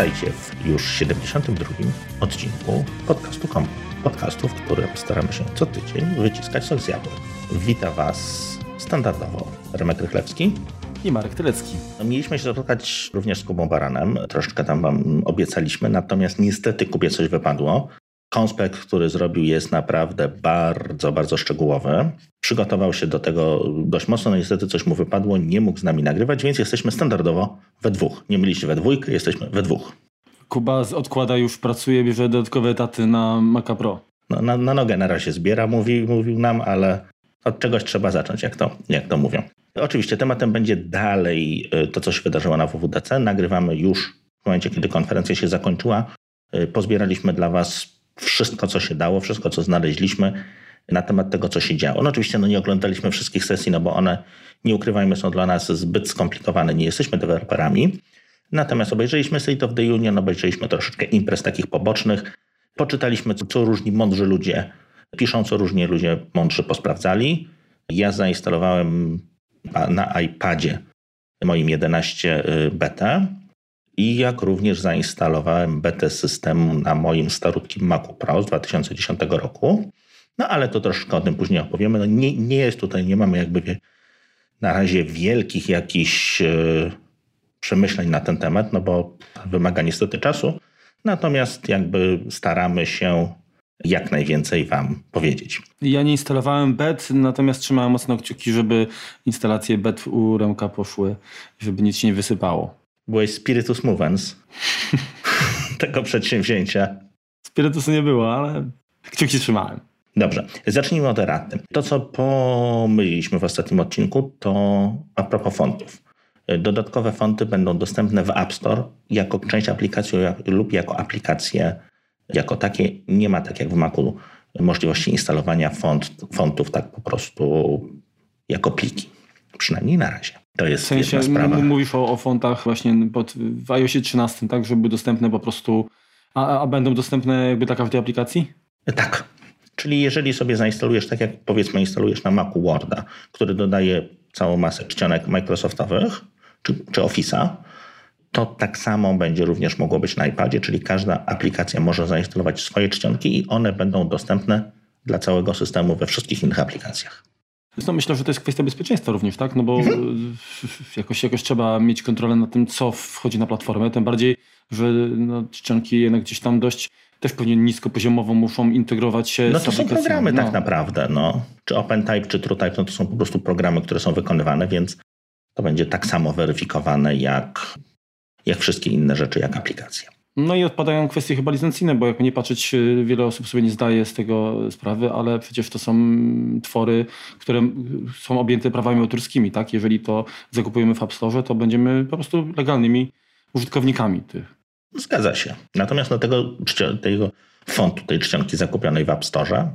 Witajcie w już 72. odcinku podcastu Kom. Podcastu, w którym staramy się co tydzień wyciskać sok z jabłek. Wita Was standardowo Remek Rychlewski i Marek Tylecki. Mieliśmy się spotkać również z Kubą Baranem. Troszeczkę tam Wam obiecaliśmy, natomiast niestety Kubie coś wypadło. Konspekt, który zrobił, jest naprawdę bardzo, bardzo szczegółowy. Przygotował się do tego dość mocno, no niestety coś mu wypadło, nie mógł z nami nagrywać, więc jesteśmy standardowo we dwóch. Nie mieliście we dwójkę, jesteśmy we dwóch. Kuba odkłada już, pracuje, bierze dodatkowe etaty na Maca Pro. No, na, na nogę na razie zbiera, mówi, mówił nam, ale od czegoś trzeba zacząć, jak to, jak to mówią. Oczywiście tematem będzie dalej y, to, co się wydarzyło na WWDC. Nagrywamy już w momencie, kiedy konferencja się zakończyła. Y, pozbieraliśmy dla Was wszystko, co się dało, wszystko, co znaleźliśmy na temat tego, co się działo. No oczywiście no nie oglądaliśmy wszystkich sesji, no bo one, nie ukrywajmy, są dla nas zbyt skomplikowane, nie jesteśmy deweloperami. Natomiast obejrzeliśmy State of the Union, obejrzeliśmy troszeczkę imprez takich pobocznych, poczytaliśmy, co, co różni mądrzy ludzie piszą, co różni ludzie mądrzy posprawdzali. Ja zainstalowałem na iPadzie moim 11 y, beta i jak również zainstalowałem betę systemu na moim starutkim Macu Pro z 2010 roku. No ale to troszkę o tym później opowiemy. No, nie, nie jest tutaj, nie mamy jakby na razie wielkich jakichś yy, przemyśleń na ten temat, no bo wymaga niestety czasu. Natomiast jakby staramy się jak najwięcej Wam powiedzieć. Ja nie instalowałem bet, natomiast trzymałem mocno kciuki, żeby instalacje bet u Remka poszły, żeby nic się nie wysypało. Byłeś Spiritus Movens tego przedsięwzięcia. Spiritusu nie było, ale kciuki trzymałem. Dobrze, zacznijmy od eraty. To, co pomyliliśmy w ostatnim odcinku, to a propos fontów. Dodatkowe fonty będą dostępne w App Store jako część aplikacji lub jako aplikacje jako takie. Nie ma tak jak w Macu możliwości instalowania font, fontów tak po prostu jako pliki. Przynajmniej na razie. To jest w sensie, jedna sprawa. Mówisz o, o fontach właśnie pod, w iOS 13, tak, żeby dostępne po prostu, a, a będą dostępne jakby taka w tej aplikacji? Tak. Czyli jeżeli sobie zainstalujesz, tak jak powiedzmy instalujesz na Macu Worda, który dodaje całą masę czcionek Microsoftowych, czy, czy Office'a, to tak samo będzie również mogło być na iPadzie, czyli każda aplikacja może zainstalować swoje czcionki i one będą dostępne dla całego systemu we wszystkich innych aplikacjach. No myślę, że to jest kwestia bezpieczeństwa również, tak? No bo mhm. jakoś, jakoś trzeba mieć kontrolę nad tym, co wchodzi na platformę, tym bardziej, że no, czcionki jednak gdzieś tam dość też pewnie niskopoziomowo muszą integrować się no z No to są programy no. tak naprawdę, no. Czy OpenType, czy TrueType, no to są po prostu programy, które są wykonywane, więc to będzie tak samo weryfikowane jak jak wszystkie inne rzeczy, jak aplikacje. No i odpadają kwestie chyba licencyjne, bo jak nie patrzeć, y, wiele osób sobie nie zdaje z tego sprawy, ale przecież to są twory, które są objęte prawami autorskimi, tak? Jeżeli to zakupujemy w App Store, to będziemy po prostu legalnymi użytkownikami tych. Zgadza się. Natomiast do tego, tego fontu, tej czcionki zakupionej w App Store,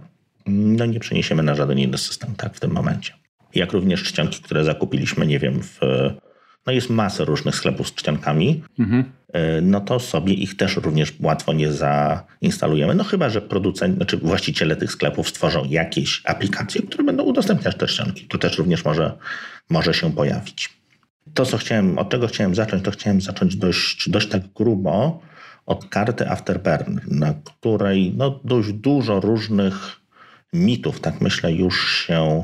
no nie przeniesiemy na żaden inny system, tak, w tym momencie. Jak również czcionki, które zakupiliśmy, nie wiem, w no jest masę różnych sklepów z czcionkami, mhm. E, no to sobie ich też również łatwo nie zainstalujemy. No chyba, że producent, znaczy właściciele tych sklepów stworzą jakieś aplikacje, które będą udostępniać te czcionki. To też również może, może się pojawić. To, co chciałem, od czego chciałem zacząć, to chciałem zacząć dość, dość tak grubo od karty Afterburn, na której no, dość dużo różnych mitów, tak myślę, już się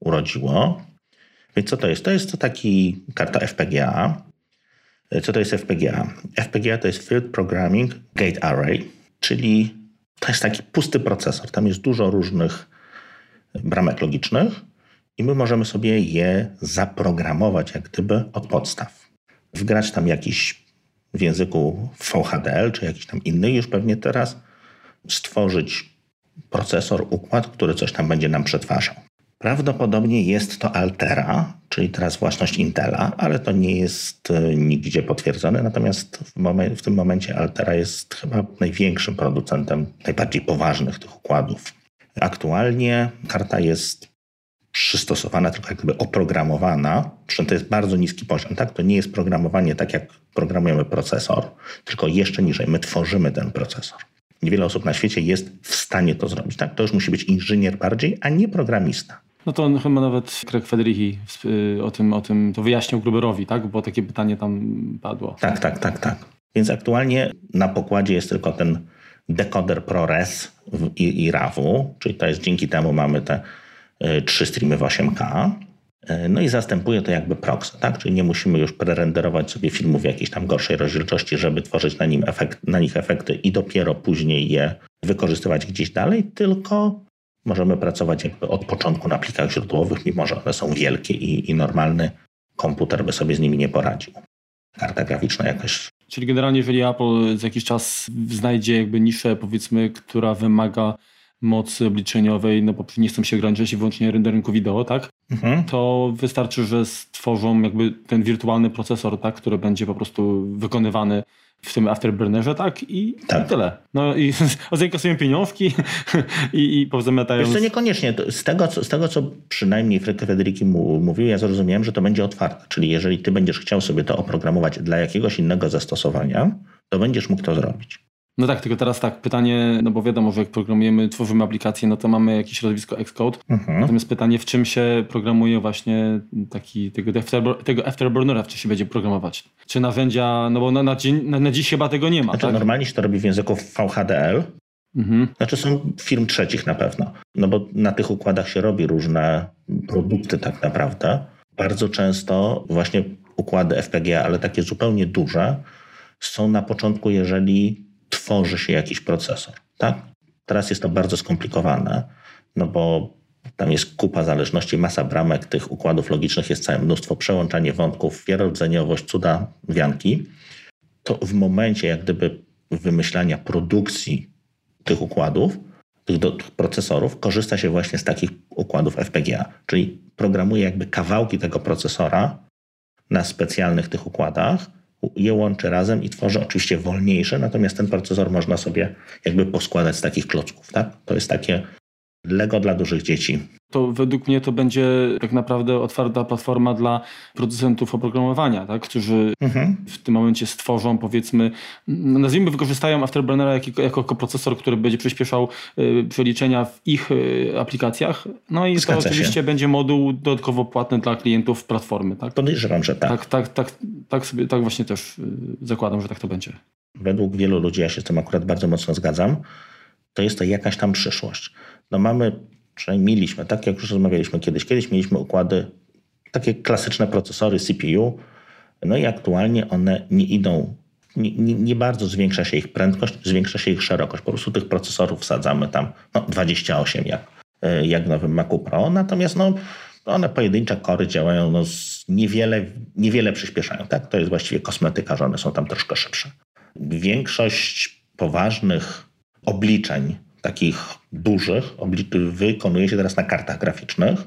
urodziło. Więc co to jest? To jest to taki karta FPGA. Co to jest FPGA? FPGA to jest Field Programming Gate Array, czyli to jest taki pusty procesor. Tam jest dużo różnych bramek logicznych i my możemy sobie je zaprogramować jak gdyby od podstaw. Wgrać tam jakiś w języku VHDL czy jakiś tam inny już pewnie teraz, stworzyć procesor, układ, który coś tam będzie nam przetwarzał. Prawdopodobnie jest to Altera, czyli teraz własność Intela, ale to nie jest e, nigdzie potwierdzone. Natomiast w, momen- w tym momencie Altera jest chyba największym producentem najbardziej poważnych tych układów. Aktualnie karta jest przystosowana, tylko jak gdyby oprogramowana, przy czym to jest bardzo niski poziom. Tak? To nie jest programowanie tak, jak programujemy procesor, tylko jeszcze niżej. My tworzymy ten procesor. Niewiele osób na świecie jest w stanie to zrobić. Tak? To już musi być inżynier bardziej, a nie programista. No to chyba nawet Craig Federici y, o tym, o tym to wyjaśnił Gruberowi, tak? Bo takie pytanie tam padło. Tak, tak, tak, tak. Więc aktualnie na pokładzie jest tylko ten dekoder ProRes i, i RAW, czyli to jest dzięki temu mamy te y, trzy streamy w 8K. Y, no i zastępuje to jakby proxy, tak? Czyli nie musimy już prerenderować sobie filmów w jakiejś tam gorszej rozdzielczości, żeby tworzyć na, nim efekt, na nich efekty i dopiero później je wykorzystywać gdzieś dalej, tylko możemy pracować jakby od początku na plikach źródłowych, mimo że one są wielkie i, i normalny komputer by sobie z nimi nie poradził. Karta graficzna jakaś Czyli generalnie, jeżeli Apple za jakiś czas znajdzie jakby niszę, powiedzmy, która wymaga mocy obliczeniowej, no bo nie chcą się ograniczać wyłącznie renderingu wideo, tak? Mhm. To wystarczy, że stworzą jakby ten wirtualny procesor, tak, który będzie po prostu wykonywany w tym Afterburnerze, tak? I, tak. i tyle. No i zainkasują pieniążki i, i pozamiatają... Wiesz to niekoniecznie. Z tego, co, z tego, co przynajmniej Federiki mówił, ja zrozumiałem, że to będzie otwarte. Czyli jeżeli ty będziesz chciał sobie to oprogramować dla jakiegoś innego zastosowania, to będziesz mógł to zrobić. No tak, tylko teraz tak, pytanie, no bo wiadomo, że jak programujemy, tworzymy aplikację, no to mamy jakieś środowisko Xcode. Mhm. Natomiast pytanie, w czym się programuje właśnie taki, tego, tego Afterburnera, w czym się będzie programować? Czy narzędzia, no bo na, na, dzień, na, na dziś chyba tego nie ma, znaczy, tak? Normalnie się to robi w języku VHDL. Mhm. Znaczy są firm trzecich na pewno. No bo na tych układach się robi różne produkty tak naprawdę. Bardzo często właśnie układy FPGA, ale takie zupełnie duże, są na początku, jeżeli tworzy się jakiś procesor. Tak? Teraz jest to bardzo skomplikowane, no bo tam jest kupa zależności, masa bramek tych układów logicznych, jest całe mnóstwo, przełączanie wątków, wielorodzeniowość, cuda, wianki. To w momencie jak gdyby wymyślania produkcji tych układów, tych, do, tych procesorów, korzysta się właśnie z takich układów FPGA, czyli programuje jakby kawałki tego procesora na specjalnych tych układach, je łączy razem i tworzy oczywiście wolniejsze, natomiast ten procesor można sobie jakby poskładać z takich klocków. Tak? To jest takie Lego dla dużych dzieci. To według mnie to będzie tak naprawdę otwarta platforma dla producentów oprogramowania, tak? którzy mhm. w tym momencie stworzą, powiedzmy, no nazwijmy, wykorzystają Afterburnera jako, jako procesor, który będzie przyspieszał y, przeliczenia w ich y, aplikacjach. No i Zgadza to oczywiście się. będzie moduł dodatkowo płatny dla klientów platformy. Tak? Podejrzewam, że tak. Tak, tak, tak, tak, sobie, tak właśnie też y, zakładam, że tak to będzie. Według wielu ludzi, ja się z tym akurat bardzo mocno zgadzam, to jest to jakaś tam przyszłość no mamy, przynajmniej mieliśmy, tak jak już rozmawialiśmy kiedyś, kiedyś mieliśmy układy, takie klasyczne procesory CPU, no i aktualnie one nie idą, nie, nie, nie, bardzo zwiększa się ich prędkość, zwiększa się ich szerokość. Po prostu tych procesorów wsadzamy tam no, 28 jak, e, jak w nowym Macu Pro, natomiast no, one pojedyncze kory działają, no, niewiele, niewiele przyspieszają. Tak? To jest właściwie kosmetyka, że one są tam troszkę szybsze. Większość poważnych obliczeń takich dużych wykonuje się teraz na kartach graficznych.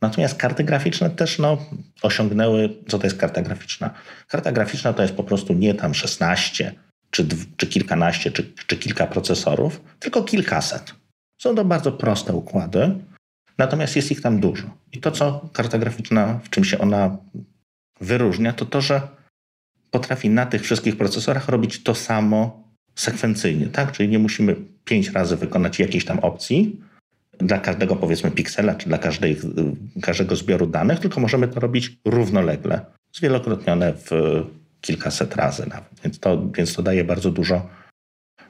Natomiast karty graficzne też no, osiągnęły, co to jest karta graficzna? Karta graficzna to jest po prostu nie tam 16 czy, czy kilkanaście, czy, czy kilka procesorów, tylko kilkaset. Są to bardzo proste układy, natomiast jest ich tam dużo. I to, co karta graficzna, w czym się ona wyróżnia, to to, że potrafi na tych wszystkich procesorach robić to samo sekwencyjnie, tak? Czyli nie musimy pięć razy wykonać jakiejś tam opcji dla każdego powiedzmy piksela, czy dla każdej, każdego zbioru danych, tylko możemy to robić równolegle, zwielokrotnione w kilkaset razy nawet. Więc to, więc to daje bardzo dużo,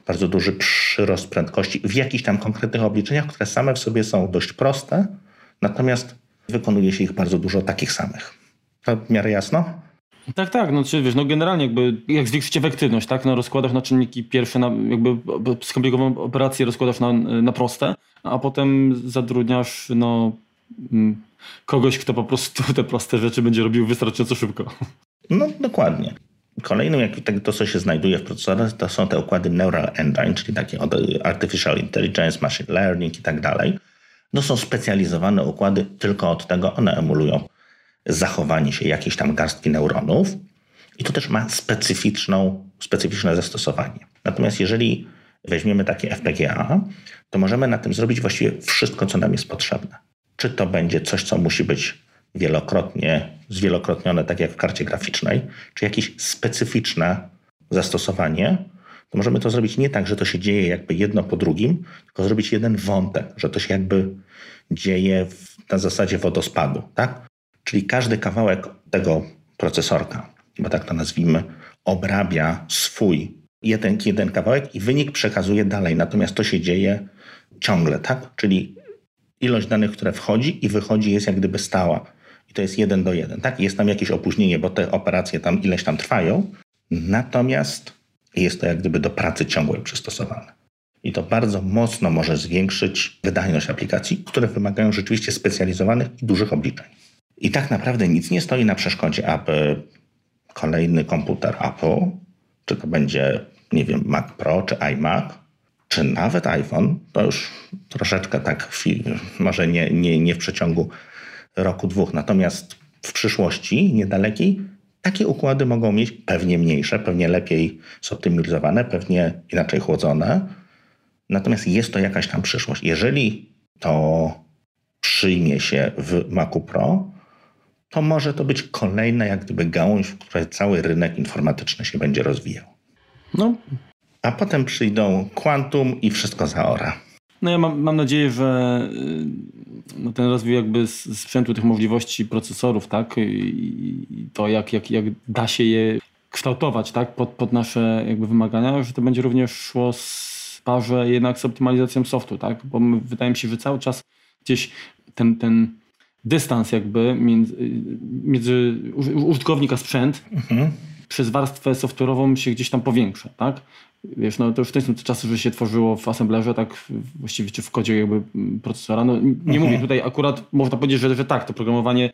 bardzo duży przyrost prędkości w jakichś tam konkretnych obliczeniach, które same w sobie są dość proste, natomiast wykonuje się ich bardzo dużo takich samych. To w miarę jasno? Tak, tak, no czy wiesz, no generalnie jakby jak zwiększyć efektywność, tak, no rozkładasz na czynniki pierwsze, na jakby skomplikowaną operację rozkładasz na, na proste, a potem zatrudniasz, no mm, kogoś, kto po prostu te proste rzeczy będzie robił wystarczająco szybko. No dokładnie. Kolejnym, jak tak to, co się znajduje w procesorach, to są te układy Neural Engine, czyli takie Artificial Intelligence, Machine Learning i tak dalej. No są specjalizowane układy tylko od tego, one emulują zachowanie się jakiejś tam garstki neuronów i to też ma specyficzną, specyficzne zastosowanie. Natomiast jeżeli weźmiemy takie FPGA, to możemy na tym zrobić właściwie wszystko, co nam jest potrzebne. Czy to będzie coś, co musi być wielokrotnie zwielokrotnione, tak jak w karcie graficznej, czy jakieś specyficzne zastosowanie, to możemy to zrobić nie tak, że to się dzieje jakby jedno po drugim, tylko zrobić jeden wątek, że to się jakby dzieje w, na zasadzie wodospadu, tak? Czyli każdy kawałek tego procesorka, bo tak to nazwijmy, obrabia swój jeden, jeden kawałek i wynik przekazuje dalej. Natomiast to się dzieje ciągle, tak? Czyli ilość danych, które wchodzi i wychodzi jest jak gdyby stała. I to jest jeden do jeden, tak? Jest tam jakieś opóźnienie, bo te operacje tam ileś tam trwają, natomiast jest to jak gdyby do pracy ciągłej przystosowane. I to bardzo mocno może zwiększyć wydajność aplikacji, które wymagają rzeczywiście specjalizowanych i dużych obliczeń. I tak naprawdę nic nie stoi na przeszkodzie, aby kolejny komputer Apple, czy to będzie, nie wiem, Mac Pro, czy iMac, czy nawet iPhone, to już troszeczkę tak, może nie, nie, nie w przeciągu roku, dwóch, natomiast w przyszłości niedalekiej takie układy mogą mieć pewnie mniejsze, pewnie lepiej zoptymalizowane, pewnie inaczej chłodzone. Natomiast jest to jakaś tam przyszłość. Jeżeli to przyjmie się w Macu Pro, to może to być kolejna jak gdyby gałąź, w której cały rynek informatyczny się będzie rozwijał. No. A potem przyjdą Quantum i wszystko zaora. No ja mam, mam nadzieję, że y, no ten rozwój jakby sprzętu tych możliwości procesorów, tak, i to jak, jak, jak da się je kształtować, tak, pod, pod nasze jakby wymagania, że to będzie również szło z parze jednak z optymalizacją softu, tak, bo wydaje mi się, że cały czas gdzieś ten, ten dystans jakby między, między użytkownik a sprzęt mhm. przez warstwę software'ową się gdzieś tam powiększa, tak? Wiesz, no to już to są te czasy, że się tworzyło w assemblerze, tak właściwie czy w kodzie jakby procesora. No nie mhm. mówię tutaj akurat, można powiedzieć, że, że tak, to programowanie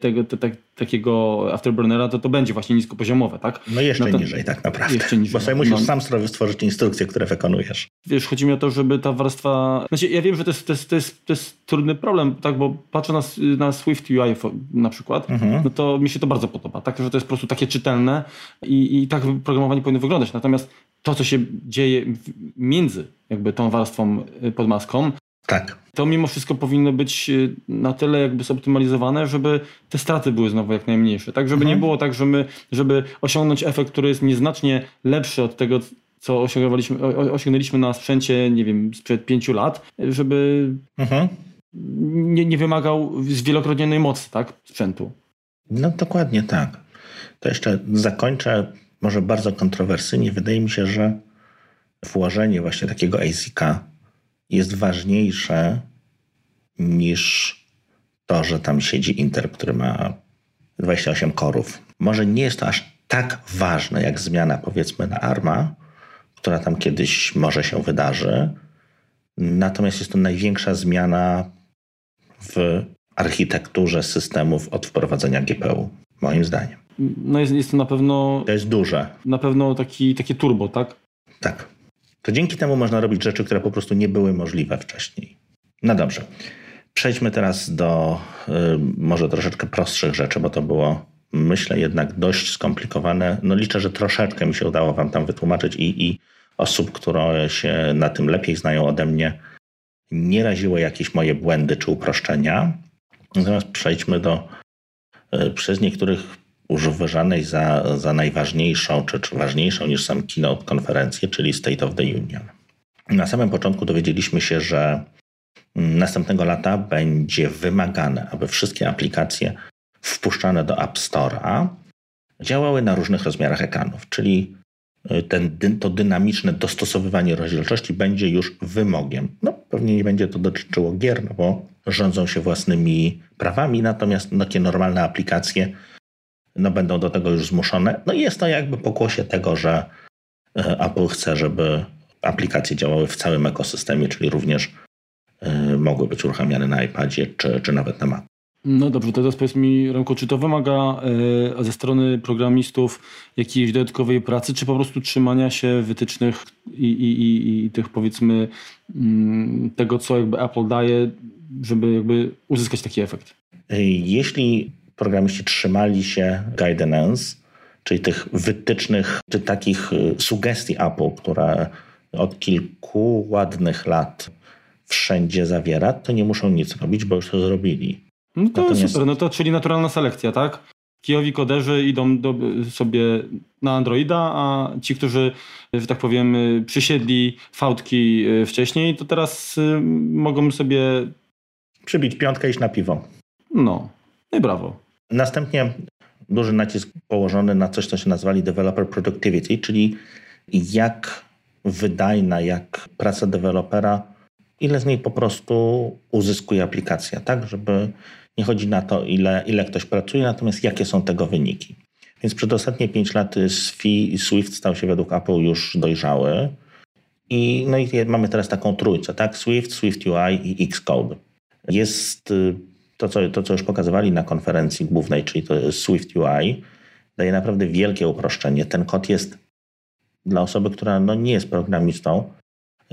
tego, te, te, takiego afterburnera, to to będzie właśnie niskopoziomowe, tak? No jeszcze no to, niżej tak naprawdę. Jeszcze niżej. Bo sobie musisz no. sam stworzyć instrukcje, które wykonujesz. Wiesz, chodzi mi o to, żeby ta warstwa... Znaczy, ja wiem, że to jest, to jest, to jest, to jest trudny problem, tak, bo patrzę na, na Swift UI na przykład, mhm. no to mi się to bardzo podoba, tak, że to jest po prostu takie czytelne i, i tak programowanie powinno wyglądać. Natomiast to, co się dzieje między jakby tą warstwą y, pod maską, tak. To mimo wszystko powinno być y, na tyle jakby zoptymalizowane, żeby te straty były znowu jak najmniejsze. Tak, żeby mhm. nie było tak, że my, żeby osiągnąć efekt, który jest nieznacznie lepszy od tego, co osiągnęliśmy, osiągnęliśmy na sprzęcie, nie wiem, sprzed pięciu lat, żeby mhm. nie, nie wymagał zwielokrotnionej mocy, tak, sprzętu. No dokładnie tak. To jeszcze zakończę może bardzo kontrowersyjnie. Wydaje mi się, że włożenie właśnie takiego ASIC-a jest ważniejsze niż to, że tam siedzi Intel, który ma 28 korów. Może nie jest to aż tak ważne jak zmiana powiedzmy na ARMA, która tam kiedyś może się wydarzy. Natomiast jest to największa zmiana w architekturze systemów od wprowadzenia GPU, moim zdaniem. No jest, jest to na pewno. To jest duże. Na pewno taki, takie turbo, tak? Tak to dzięki temu można robić rzeczy, które po prostu nie były możliwe wcześniej. No dobrze. Przejdźmy teraz do y, może troszeczkę prostszych rzeczy, bo to było, myślę, jednak dość skomplikowane. No liczę, że troszeczkę mi się udało Wam tam wytłumaczyć i, i osób, które się na tym lepiej znają ode mnie, nie raziło jakieś moje błędy czy uproszczenia. Natomiast przejdźmy do y, przez niektórych uważanej za, za najważniejszą, czy, czy ważniejszą niż sam keynote konferencję, czyli State of the Union. Na samym początku dowiedzieliśmy się, że następnego lata będzie wymagane, aby wszystkie aplikacje wpuszczane do App Store'a działały na różnych rozmiarach ekranów, czyli y, ten, to dynamiczne dostosowywanie rozdzielczości będzie już wymogiem. No, pewnie nie będzie to dotyczyło gier, no bo rządzą się własnymi prawami, natomiast takie normalne aplikacje no, będą do tego już zmuszone. No i jest to jakby pokłosie tego, że e, Apple chce, żeby aplikacje działały w całym ekosystemie, czyli również mogły być uruchamiane na iPadzie czy, czy nawet na Mac. No dobrze, to teraz powiedz mi, Remko, czy to wymaga y, ze strony programistów jakiejś dodatkowej pracy, czy po prostu trzymania się wytycznych i, i, i, i tych powiedzmy y, tego, co jakby Apple daje, żeby jakby uzyskać taki efekt? Jeśli programiści trzymali się guidance, czyli tych wytycznych, czy takich sugestii Apple, które od kilku ładnych lat wszędzie zawiera, to nie muszą nic robić, bo już to zrobili. No to Natomiast... super, no to czyli naturalna selekcja, tak? Kijowi koderzy idą do, sobie na Androida, a ci, którzy, że tak powiem, przysiedli fałdki y, wcześniej, to teraz y, mogą sobie... Przybić piątkę iść na piwo. No, no i brawo. Następnie duży nacisk położony na coś, co się nazwali developer productivity, czyli jak wydajna, jak praca dewelopera, ile z niej po prostu uzyskuje aplikacja, tak? Żeby nie chodzi na to, ile, ile ktoś pracuje, natomiast jakie są tego wyniki. Więc przez ostatnie 5 lat Swift stał się według Apple już dojrzały. I, no i mamy teraz taką trójcę, tak? Swift, Swift UI i Xcode. Jest y, to co, to, co już pokazywali na konferencji głównej, czyli to Swift UI, daje naprawdę wielkie uproszczenie. Ten kod jest dla osoby, która no nie jest programistą,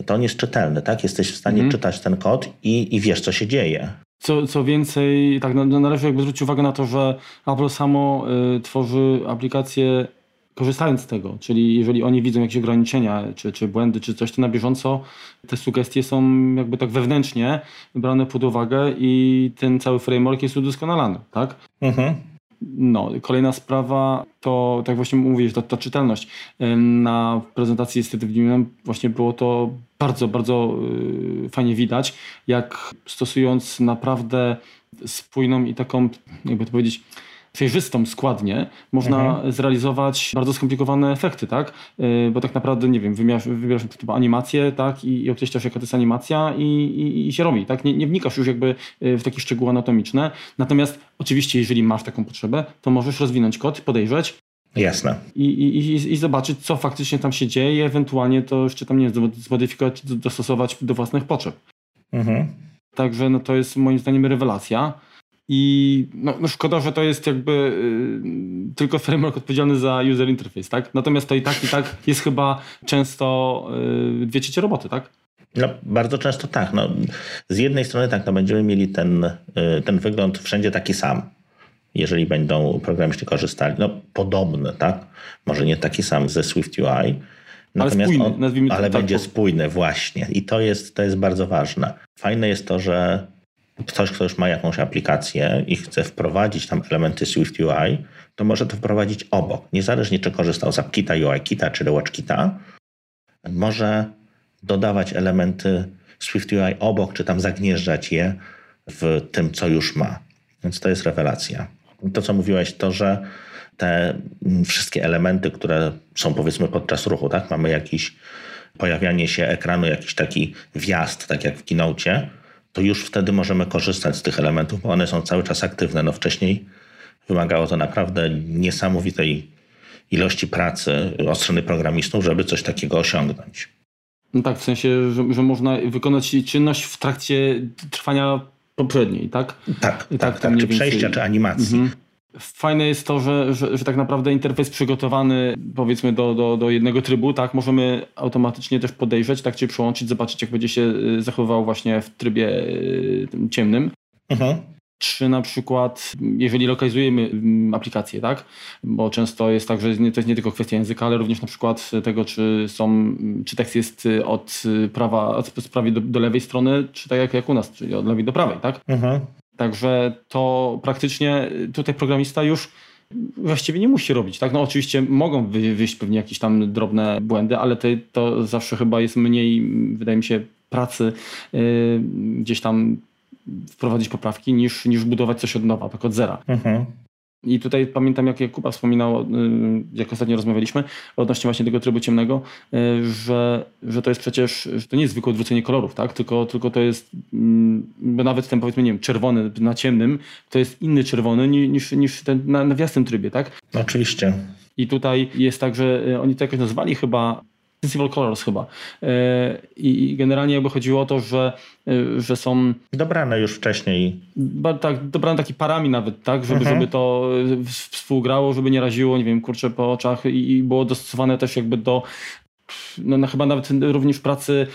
to on jest czytelny, tak? Jesteś w stanie mm. czytać ten kod i, i wiesz, co się dzieje. Co, co więcej, tak należy jakby zwrócić uwagę na to, że Apple samo y, tworzy aplikacje korzystając z tego, czyli jeżeli oni widzą jakieś ograniczenia, czy, czy błędy, czy coś, to na bieżąco te sugestie są jakby tak wewnętrznie brane pod uwagę i ten cały framework jest udoskonalany, tak? Mhm. No, kolejna sprawa to, tak właśnie mówisz, ta, ta czytelność. Na prezentacji State właśnie było to bardzo, bardzo yy, fajnie widać, jak stosując naprawdę spójną i taką, jakby to powiedzieć, przejrzystą składnię można mhm. zrealizować bardzo skomplikowane efekty, tak? Yy, bo tak naprawdę, nie wiem, wybierasz, wybierasz animację, tak? I, i określasz, jaka to jest animacja i, i, i się robi, tak? Nie, nie, wnikasz już jakby yy, w takie szczegóły anatomiczne. Natomiast oczywiście, jeżeli masz taką potrzebę, to możesz rozwinąć kod, podejrzeć, Jasne. I, i, i, zobaczyć, co faktycznie tam się dzieje, ewentualnie to jeszcze tam nie zmodyfikować, dostosować do własnych potrzeb. Mhm. Także no, to jest moim zdaniem rewelacja. I no, no, szkoda, że to jest jakby y, tylko framework odpowiedzialny za user interface, tak? Natomiast to i tak, i tak jest chyba często y, dwie trzecie roboty, tak? No, bardzo często tak. No, z jednej strony tak, no, będziemy mieli ten, y, ten wygląd wszędzie taki sam, jeżeli będą programiści korzystali. No, podobny, tak? Może nie taki sam ze Swift UI, Natomiast ale, spójny, on, ale tak, będzie spójny właśnie i to jest, to jest bardzo ważne. Fajne jest to, że ktoś, kto już ma jakąś aplikację i chce wprowadzić tam elementy Swift UI, to może to wprowadzić obok. Niezależnie czy korzystał z AppKita, UIKita czy ReWatchKita, może dodawać elementy Swift UI obok, czy tam zagnieżdżać je w tym, co już ma. Więc to jest rewelacja. To, co mówiłeś, to, że te wszystkie elementy, które są powiedzmy podczas ruchu, tak? Mamy jakiś pojawianie się ekranu, jakiś taki wjazd, tak jak w Keynote, to już wtedy możemy korzystać z tych elementów, bo one są cały czas aktywne. No wcześniej wymagało to naprawdę niesamowitej ilości pracy od strony programistów, żeby coś takiego osiągnąć. No tak, w sensie, że, że można wykonać czynność w trakcie trwania poprzedniej, tak? Tak, tak, tak, tak czy przejścia, czy animacji. Mhm. Fajne jest to, że, że, że, tak naprawdę interfejs przygotowany powiedzmy do, do, do jednego trybu, tak, możemy automatycznie też podejrzeć, tak, czy przyłączyć, zobaczyć jak będzie się y, zachowywał właśnie w trybie y, ciemnym. Mhm. Czy na przykład, jeżeli lokalizujemy mm, aplikację, tak? Bo często jest tak, że to jest nie tylko kwestia języka, ale również na przykład tego, czy są, czy tekst jest od prawa, od prawej do, do lewej strony, czy tak jak, jak u nas, czyli od lewej do prawej, tak? Mhm. Także to praktycznie tutaj programista już właściwie nie musi robić. Tak? No oczywiście mogą wyjść pewnie jakieś tam drobne błędy, ale to, to zawsze chyba jest mniej, wydaje mi się, pracy yy, gdzieś tam wprowadzić poprawki niż, niż budować coś od nowa, tak od zera. Mhm. I tutaj pamiętam, jak Kuba wspominał, y, jak ostatnio rozmawialiśmy, odnośnie właśnie tego trybu ciemnego, y, że, że to jest przecież, że to nie jest zwykłe odwrócenie kolorów, tak? tylko, tylko to jest, mm, bo nawet ten powiedzmy, nie wiem, czerwony na ciemnym, to jest inny czerwony niż, niż ten na, na trybie, tak? Oczywiście. I tutaj jest tak, że y, oni to jakoś nazwali chyba Sensible Colors chyba. E, I generalnie jakby chodziło o to, że, e, że są... Dobrane już wcześniej. Tak, dobrane taki parami nawet, tak? Żeby, mhm. żeby to e, współgrało, żeby nie raziło, nie wiem, kurczę po oczach i, i było dostosowane też jakby do no, no, chyba nawet również pracy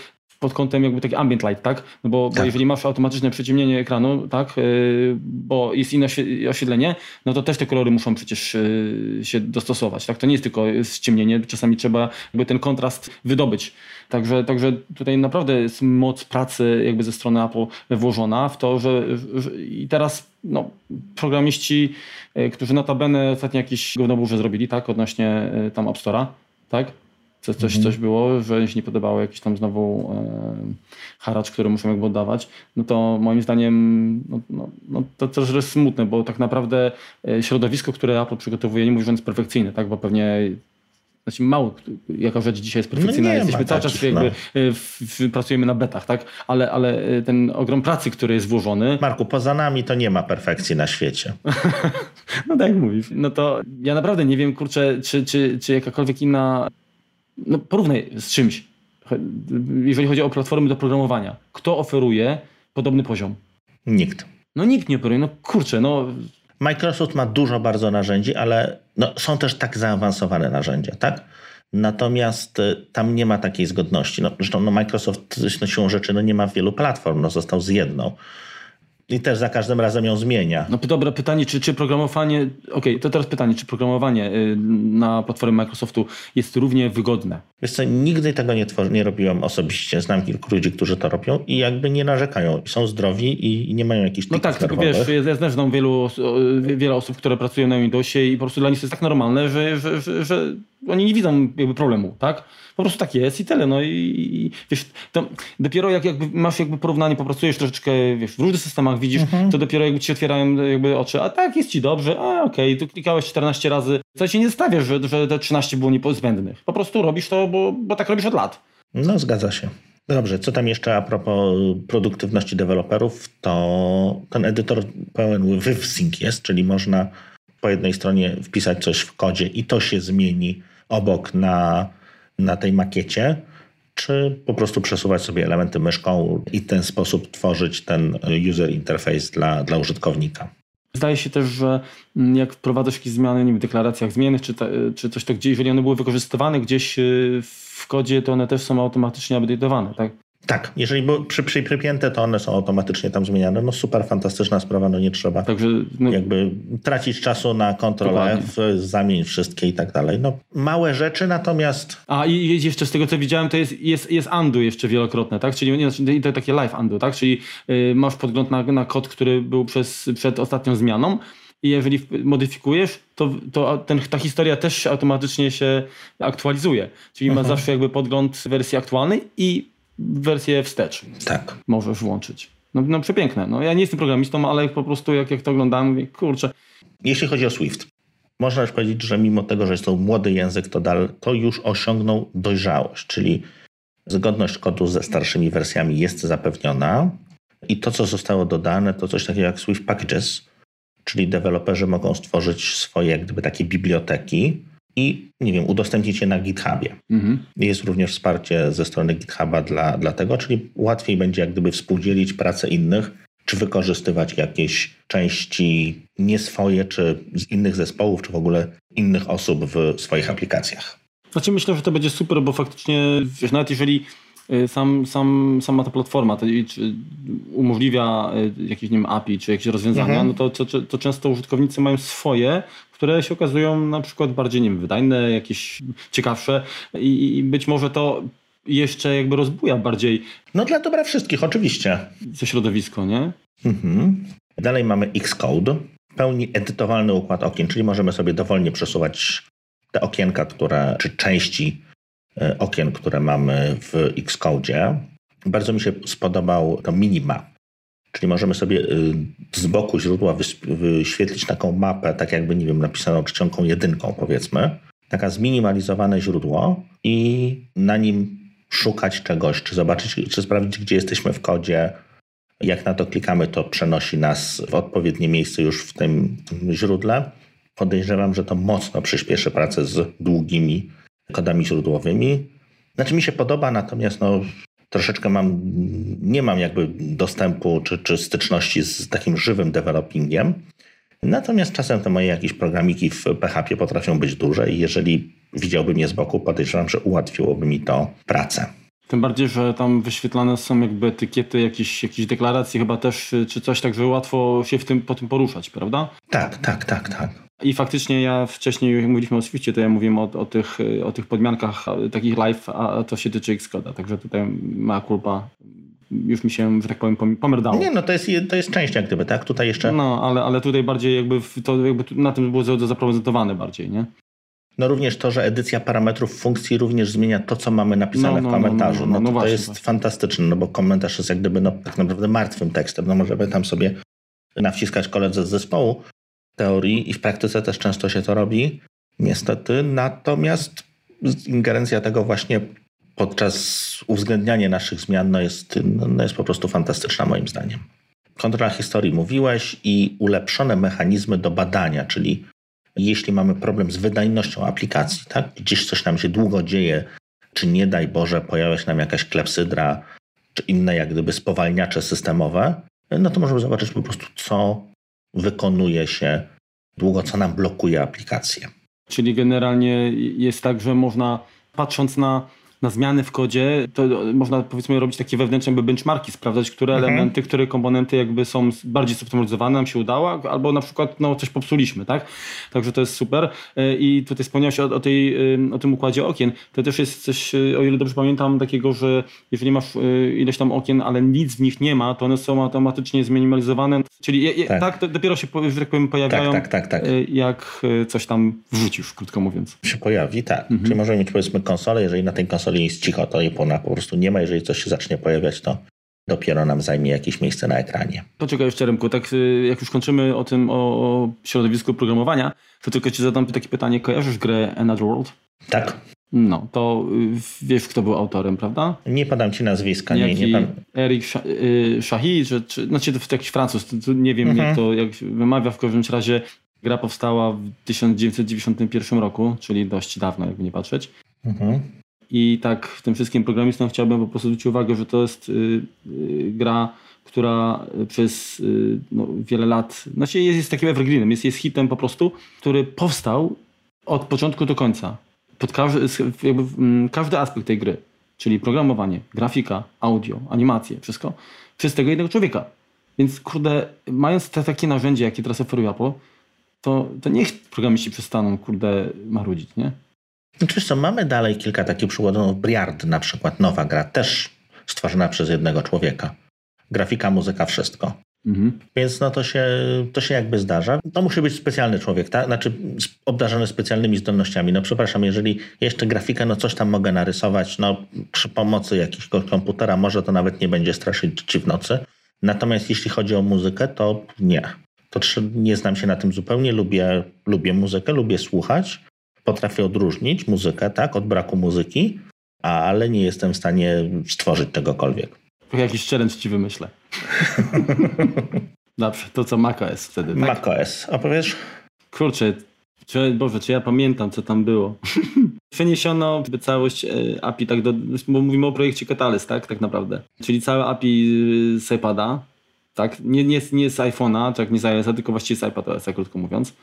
pod kątem jakby taki ambient light, tak? No bo, tak. bo jeżeli masz automatyczne przyciemnienie ekranu, tak, yy, bo jest inne oświetlenie, no to też te kolory muszą przecież yy, się dostosować, tak? To nie jest tylko ściemnienie, czasami trzeba jakby ten kontrast wydobyć. Także, także tutaj naprawdę jest moc pracy jakby ze strony Apple włożona w to, że, że i teraz no, programiści, yy, którzy notabene ostatnio jakieś gównoburze zrobili, tak, odnośnie tam App Store'a, tak? Coś, coś, coś było, że się nie podobało jakiś tam znowu e, haracz, który muszą jakby oddawać, no to moim zdaniem no, no, no to też jest smutne, bo tak naprawdę e, środowisko, które Apple przygotowuje, nie mówię, że jest perfekcyjne, tak, bo pewnie znaczy mało jaka rzecz dzisiaj jest perfekcyjna. No Jesteśmy cały czas jakby no. w, w, pracujemy na betach, tak? Ale, ale e, ten ogrom pracy, który jest włożony. Marku, poza nami to nie ma perfekcji na świecie. no tak jak mówisz. No to ja naprawdę nie wiem, kurczę, czy, czy, czy jakakolwiek inna. No porównaj z czymś. Jeżeli chodzi o platformy do programowania. Kto oferuje podobny poziom? Nikt. No nikt nie oferuje. No kurczę, no Microsoft ma dużo bardzo narzędzi, ale no, są też tak zaawansowane narzędzia, tak? Natomiast y, tam nie ma takiej zgodności. No, zresztą no, Microsoft no, siłą rzeczy no, nie ma wielu platform, no, został z jedną. I też za każdym razem ją zmienia. No dobra, pytanie, czy, czy programowanie, okej, okay, to teraz pytanie, czy programowanie y, na platformie Microsoftu jest równie wygodne? Wiesz co, nigdy tego nie, tworzy, nie robiłem osobiście. Znam kilku ludzi, którzy to robią i jakby nie narzekają. Są zdrowi i, i nie mają jakichś No tak, tylko wiesz, ja też znam wielu, wiele osób, które pracują na Windowsie i po prostu dla nich to jest tak normalne, że, że, że, że oni nie widzą jakby problemu, tak? Po prostu tak jest i tyle. No i, i wiesz, to dopiero jak jakby masz jakby porównanie, popracujesz troszeczkę wiesz, w różnych systemach, widzisz, mhm. to dopiero jakby ci otwierają jakby oczy, a tak, jest ci dobrze, a okej, okay, tu klikałeś 14 razy, co się nie stawiasz, że, że te 13 było niepozbędnych. Po prostu robisz to, bo, bo tak robisz od lat. No, zgadza się. Dobrze, co tam jeszcze a propos produktywności deweloperów, to ten edytor pełen WivSync jest, czyli można po jednej stronie wpisać coś w kodzie i to się zmieni obok na, na tej makiecie, czy po prostu przesuwać sobie elementy myszką i w ten sposób tworzyć ten user interface dla, dla użytkownika. Zdaje się też, że jak wprowadzasz jakieś zmiany nie w deklaracjach zmiennych, czy, czy coś to gdzieś, jeżeli one były wykorzystywane gdzieś y, w kodzie, to one też są automatycznie update'owane, tak? Tak, jeżeli przy, przy, przypięte, to one są automatycznie tam zmieniane. No super, fantastyczna sprawa, no nie trzeba Także, no, jakby tracić czasu na Ctrl F, zamień wszystkie i tak dalej. No małe rzeczy, natomiast... A i jeszcze z tego co widziałem, to jest, jest, jest undo jeszcze wielokrotne, tak? Czyli nie, znaczy, to takie live undo, tak? Czyli yy, masz podgląd na, na kod, który był przez, przed ostatnią zmianą i jeżeli modyfikujesz, to, to ten, ta historia też automatycznie się aktualizuje. Czyli ma mhm. zawsze jakby podgląd wersji aktualnej i wersję wstecz. Tak. Możesz włączyć. No, no przepiękne. No, ja nie jestem programistą, ale po prostu jak, jak to oglądam, mówię, kurczę. Jeśli chodzi o Swift, można już powiedzieć, że mimo tego, że jest to młody język, to, dal, to już osiągnął dojrzałość, czyli zgodność kodu ze starszymi wersjami jest zapewniona i to, co zostało dodane, to coś takiego jak Swift Packages, czyli deweloperzy mogą stworzyć swoje jak gdyby takie biblioteki, i nie wiem, udostępnić je na GitHubie. Mhm. Jest również wsparcie ze strony GitHuba dla, dla tego, czyli łatwiej będzie jak gdyby współdzielić pracę innych, czy wykorzystywać jakieś części nie swoje, czy z innych zespołów, czy w ogóle innych osób w swoich aplikacjach. Znaczy myślę, że to będzie super, bo faktycznie, wiesz, nawet jeżeli y, sam, sam, sama ta platforma to, umożliwia y, jakieś nie wiem, API czy jakieś rozwiązania, mhm. no to, to, to, często użytkownicy mają swoje, które się okazują na przykład bardziej nie wiem, wydajne, jakieś ciekawsze i, i być może to jeszcze jakby rozbuja bardziej. No dla dobra wszystkich, oczywiście. To środowisko, nie? Mhm. Dalej mamy Xcode, pełni edytowalny układ okien, czyli możemy sobie dowolnie przesuwać te okienka, które, czy części e, okien, które mamy w Xcode. Bardzo mi się spodobał to minimap Czyli możemy sobie y, z boku źródła wyświetlić taką mapę, tak jakby, nie wiem, napisaną czcionką jedynką, powiedzmy. Taka zminimalizowane źródło i na nim szukać czegoś, czy zobaczyć, czy sprawdzić, gdzie jesteśmy w kodzie. Jak na to klikamy, to przenosi nas w odpowiednie miejsce już w tym, źródle. Podejrzewam, że to mocno przyspieszy pracę z długimi kodami źródłowymi. Znaczy mi się podoba, natomiast no, troszeczkę mam, nie mam jakby dostępu czy, czy styczności z takim żywym developingiem. Natomiast czasem te moje jakieś programiki w PHP potrafią być duże i jeżeli widziałbym je z boku, podejrzewam, że ułatwiłoby mi to pracę. Tym bardziej, że tam wyświetlane są jakby etykiety, jakieś, jakieś deklaracje chyba też, czy coś, tak, że łatwo się w tym, po tym poruszać, prawda? Tak, tak, tak, tak. I faktycznie ja wcześniej, jak mówiliśmy o Swiftie, to ja mówiłem o, o, tych, o tych podmiankach takich live, a to się tyczy Xcode'a. Także tutaj ma kulpa już mi się, że tak powiem, pomerdało. Nie, no to jest, to jest część jak gdyby, tak? Tutaj jeszcze... No, ale, ale tutaj bardziej jakby to jakby na tym było zaprezentowane bardziej, nie? No również to, że edycja parametrów funkcji również zmienia to, co mamy napisane No, no, w no, komentarzu. no, No, no, no to, to właśnie, jest właśnie. fantastyczne, no bo komentarz jest jak gdyby no, tak naprawdę martwym tekstem. No możemy tam sobie nawciskać koledze z zespołu teorii i w praktyce też często się to robi, niestety. Natomiast ingerencja tego właśnie podczas uwzględniania naszych zmian no jest, no jest po prostu fantastyczna moim zdaniem. Kontrola historii mówiłeś i ulepszone mechanizmy do badania, czyli jeśli mamy problem z wydajnością aplikacji, tak? gdzieś coś nam się długo dzieje, czy nie daj Boże pojawia się nam jakaś klepsydra, czy inne jak gdyby spowalniacze systemowe, no to możemy zobaczyć po prostu, co wykonuje się długo, co nam blokuje aplikację. Czyli generalnie jest tak, że można patrząc na, na zmiany w kodzie, to można powiedzmy robić takie wewnętrzne jakby benchmarki, sprawdzać, które Mhm. elementy, które komponenty jakby są bardziej zoptymalizowane, nam się udało, albo na przykład no, coś popsuliśmy, tak? Także to jest super. Y, I tutaj wspomniałeś o, o, tej, o tym układzie okien. To też jest coś, y, o ile dobrze pamiętam, takiego, że jeżeli masz ileś tam okien, ale nic w nich nie ma, to one są automatycznie zminimalizowane. Czyli je, je, Tak. tak. to dopiero się, że tak powiem, pojawiają, tak, tak, tak. y, jak coś tam wrzucisz, krótko mówiąc. się pojawi, tak. Mhm. Czyli możemy mieć powiedzmy konsolę, jeżeli na tej konsoli jest cicho, to ona po prostu nie ma. Jeżeli coś się zacznie pojawiać, to dopiero nam zajmie jakieś miejsce na ekranie. Poczekaj jeszcze Remku, tak y, jak już kończymy o tym, o, o środowisku programowania, to tylko ci zadam takie pytanie, kojarzysz grę Another World? Tak? No, to y, wiesz kto był autorem, prawda? Nie podam ci nazwiska, nie, Jaki nie pan. Eric y, Shahi, czy, czy, znaczy to jakiś Francuz, nie wiem Mhm. jak to jak wymawia, w każdym razie gra powstała w 1991 roku, czyli dość dawno, jakby nie patrzeć. Mhm. I tak w tym wszystkim programistom chciałbym po prostu zwrócić uwagę, że to jest y, y, gra, która przez y, no, wiele lat, znaczy jest, jest takim evergreenem, jest, jest hitem po prostu, który powstał od początku do końca. Pod każdy, jakby, mm, każdy aspekt tej gry, czyli programowanie, grafika, audio, animacje, wszystko, przez tego jednego człowieka. Więc kurde, mając te takie narzędzie, jakie teraz oferuje Apple, to, to niech programiści przestaną, kurde, marudzić, nie? Oczywiście co, mamy dalej kilka takich przykładów. Briard na przykład, nowa gra, też stworzona przez jednego człowieka. Grafika, muzyka, wszystko. Mhm. Więc no to się, to się jakby zdarza. To musi być specjalny człowiek, tak? Znaczy obdarzony specjalnymi zdolnościami. No przepraszam, jeżeli jeszcze grafikę, no coś tam mogę narysować, no przy pomocy jakiegoś komputera może to nawet nie będzie straszyć ci w nocy. Natomiast jeśli chodzi o muzykę, to nie. To nie znam się na tym zupełnie. Lubię, lubię muzykę, lubię słuchać. Potrafię odróżnić muzykę, tak, od braku muzyki, ale nie jestem w stanie stworzyć czegokolwiek. Jakiś challenge ci wymyślę. Dobrze, to co Maca jest wtedy, tak? macOS, opowiesz? Kurczę, czy, Boże, czy ja pamiętam, co tam było? Przeniesiono całość e, API, tak do, bo mówimy o projekcie Catalyst, tak, tak naprawdę. Czyli całe API z iPada, tak, nie, nie, nie z iPhone'a, tak, nie z iOS-a, tylko właściwie z iPadOS-a, krótko mówiąc.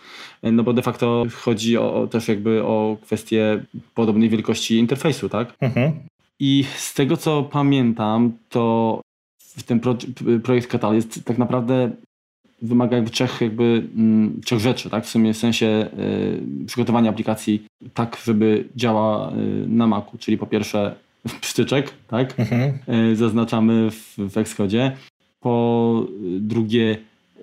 E, No bo de facto chodzi o, też jakby o kwestię podobnej wielkości interfejsu, tak? Mhm. I z tego co pamiętam, to ten pro, projekt Catalyst tak naprawdę wymaga jakby trzech, jakby, mm, trzech rzeczy, tak? W sumie w sensie y, przygotowania aplikacji tak, żeby działa y, na Macu, czyli po pierwsze przytyczek, tak? Mhm. Y, zaznaczamy w, w Xcode. Po drugie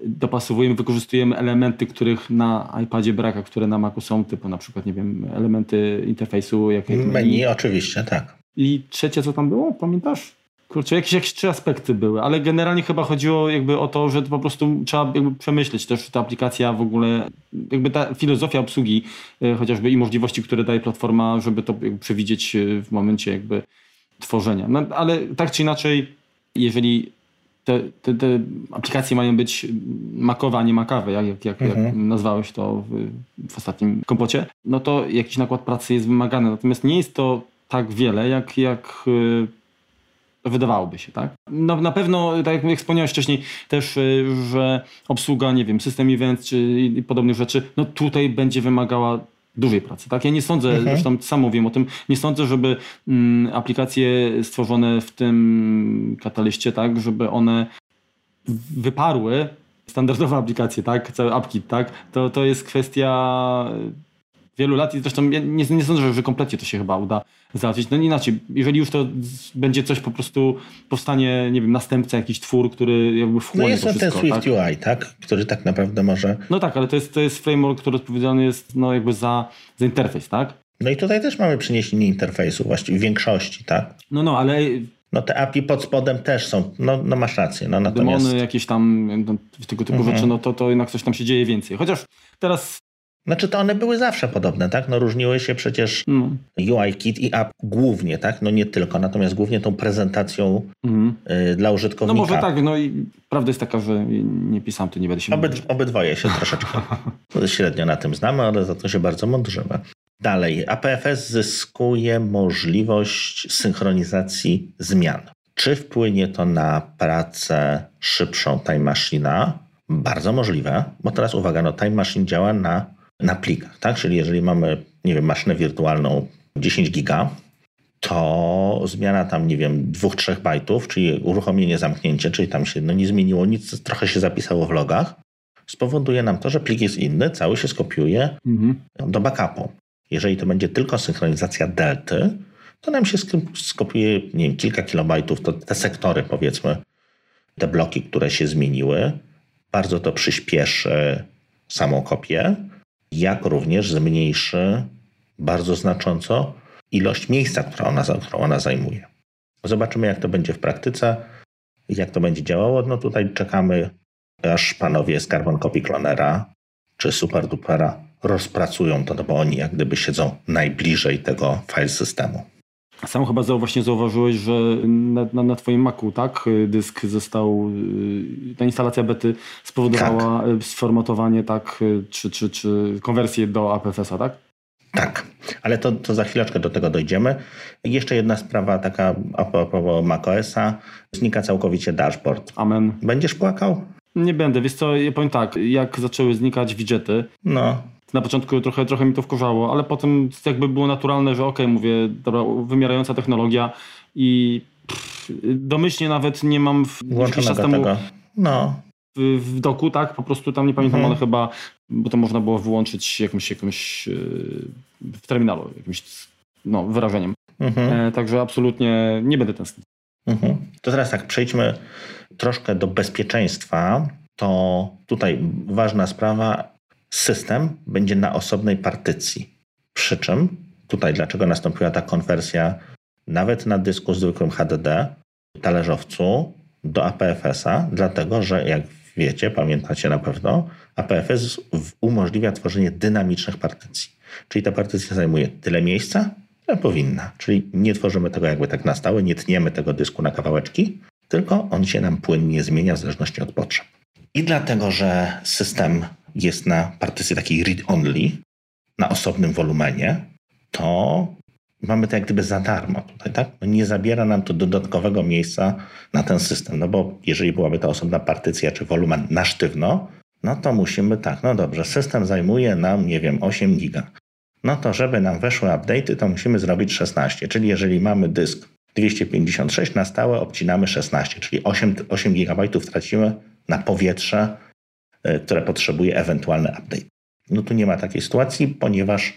dopasowujemy, wykorzystujemy elementy, których na iPadzie brak, a które na Macu są, typu na przykład, nie wiem, elementy interfejsu, jak Menu, oczywiście, tak. i trzecie, co tam było, pamiętasz? Kurczę, jakieś, jakieś trzy aspekty były, ale generalnie chyba chodziło jakby o to, że to po prostu trzeba jakby przemyśleć też ta aplikacja w ogóle, jakby ta filozofia obsługi e, chociażby i możliwości, które daje platforma, żeby to przewidzieć e, w momencie jakby tworzenia. No, ale tak czy inaczej, jeżeli te, te, te aplikacje mają być makowe, a nie makawe, jak, jak, jak, jak Mhm. nazwałeś to w, w ostatnim kompocie, no to jakiś nakład pracy jest wymagany. Natomiast nie jest to tak wiele, jak, jak y, wydawałoby się, tak? No, na pewno, tak jak wspomniałeś wcześniej, też, y, że obsługa, nie wiem, system event czy i podobnych rzeczy, no tutaj będzie wymagała dużej pracy, tak? Ja nie sądzę, Mhm. zresztą sam mówię o tym, nie sądzę, żeby mm, aplikacje stworzone w tym kataliście, tak, żeby one wyparły standardowe aplikacje, tak, cały AppKit, tak, to, to jest kwestia wielu lat i zresztą nie, nie sądzę, że kompletnie to się chyba uda załatwić. No inaczej, jeżeli już to będzie coś po prostu, powstanie, nie wiem, następca, jakiś twór, który jakby wchłonie No jest to to ten wszystko. Swift tak? UI, tak? Który tak naprawdę może... No tak, ale to jest, to jest framework, który odpowiedzialny jest no jakby za, za interfejs, tak? No i tutaj też mamy przeniesienie interfejsu właściwie w większości, tak? No, no, ale No te API pod spodem też są, no, no masz rację, no natomiast... demony, jakieś tam no, tego typu Mhm. rzeczy, no to, to jednak coś tam się dzieje więcej. Chociaż teraz, Znaczy to one były zawsze podobne, tak? No różniły się przecież no, UI-Kit i app głównie, tak? No nie tylko, natomiast głównie tą prezentacją mhm. y, dla no użytkownika. może tak, no i prawda jest taka, że nie pisałem, to nie będę się Obyd, obydwoje się troszeczkę średnio na tym znamy, ale za to się bardzo mądrzymy. Dalej, APFS zyskuje możliwość synchronizacji zmian. Czy wpłynie to na pracę szybszą Time Machine'a? Bardzo możliwe, bo teraz uwaga, no Time Machine działa na, na plikach, tak? Czyli jeżeli mamy, nie wiem, maszynę wirtualną 10 giga, to zmiana tam, nie wiem, dwóch, trzech bajtów, czyli uruchomienie, zamknięcie, czyli tam się no, nie zmieniło nic, trochę się zapisało w logach, spowoduje nam to, że plik jest inny, cały się skopiuje Mhm. do backupu. Jeżeli to będzie tylko synchronizacja delty, to nam się sk- skopiuje nie wiem, kilka kilobajtów, to te sektory powiedzmy, te bloki, które się zmieniły. Bardzo to przyspieszy samą kopię, jak również zmniejszy bardzo znacząco ilość miejsca, która ona, którą ona zajmuje. Zobaczymy, jak to będzie w praktyce, jak to będzie działało. No tutaj czekamy, aż panowie z Carbon Copy Clonera czy SuperDupera rozpracują to, no bo oni jak gdyby siedzą najbliżej tego file systemu. Sam chyba właśnie zauważyłeś, że na, na, na twoim Macu, tak, dysk został, y, ta instalacja bety spowodowała Tak. y, sformatowanie, tak, y, czy, czy, czy konwersję do APFS-a, tak? Tak, ale to, to za chwileczkę do tego dojdziemy. Jeszcze jedna sprawa taka a propos macOSa. Znika całkowicie dashboard. Amen. Będziesz płakał? Nie będę, wiesz co, ja powiem tak, jak zaczęły znikać widgety, No, na początku trochę, trochę mi to wkurzało, ale potem jakby było naturalne, że okej, mówię, dobra, wymierająca technologia i pff, domyślnie nawet nie mam w, jakiś czas temu tego. No, w, w doku, tak, po prostu tam nie pamiętam, Mhm. ale chyba, bo to można było wyłączyć jakimś, jakimś yy, w terminalu, jakimś no, wyrażeniem. mhm. E, także absolutnie nie będę tęsknił. Mhm. To teraz tak, przejdźmy troszkę do bezpieczeństwa. To tutaj ważna sprawa. System będzie na osobnej partycji. Przy czym tutaj dlaczego nastąpiła ta konwersja nawet na dysku zwykłym HDD, talerzowcu do APFS-a, dlatego że jak wiecie, pamiętacie na pewno, APFS umożliwia tworzenie dynamicznych partycji. Czyli ta partycja zajmuje tyle miejsca, ile powinna. Czyli nie tworzymy tego jakby tak na stałe, nie tniemy tego dysku na kawałeczki, tylko on się nam płynnie zmienia w zależności od potrzeb. I dlatego, że system jest na partycji takiej read-only, na osobnym wolumenie, to mamy to jak gdyby za darmo tutaj, tak? No nie zabiera nam to dodatkowego miejsca na ten system, no bo jeżeli byłaby to osobna partycja czy wolumen na sztywno, no to musimy tak, no dobrze, system zajmuje nam, nie wiem, 8 giga. No to żeby nam weszły update'y, to musimy zrobić 16, czyli jeżeli mamy dysk 256 na stałe obcinamy 16, czyli 8, 8 GB tracimy na powietrze, które potrzebuje ewentualny update. No tu nie ma takiej sytuacji, ponieważ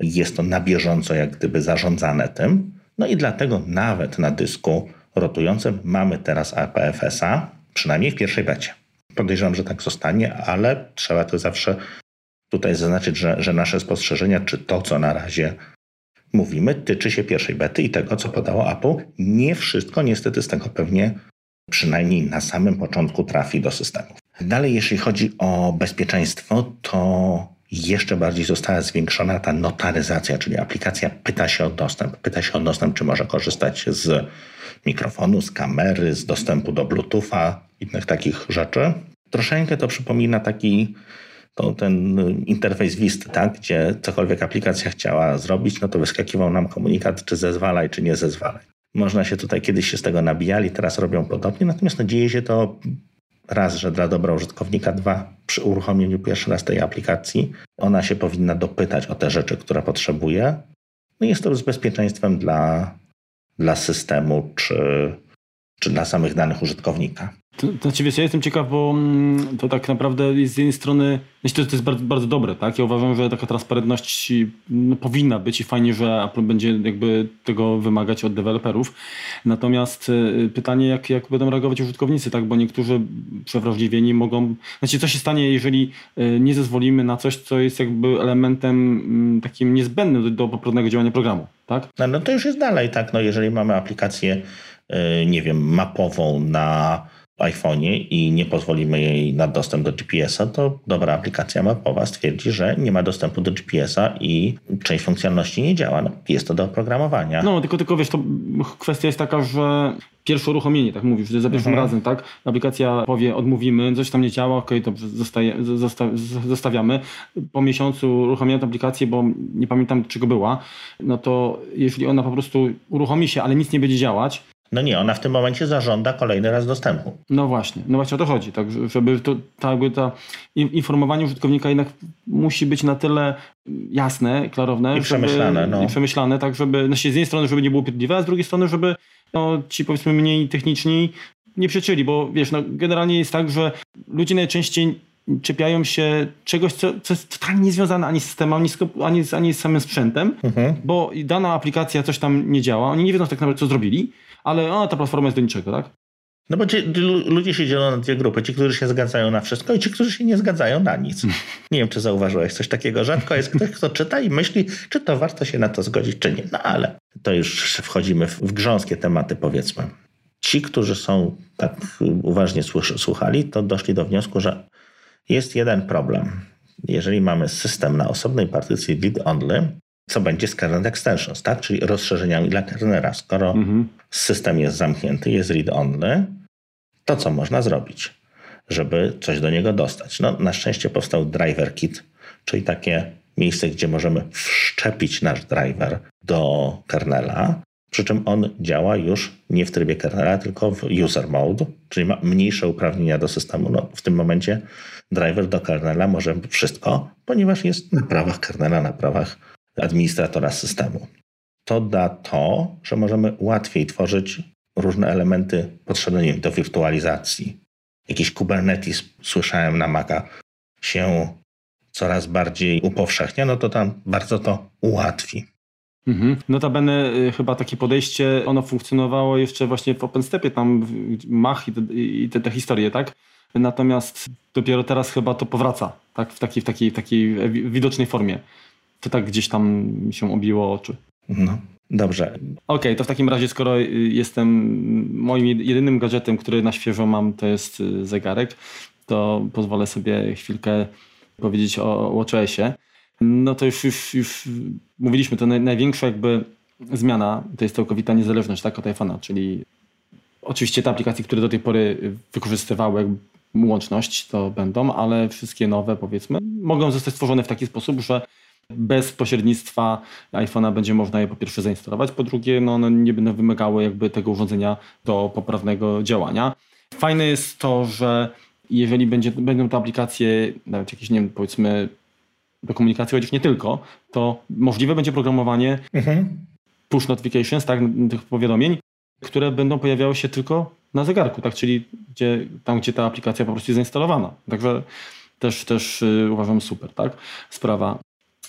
jest to na bieżąco jak gdyby zarządzane tym. No i dlatego nawet na dysku rotującym mamy teraz APFS-a, przynajmniej w pierwszej becie. Podejrzewam, że tak zostanie, ale trzeba to zawsze tutaj zaznaczyć, że, że nasze spostrzeżenia, czy to, co na razie mówimy, tyczy się pierwszej bety i tego, co podało Apple. Nie wszystko niestety z tego pewnie przynajmniej na samym początku trafi do systemów. Dalej, jeśli chodzi o bezpieczeństwo, to jeszcze bardziej została zwiększona ta notaryzacja, czyli aplikacja pyta się o dostęp. Pyta się o dostęp, czy może korzystać z mikrofonu, z kamery, z dostępu do Bluetootha, innych takich rzeczy. Troszeczkę to przypomina taki to ten interfejs WIST, tak, gdzie cokolwiek aplikacja chciała zrobić, no to wyskakiwał nam komunikat, czy zezwalaj, czy nie zezwalaj. Można się tutaj kiedyś się z tego nabijali, teraz robią podobnie, natomiast no, dzieje się to raz, że dla dobra użytkownika, dwa, przy uruchomieniu pierwszy raz tej aplikacji, ona się powinna dopytać o te rzeczy, które potrzebuje. No jest to z bezpieczeństwem dla, dla systemu, czy, czy dla samych danych użytkownika. To, to znaczy, wiesz, ja jestem ciekaw, bo mm, to tak naprawdę z jednej strony, myślę, że to jest bardzo, bardzo dobre, tak? Ja uważam, że taka transparentność no, powinna być i fajnie, że Apple będzie jakby tego wymagać od deweloperów. Natomiast y, pytanie, jak, jak będą reagować użytkownicy, tak? Bo niektórzy przewrażliwieni mogą, znaczy co się stanie, jeżeli y, nie zezwolimy na coś, co jest jakby elementem mm, takim niezbędnym do, do poprawnego działania programu, tak? No, no to już jest dalej, tak? No jeżeli mamy aplikację, y, nie wiem, mapową na iPhone'ie i nie pozwolimy jej na dostęp do GPS-a, to dobra aplikacja mapowa stwierdzi, że nie ma dostępu do GPS-a i część funkcjonalności nie działa. No, jest to do oprogramowania. No, tylko, tylko wiesz, to kwestia jest taka, że pierwsze uruchomienie, tak mówisz, za pierwszym mhm. razem, tak? Aplikacja powie, odmówimy, coś tam nie działa, ok, to zostaje, zosta, zostawiamy. Po miesiącu uruchamiamy tę aplikację, bo nie pamiętam czego była, no to jeżeli ona po prostu uruchomi się, ale nic nie będzie działać, no nie, ona w tym momencie zażąda kolejny raz dostępu. No właśnie, no właśnie o to chodzi, tak, żeby to, ta, jakby ta informowanie użytkownika jednak musi być na tyle jasne, klarowne. I przemyślane. Żeby, no. I przemyślane, tak żeby, no z jednej strony, żeby nie było pierdliwe, a z drugiej strony, żeby no, ci powiedzmy mniej techniczni nie przeczyli, bo wiesz, no generalnie jest tak, że ludzie najczęściej czepiają się czegoś, co, co jest totalnie niezwiązane ani z systemem, ani z, ani z, ani z samym sprzętem, mhm. bo dana aplikacja coś tam nie działa, oni nie wiedzą tak naprawdę, co zrobili, ale o, ta platforma jest do niczego, tak? No bo ci, ludzie się dzielą na dwie grupy. Ci, którzy się zgadzają na wszystko i ci, którzy się nie zgadzają na nic. Nie wiem, czy zauważyłeś coś takiego. Rzadko jest ktoś, kto czyta i myśli, czy to warto się na to zgodzić, czy nie. No ale to już wchodzimy w, w grząskie tematy, powiedzmy. Ci, którzy są tak uważnie słuchali, to doszli do wniosku, że jest jeden problem. Jeżeli mamy system na osobnej partycji read-only, co będzie z kernel extensions, tak? czyli rozszerzeniami dla kernera. Skoro mhm. system jest zamknięty, jest read-only, to co można zrobić, żeby coś do niego dostać? No, na szczęście powstał driver kit, czyli takie miejsce, gdzie możemy wszczepić nasz driver do kernela, przy czym on działa już nie w trybie kernela, tylko w user mode, czyli ma mniejsze uprawnienia do systemu. No, w tym momencie driver do kernela może wszystko, ponieważ jest na prawach kernela, na prawach administratora systemu. To da to, że możemy łatwiej tworzyć różne elementy potrzebne do wirtualizacji. Jakiś Kubernetes słyszałem na Maca się coraz bardziej upowszechnia, no to tam bardzo to ułatwi. Mhm. Notabene y, chyba takie podejście, ono funkcjonowało jeszcze właśnie w OpenStepie, tam Mach i te, i te, te historie, tak? Natomiast dopiero teraz chyba to powraca, tak? W takiej, w takiej, w takiej widocznej formie to tak gdzieś tam się obiło oczy. No, dobrze. Okej, okay, to w takim razie, skoro y, jestem moim jedynym gadżetem, który na świeżo mam, to jest y, zegarek, to pozwolę sobie chwilkę powiedzieć o WatchOSie. No to już, już, już mówiliśmy, to największa jakby zmiana to jest całkowita niezależność tak, od iPhone'a, czyli oczywiście te aplikacje, które do tej pory wykorzystywały łączność, to będą, ale wszystkie nowe powiedzmy mogą zostać stworzone w taki sposób, że bez pośrednictwa iPhone'a będzie można je po pierwsze zainstalować, po drugie no one nie będą wymagały jakby tego urządzenia do poprawnego działania. Fajne jest to, że jeżeli będzie, będą to aplikacje, nawet jakieś, nie wiem, powiedzmy do komunikacji, choć nie tylko, to możliwe będzie programowanie mhm. push notifications, tak, tych powiadomień, które będą pojawiały się tylko na zegarku, tak, czyli gdzie, tam, gdzie ta aplikacja po prostu jest zainstalowana. Także też, też yy, uważam super, tak, sprawa.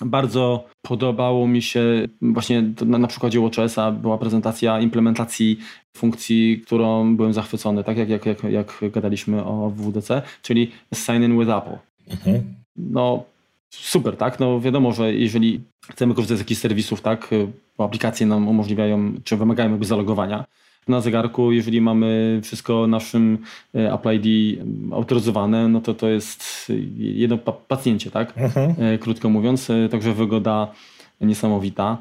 Bardzo podobało mi się właśnie na, na przykładzie WatchOSa była prezentacja implementacji funkcji, którą byłem zachwycony, tak jak, jak, jak, jak gadaliśmy o WWDC, czyli Sign in with Apple. Mhm. No super, tak? No wiadomo, że jeżeli chcemy korzystać z jakichś serwisów, tak, bo aplikacje nam umożliwiają, czy wymagają jakby zalogowania, na zegarku, jeżeli mamy wszystko naszym e, Apple ID autoryzowane, no to to jest jedno pacjencie, tak? Mhm. E, krótko mówiąc, e, także wygoda niesamowita.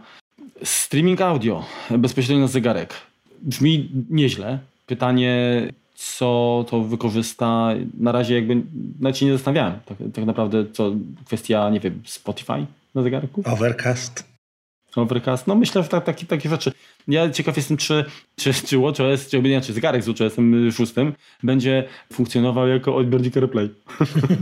Streaming audio bezpośrednio na zegarek. Brzmi nieźle. Pytanie, co to wykorzysta, na razie jakby nawet się nie zastanawiałem. Tak, tak naprawdę co kwestia, nie wiem, Spotify na zegarku? Overcast. Overcast. No myślę, że tak, takie, takie rzeczy. Ja ciekaw jestem, czy, czy, czy WatchOS, czy, nie, czy zegarek z WatchOSem 6 będzie funkcjonował jako odbiornik AirPlay.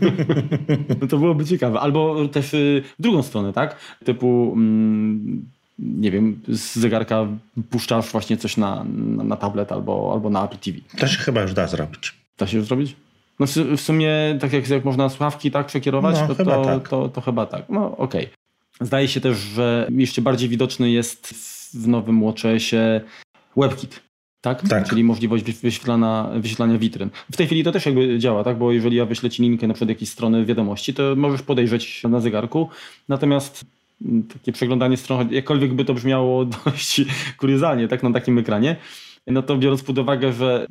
no to byłoby ciekawe. Albo też y, w drugą stronę, tak? Typu mm, nie wiem, z zegarka puszczasz właśnie coś na, na, na, tablet albo, albo na Apple TV. To się chyba już da zrobić. Da się już zrobić? No w, sumie, tak jak, jak można słuchawki tak przekierować, No, to, chyba to, tak. To, to chyba tak. No okej. Zdaje się też, że jeszcze bardziej widoczny jest w nowym WatchOSie WebKit. Tak? Tak. Czyli możliwość wyś- wyświetlania, wyświetlania witryn. W tej chwili to też jakby działa, tak? Bo jeżeli ja wyślę ci linkę na przykład jakiejś strony wiadomości, to możesz podejrzeć na zegarku. Natomiast mm, takie przeglądanie stron, jakkolwiek by to brzmiało dość kuriozalnie, tak? Na takim ekranie, no to biorąc pod uwagę, że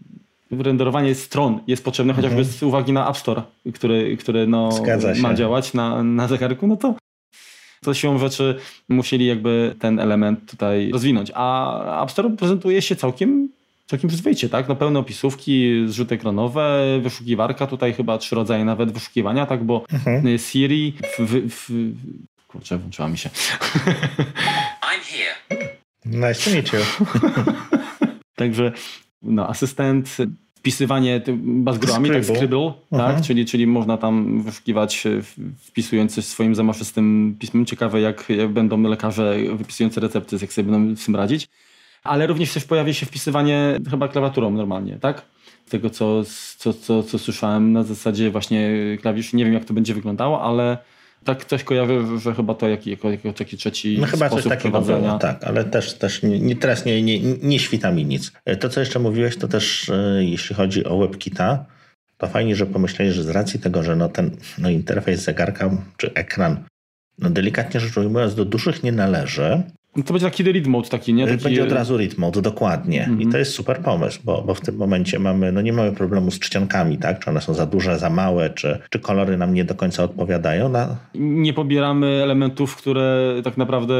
renderowanie stron jest potrzebne chociażby z uwagi na App Store, który, który no, się. ma działać na, na zegarku, no to to siłą rzeczy musieli jakby ten element tutaj rozwinąć. A App Store prezentuje się całkiem, całkiem przyzwoicie, tak? No pełne opisówki, zrzuty ekranowe, wyszukiwarka, tutaj chyba trzy rodzaje nawet wyszukiwania, tak? Bo Mhm. Siri, w, w, w, kurczę, włączyła mi się. I'm here. Nice to meet you. Także no, asystent, wpisywanie bazgrami, tak Scribble. Scribble, Mhm. tak? Czyli, czyli można tam wyszukiwać e, wpisując coś swoim zamaszystym pismem. Ciekawe jak, jak będą lekarze wypisujący recepty, jak sobie będą z tym radzić. Ale również też pojawi się wpisywanie chyba klawiaturą normalnie, tak? Z tego co, co, co, co słyszałem na zasadzie właśnie klawisz. Nie wiem jak to będzie wyglądało, ale tak coś kojarzę, że chyba to jako, jako, jako taki trzeci No chyba coś takiego było, tak, ale też, też nie, nie, teraz nie, nie, nie świta mi nic. To, co jeszcze mówiłeś, to też e, jeśli chodzi o WebKita, to fajnie, że pomyśleli, że z racji tego, że no ten no interfejs zegarka czy ekran, no delikatnie rzecz ujmując, do dużych nie należy, No to będzie taki read mode taki, nie? Taki, będzie od razu read mode, dokładnie. Mhm. I to jest super pomysł, bo, bo w tym momencie mamy, no nie mamy problemu z czcionkami, tak? Czy one są za duże, za małe, czy, czy kolory nam nie do końca odpowiadają. No, nie pobieramy elementów, które tak naprawdę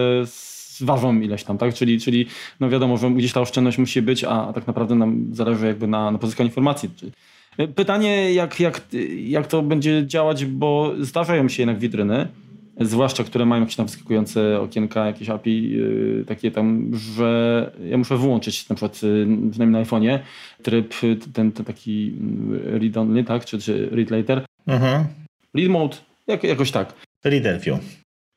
ważą ileś tam, tak? Czyli, czyli no wiadomo, że gdzieś ta oszczędność musi być, a tak naprawdę nam zależy jakby na, na pozyskaniu informacji. Pytanie, jak, jak, jak to będzie działać, bo zdarzają się jednak witryny, zwłaszcza które mają jakieś tam wyskakujące okienka, jakieś API yy, takie tam, że ja muszę wyłączyć na przykład yy, przynajmniej na iPhone'ie tryb yy, ten, ten taki read only, tak? Czy, czy read later. mhm. Read mode, jak, jakoś tak. Reader view.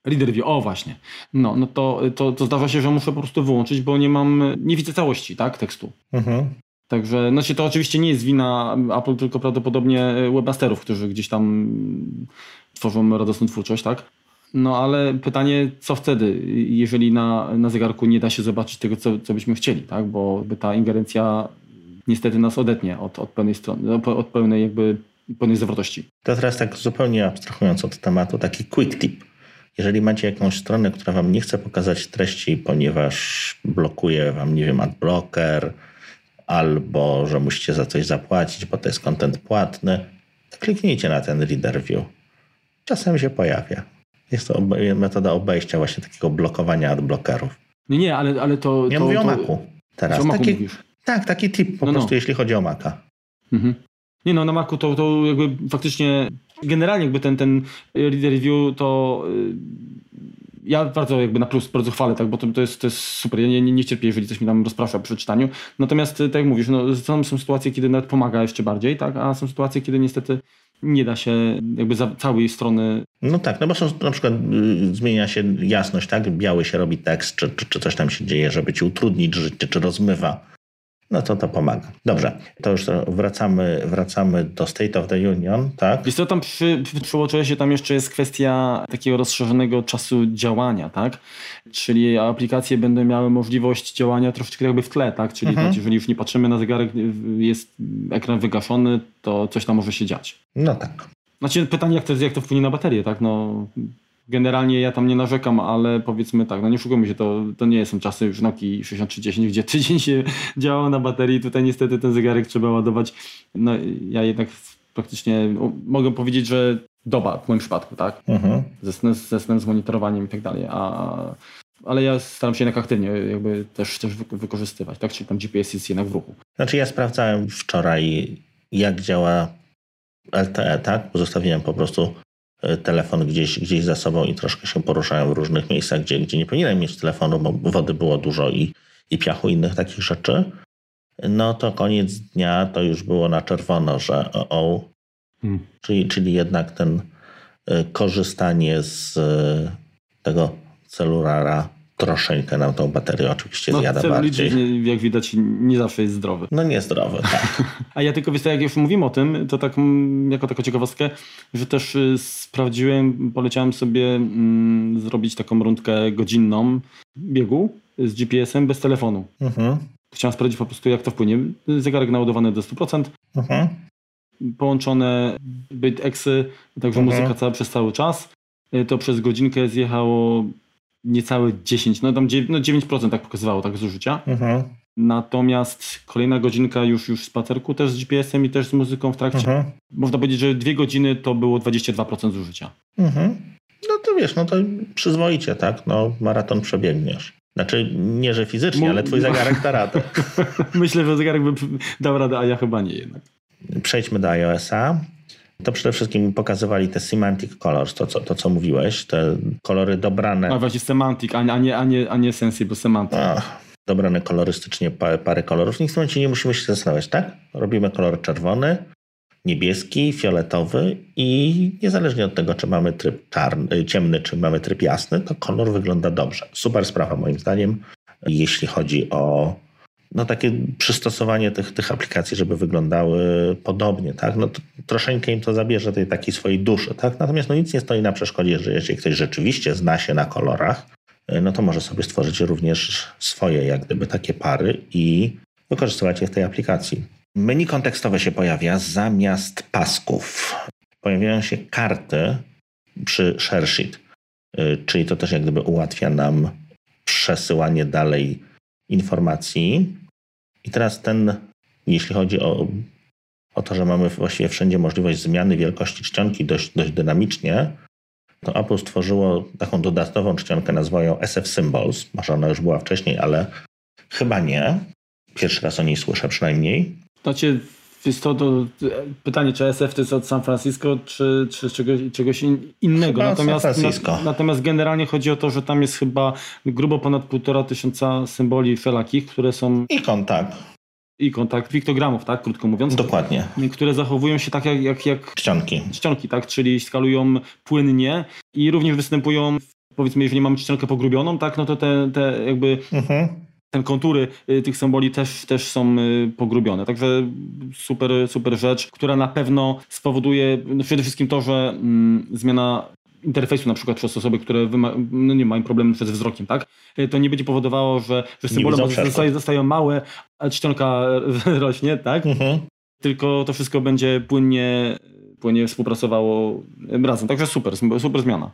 Reader view, o właśnie. No, no to, to, to zdarza się, że muszę po prostu wyłączyć, bo nie mam, nie widzę całości, tak, tekstu. Mhm. Także, znaczy to oczywiście nie jest wina Apple, tylko prawdopodobnie webmasterów, którzy gdzieś tam tworzą radosną twórczość, tak? No ale pytanie, co wtedy, jeżeli na, na zegarku nie da się zobaczyć tego, co, co byśmy chcieli, tak? Bo ta ingerencja niestety nas odetnie od, od pełnej strony, od- od pełnej jakby pełnej zawartości. To teraz tak zupełnie abstrahując od tematu, taki quick tip. Jeżeli macie jakąś stronę, która wam nie chce pokazać treści, ponieważ blokuje wam, nie wiem, adblocker, albo że musicie za coś zapłacić, bo to jest content płatny, to kliknijcie na ten reader view. Czasem się pojawia. Jest to metoda obejścia właśnie takiego blokowania adblockerów. Nie, nie, ale, ale to... Ja to, mówię o to, Macu teraz. O Macu taki, mówisz. tak, taki tip po No, no. prostu, jeśli chodzi o Maca. Mhm. Nie no, na Macu to, to jakby faktycznie generalnie jakby ten, ten reader review to y, ja bardzo jakby na plus bardzo chwalę, tak, bo to, to, jest, to jest super. Ja nie, nie, nie cierpię, jeżeli coś mi tam rozprasza przy czytaniu. Natomiast y, tak jak mówisz, no, są, są sytuacje, kiedy nawet pomaga jeszcze bardziej, tak, a są sytuacje, kiedy niestety nie da się jakby za całej strony No tak, no bo są, na przykład y, zmienia się jasność, tak? Biały się robi tekst, czy, czy, czy coś tam się dzieje, żeby ci utrudnić życie, czy rozmywa. No to to pomaga. Dobrze, to już wracamy, wracamy do State of the Union, tak? Wiesz co, tam przy, przy, przyłączyłeś się, tam jeszcze jest kwestia takiego rozszerzonego czasu działania, tak? Czyli aplikacje będą miały możliwość działania troszeczkę jakby w tle, tak? Czyli Mhm. tak, jeżeli już nie patrzymy na zegarek, jest ekran wygaszony, to coś tam może się dziać. No tak. Znaczy pytanie, jak to, jak to wpłynie na baterię, tak? No, generalnie ja tam nie narzekam, ale powiedzmy tak, no nie szukajmy się, to, to nie są czasy już Nokii 6310, gdzie tydzień się działało na baterii. Tutaj niestety ten zegarek trzeba ładować. No ja jednak praktycznie mogę powiedzieć, że doba w moim przypadku, tak? Mhm. Ze, snem- ze snem, z monitorowaniem i tak dalej. A, ale ja staram się jednak aktywnie jakby też, też wy- wykorzystywać, tak? Czyli tam GPS jest jednak w ruchu. Znaczy ja sprawdzałem wczoraj, jak działa LTE, tak? Zostawiłem po prostu telefon gdzieś, gdzieś za sobą i troszkę się poruszałem w różnych miejscach, gdzie, gdzie nie powinienem mieć telefonu, bo wody było dużo i, i piachu i innych takich rzeczy. No to koniec dnia to już było na czerwono, że o, o Hmm. czyli, czyli jednak ten y, korzystanie z y, tego celulara troszeczkę nam tą baterię oczywiście No, zjada bardziej. nie- jak widać, nie zawsze jest zdrowy. No niezdrowy, tak. A ja tylko, wiesz, jak już mówimy o tym, to tak mm, jako taką ciekawostkę, że też y, sprawdziłem, poleciałem sobie mm, zrobić taką rundkę godzinną biegu z GPS-em bez telefonu. Mhm, Chciałem sprawdzić po prostu, jak to wpłynie. Zegarek naładowany do 100%, mhm. połączone byt-eksy, także Mhm. muzyka cała przez cały czas. Y, To przez godzinkę zjechało niecałe 10, no tam dziew- no 9% tak pokazywało tak zużycia. Mhm, Natomiast kolejna godzinka już, już spacerku też z GPS-em i też z muzyką w trakcie. mhm, Można powiedzieć, że dwie godziny to było 22% zużycia. mhm. No to wiesz, no to przyzwoicie, tak? No maraton przebiegniesz. Znaczy nie, że fizycznie, ale twój zegarek da radę. Myślę, że zegarek by dał radę, a ja chyba nie jednak. Przejdźmy do iOS-a. To przede wszystkim pokazywali te semantic colors, to co, to co mówiłeś, te kolory dobrane. A właśnie semantic, a nie, a nie, a nie, a nie sensible, semantic. Ach, dobrane kolorystycznie pa- parę kolorów. W tym momencie nie musimy się zastanawiać, tak? Robimy kolor czerwony, niebieski, fioletowy i niezależnie od tego, czy mamy tryb czarny, ciemny, czy mamy tryb jasny, to kolor wygląda dobrze. Super sprawa moim zdaniem, jeśli chodzi o no, takie przystosowanie tych, tych aplikacji, żeby wyglądały podobnie, tak? No, troszeczkę im to zabierze tej takiej swojej duszy, tak? Natomiast no, nic nie stoi na przeszkodzie, że jeżeli ktoś rzeczywiście zna się na kolorach, no to może sobie stworzyć również swoje, jak gdyby takie pary i wykorzystywać je w tej aplikacji. Menu kontekstowe się pojawia zamiast pasków. Pojawiają się karty przy ShareSheet, y, czyli to też jak gdyby ułatwia nam przesyłanie dalej informacji. I teraz ten, jeśli chodzi o, o to, że mamy właściwie wszędzie możliwość zmiany wielkości czcionki dość, dość dynamicznie, to Apple stworzyło taką dodatkową czcionkę, nazwa ją SF Symbols. Może ona już była wcześniej, ale chyba nie. Pierwszy raz o niej słyszę przynajmniej. Znaczy, jest to, to pytanie, czy SF to jest od San Francisco, czy, czy czegoś, czegoś in- innego. Chyba od San natomiast, Francisco. natomiast generalnie chodzi o to, że tam jest chyba grubo ponad półtora tysiąca symboli wszelakich, które są Ikon, tak. ikon, tak, piktogramów, tak, krótko mówiąc, Dokładnie. które zachowują się tak jak, jak, jak Czcionki. czcionki, tak, czyli skalują płynnie i również występują, powiedzmy, jeżeli mamy czcionkę pogrubioną, tak, no to te, te jakby Mhm. Ten kontury y, tych symboli też, też są y, pogrubione. Także super, super rzecz, która na pewno spowoduje no przede wszystkim to, że mm, zmiana interfejsu na przykład przez osoby, które no nie mają problemu ze wzrokiem, tak? Y, To nie będzie powodowało, że, że symbole zostają, zostają małe, a czcionka rośnie, tak? Mhm. Tylko to wszystko będzie płynnie, płynnie współpracowało razem. Także super, super zmiana.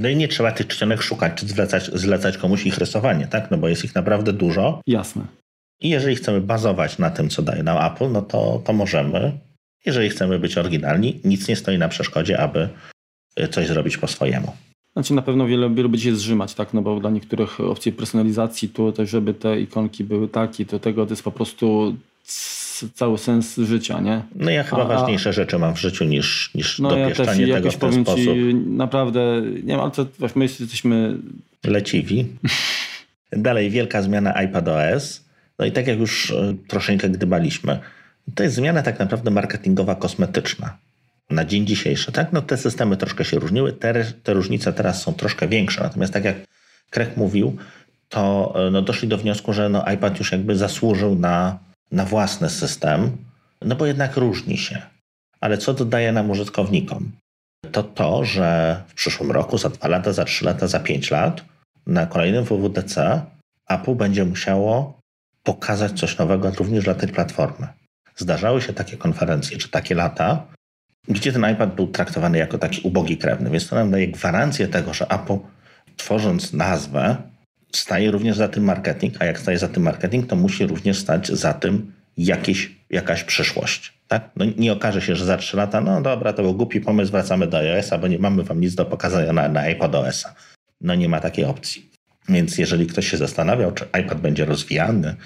No i nie trzeba tych czcionek szukać, czy zlecać, zlecać komuś ich rysowanie, tak? No bo jest ich naprawdę dużo. Jasne. I jeżeli chcemy bazować na tym, co daje nam Apple, no to, to możemy. Jeżeli chcemy być oryginalni, nic nie stoi na przeszkodzie, aby y, coś zrobić po swojemu. Znaczy na pewno wiele, wielu będzie się zrzymać, tak? No bo dla niektórych opcji personalizacji, to też, żeby te ikonki były takie, to tego to jest po prostu cały sens życia, nie? No ja chyba A- a- ważniejsze rzeczy mam w życiu niż, niż No ja też dopieszczanie tego jakoś w ten sposób. ci, naprawdę, nie wiem, ale to, my jesteśmy, leciwi. Dalej wielka zmiana iPadOS. No i tak jak już e, troszeczkę gdybaliśmy, to jest zmiana tak naprawdę marketingowa, kosmetyczna. Na dzień dzisiejszy, tak? No te systemy troszkę się różniły, te, te różnice teraz są troszkę większe. Natomiast tak jak Craig mówił, to e, no, doszli do wniosku, że no, iPad już jakby zasłużył na, na własny system, no bo jednak różni się. Ale co dodaje nam użytkownikom? To to, że w przyszłym roku, za dwa lata, za trzy lata, za pięć lat, na kolejnym WWDC Apple będzie musiało pokazać coś nowego również dla tej platformy. Zdarzały się takie konferencje czy takie lata, gdzie ten iPad był traktowany jako taki ubogi krewny, więc to nam daje gwarancję tego, że Apple tworząc nazwę staje również za tym marketing, a jak staje za tym marketing, to musi również stać za tym jakieś, jakaś przyszłość. Tak? No nie okaże się, że za trzy lata, no dobra, to był głupi pomysł, wracamy do iOS-a, bo nie mamy wam nic do pokazania na, na iPadOS-a. No nie ma takiej opcji. Więc jeżeli ktoś się zastanawiał, czy iPad będzie rozwijany,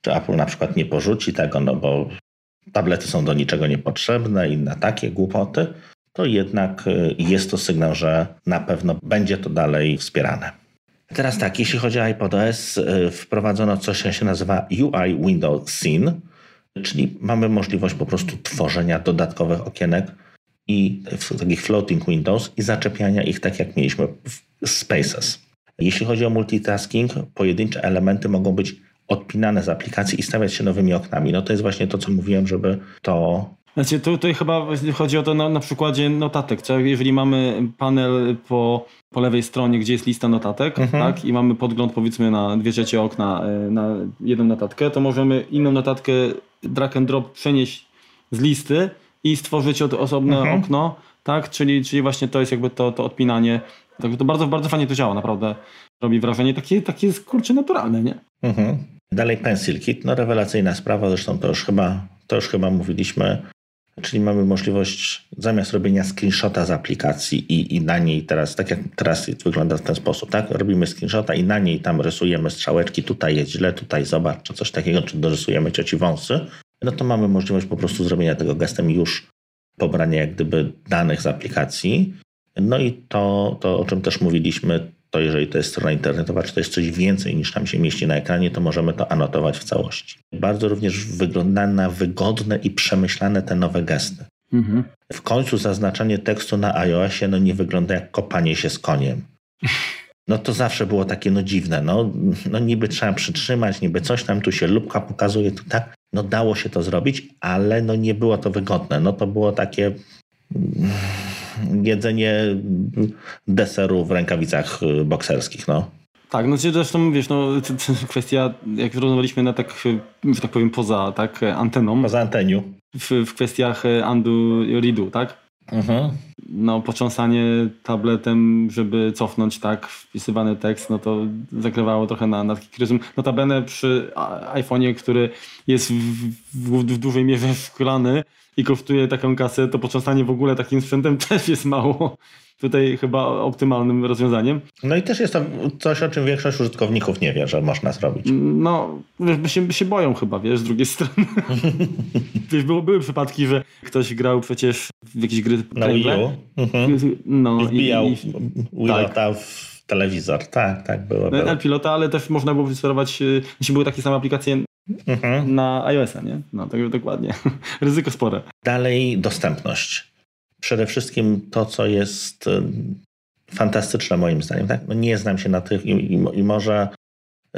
czy Apple na przykład nie porzuci tego, no bo tablety są do niczego niepotrzebne i na takie głupoty, to jednak y, jest to sygnał, że na pewno będzie to dalej wspierane. Teraz tak, jeśli chodzi o iPadOS, y, wprowadzono coś, co się nazywa UI Window Scene, czyli mamy możliwość po prostu tworzenia dodatkowych okienek i takich floating windows i zaczepiania ich tak, jak mieliśmy w Spaces. Jeśli chodzi o multitasking, pojedyncze elementy mogą być odpinane z aplikacji i stawiać się nowymi oknami. No to jest właśnie to, co mówiłem, żeby to Znaczy, tu, tutaj chyba chodzi o to na, na przykładzie notatek. Co? Jeżeli mamy panel po, po lewej stronie, gdzie jest lista notatek, tak? I mamy podgląd powiedzmy na dwie trzecie okna, y, na jedną notatkę, to możemy inną notatkę drag and drop przenieść z listy i stworzyć od, osobne okno, tak? Czyli, czyli właśnie to jest jakby to, to odpinanie. Także to bardzo, bardzo fajnie to działa, naprawdę. Robi wrażenie takie, takie kurczę naturalne, nie? Mhm. Dalej Pencil Kit, no rewelacyjna sprawa, zresztą to już chyba, to już chyba mówiliśmy, czyli mamy możliwość zamiast robienia screenshota z aplikacji i, i na niej teraz, tak jak teraz wygląda w ten sposób, tak? Robimy screenshota i na niej tam rysujemy strzałeczki, tutaj jest źle, tutaj zobacz, czy coś takiego, czy dorysujemy cioci wąsy, no to mamy możliwość po prostu zrobienia tego gestem już pobrania jak gdyby danych z aplikacji. No i to, to o czym też mówiliśmy, to jeżeli to jest strona internetowa, czy to jest coś więcej niż tam się mieści na ekranie, to możemy to anotować w całości. Bardzo również wygląda na wygodne i przemyślane te nowe gesty. Mhm. W końcu zaznaczanie tekstu na iOSie no nie wygląda jak kopanie się z koniem. No to zawsze było takie no dziwne, no, no niby trzeba przytrzymać, niby coś tam, tu się lubka pokazuje, tu tak. No dało się to zrobić, ale no nie było to wygodne. No to było takie jedzenie deseru w rękawicach y, bokserskich, no. Tak, no zresztą wiesz, no kwestia, jak rozmawialiśmy na tak, że tak powiem, poza tak, anteną, Poza anteniu. w, w kwestiach undo i redo, tak? Mhm. No, potrząsanie tabletem, żeby cofnąć tak wpisywany tekst, no to zakrywało trochę na, na taki kryzym. Notabene przy iPhone'ie, który jest w, w, w dużej mierze szklany i kosztuje taką kasę, to potrząsanie w ogóle takim sprzętem też jest mało. Tutaj chyba optymalnym rozwiązaniem. No i też jest to coś, o czym większość użytkowników nie wie, że można zrobić. No, wiesz, by się, się boją chyba, wiesz, z drugiej strony. wiesz, było, były przypadki, że ktoś grał przecież w jakieś gry Na Wii U. Mhm. No, I wbijał i, Willota w telewizor. Tak, tak było. było. No, pilota, ale też można było wysterować, y, jeśli były takie same aplikacje Mhm. na iOS-a, nie? No, tak dokładnie. Ryzyko spore. Dalej dostępność. Przede wszystkim to, co jest fantastyczne moim zdaniem. Tak? No nie znam się na tych i, i, i może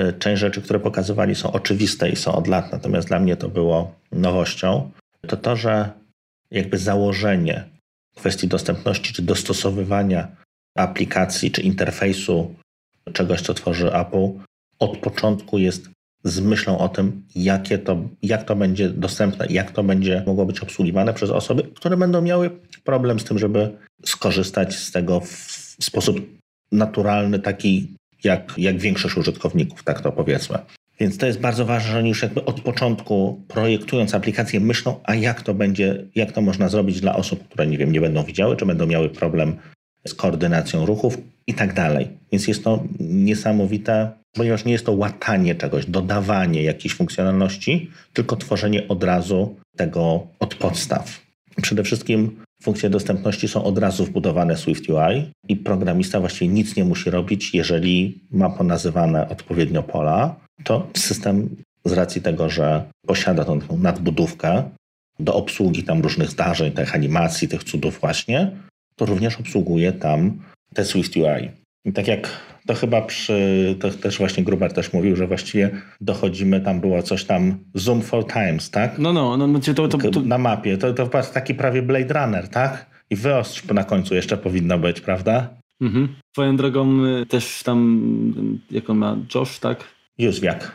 y, część rzeczy, które pokazywali są oczywiste i są od lat, natomiast dla mnie to było nowością. To to, że jakby założenie kwestii dostępności czy dostosowywania aplikacji czy interfejsu czegoś, co tworzy Apple, od początku jest z myślą o tym, jakie to, jak to będzie dostępne, jak to będzie mogło być obsługiwane przez osoby, które będą miały problem z tym, żeby skorzystać z tego w sposób naturalny, taki jak, jak większość użytkowników, tak to powiedzmy. Więc to jest bardzo ważne, że oni już jakby od początku projektując aplikację myślą, a jak to będzie, jak to można zrobić dla osób, które nie wiem, nie będą widziały, czy będą miały problem z koordynacją ruchów i tak dalej. Więc jest to niesamowite, ponieważ nie jest to łatanie czegoś, dodawanie jakiejś funkcjonalności, tylko tworzenie od razu tego od podstaw. Przede wszystkim funkcje dostępności są od razu wbudowane w Swift UI i programista właściwie nic nie musi robić, jeżeli ma ponazywane odpowiednio pola, to system z racji tego, że posiada tą nadbudówkę do obsługi tam różnych zdarzeń, tych animacji, tych cudów właśnie, to również obsługuje tam te Swift UI. I tak jak to chyba przy, to też właśnie Gruber też mówił, że właściwie dochodzimy, tam było coś tam Zoom for Times, tak? No, no, no, no to, to, to, Na mapie. To, to taki prawie Blade Runner, tak? I wyostrz na końcu jeszcze powinno być, prawda? mhm. Swoją drogą y, też tam, y, jak on ma, Josh, tak? Józwiak.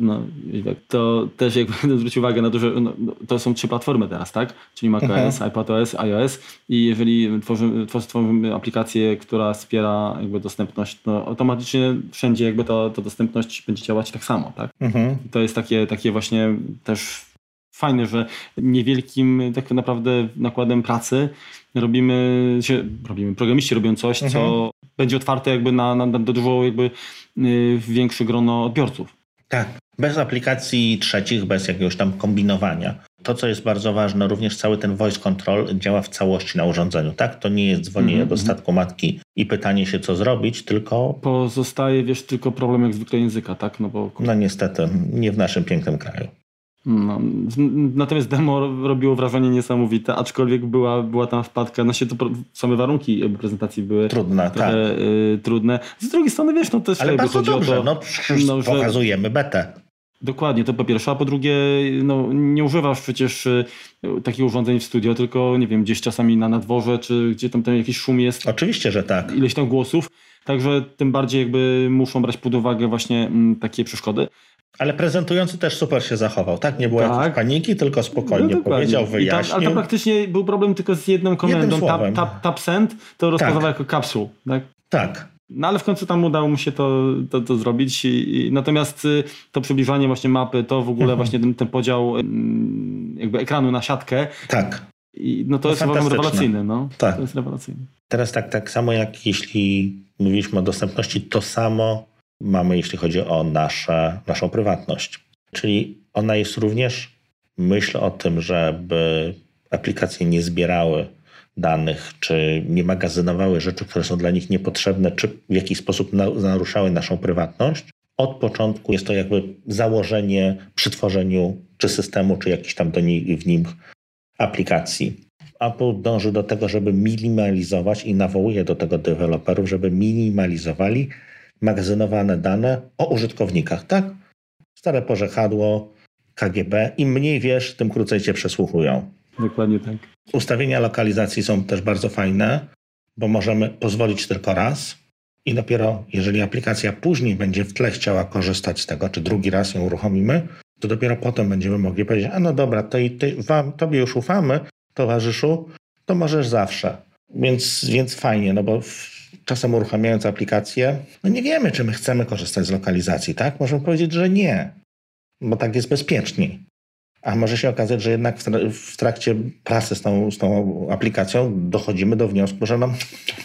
No, Jóźwiak. To też jakby zwróć uwagę na to, że no, no, to są trzy platformy teraz, tak? Czyli macOS, iPadOS, iOS i jeżeli tworzymy, tworzy- tworzymy aplikację, która wspiera jakby dostępność, to automatycznie wszędzie jakby ta, ta dostępność będzie działać tak samo, tak? Mhm. To jest takie, takie właśnie też fajne, że niewielkim tak naprawdę nakładem pracy robimy, się, robimy programiści robią coś, co Mhm. będzie otwarte jakby na, na, na dużo jakby y, większe grono odbiorców. Tak. Bez aplikacji trzecich, bez jakiegoś tam kombinowania. To, co jest bardzo ważne, również cały ten voice control działa w całości na urządzeniu, tak? To nie jest dzwonienie Mhm, do statku matki i pytanie się, co zrobić, tylko, Pozostaje, wiesz, tylko problem jak zwykle języka, tak? No bo no niestety, nie w naszym pięknym kraju. No, natomiast demo robiło wrażenie niesamowite, aczkolwiek była, była tam wpadka, no się to same warunki prezentacji były trudne, trochę, tak. y, trudne. Z drugiej strony wiesz, no też Ale bardzo dobrze, to, no, no że, pokazujemy betę. Dokładnie, to po pierwsze, a po drugie, no, nie używasz przecież y, takich urządzeń w studio, tylko nie wiem, gdzieś czasami na nadworze, czy gdzie tam, tam jakiś szum jest. Oczywiście, że tak. Ileś tam głosów, także tym bardziej jakby muszą brać pod uwagę właśnie m, mm, takie przeszkody. Ale prezentujący też super się zachował, tak? Nie było tak. jakiejś paniki, tylko spokojnie no, powiedział, wyjaśnił. Tam, ale tam praktycznie był problem tylko z jedną komendą. Tap, tap, tap send to rozpoznawał tak. jako kapsuł, tak? Tak. No ale w końcu tam udało mu się to, to, to zrobić. I, i, natomiast y, to przybliżanie właśnie mapy, to w ogóle mhm. właśnie ten, ten podział jakby ekranu na siatkę. Tak. I, no to, to jest rewelacyjne. No. Tak. To jest rewelacyjne. Teraz tak, tak samo jak jeśli mówiliśmy o dostępności, to samo mamy, jeśli chodzi o nasze, naszą prywatność. Czyli ona jest również myśl o tym, żeby aplikacje nie zbierały danych, czy nie magazynowały rzeczy, które są dla nich niepotrzebne, czy w jakiś sposób naruszały naszą prywatność. Od początku jest to jakby założenie przy tworzeniu czy systemu, czy jakichś tam do niej, w nim aplikacji. Apple dąży do tego, żeby minimalizować i nawołuje do tego deweloperów, żeby minimalizowali magazynowane dane o użytkownikach, tak? Stare porzechadło, KGB. Im mniej wiesz, tym krócej cię przesłuchują. Dokładnie tak. Ustawienia lokalizacji są też bardzo fajne, bo możemy pozwolić tylko raz i dopiero jeżeli aplikacja później będzie w tle chciała korzystać z tego, czy drugi raz ją uruchomimy, to dopiero potem będziemy mogli powiedzieć, a no dobra, to i ty, wam, tobie już ufamy, towarzyszu, to możesz zawsze. Więc, więc fajnie, no bo w, czasem uruchamiając aplikację, no nie wiemy, czy my chcemy korzystać z lokalizacji, tak? Możemy powiedzieć, że nie, bo tak jest bezpieczniej. A może się okazać, że jednak w trakcie pracy z tą, z tą aplikacją dochodzimy do wniosku, że no,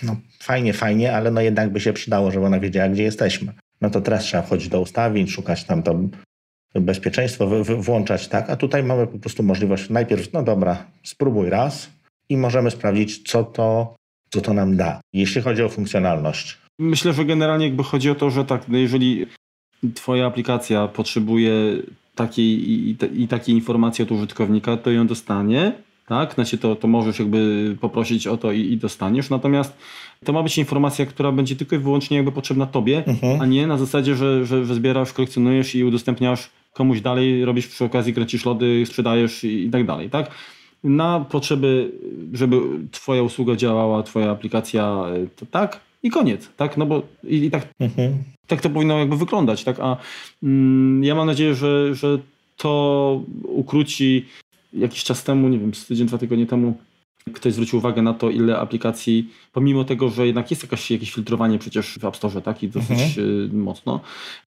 no fajnie, fajnie, ale no jednak by się przydało, żeby ona wiedziała, gdzie jesteśmy. No to teraz trzeba wchodzić do ustawień, szukać tam to bezpieczeństwo, włączać tak, a tutaj mamy po prostu możliwość najpierw, no dobra, spróbuj raz i możemy sprawdzić, co to, co to nam da, jeśli chodzi o funkcjonalność. Myślę, że generalnie jakby chodzi o to, że tak, no jeżeli twoja aplikacja potrzebuje takiej i, i takiej informacji od użytkownika, to ją dostanie, tak? Znaczy to, to możesz jakby poprosić o to i, i, dostaniesz, natomiast to ma być informacja, która będzie tylko i wyłącznie jakby potrzebna tobie, mhm. a nie na zasadzie, że, że, że zbierasz, kolekcjonujesz i udostępniasz komuś dalej, robisz przy okazji, kręcisz lody, sprzedajesz i, i tak dalej, tak? Na potrzeby, żeby twoja usługa działała, twoja aplikacja, to tak, i koniec, tak? No bo i, i tak, mhm. tak to powinno jakby wyglądać, tak? A mm, ja mam nadzieję, że, że to ukróci jakiś czas temu, nie wiem, z tydzień, dwa tygodnie temu ktoś zwrócił uwagę na to, ile aplikacji, pomimo tego, że jednak jest jakaś, jakieś filtrowanie przecież w App Store, tak, i dosyć mhm. Y, mocno,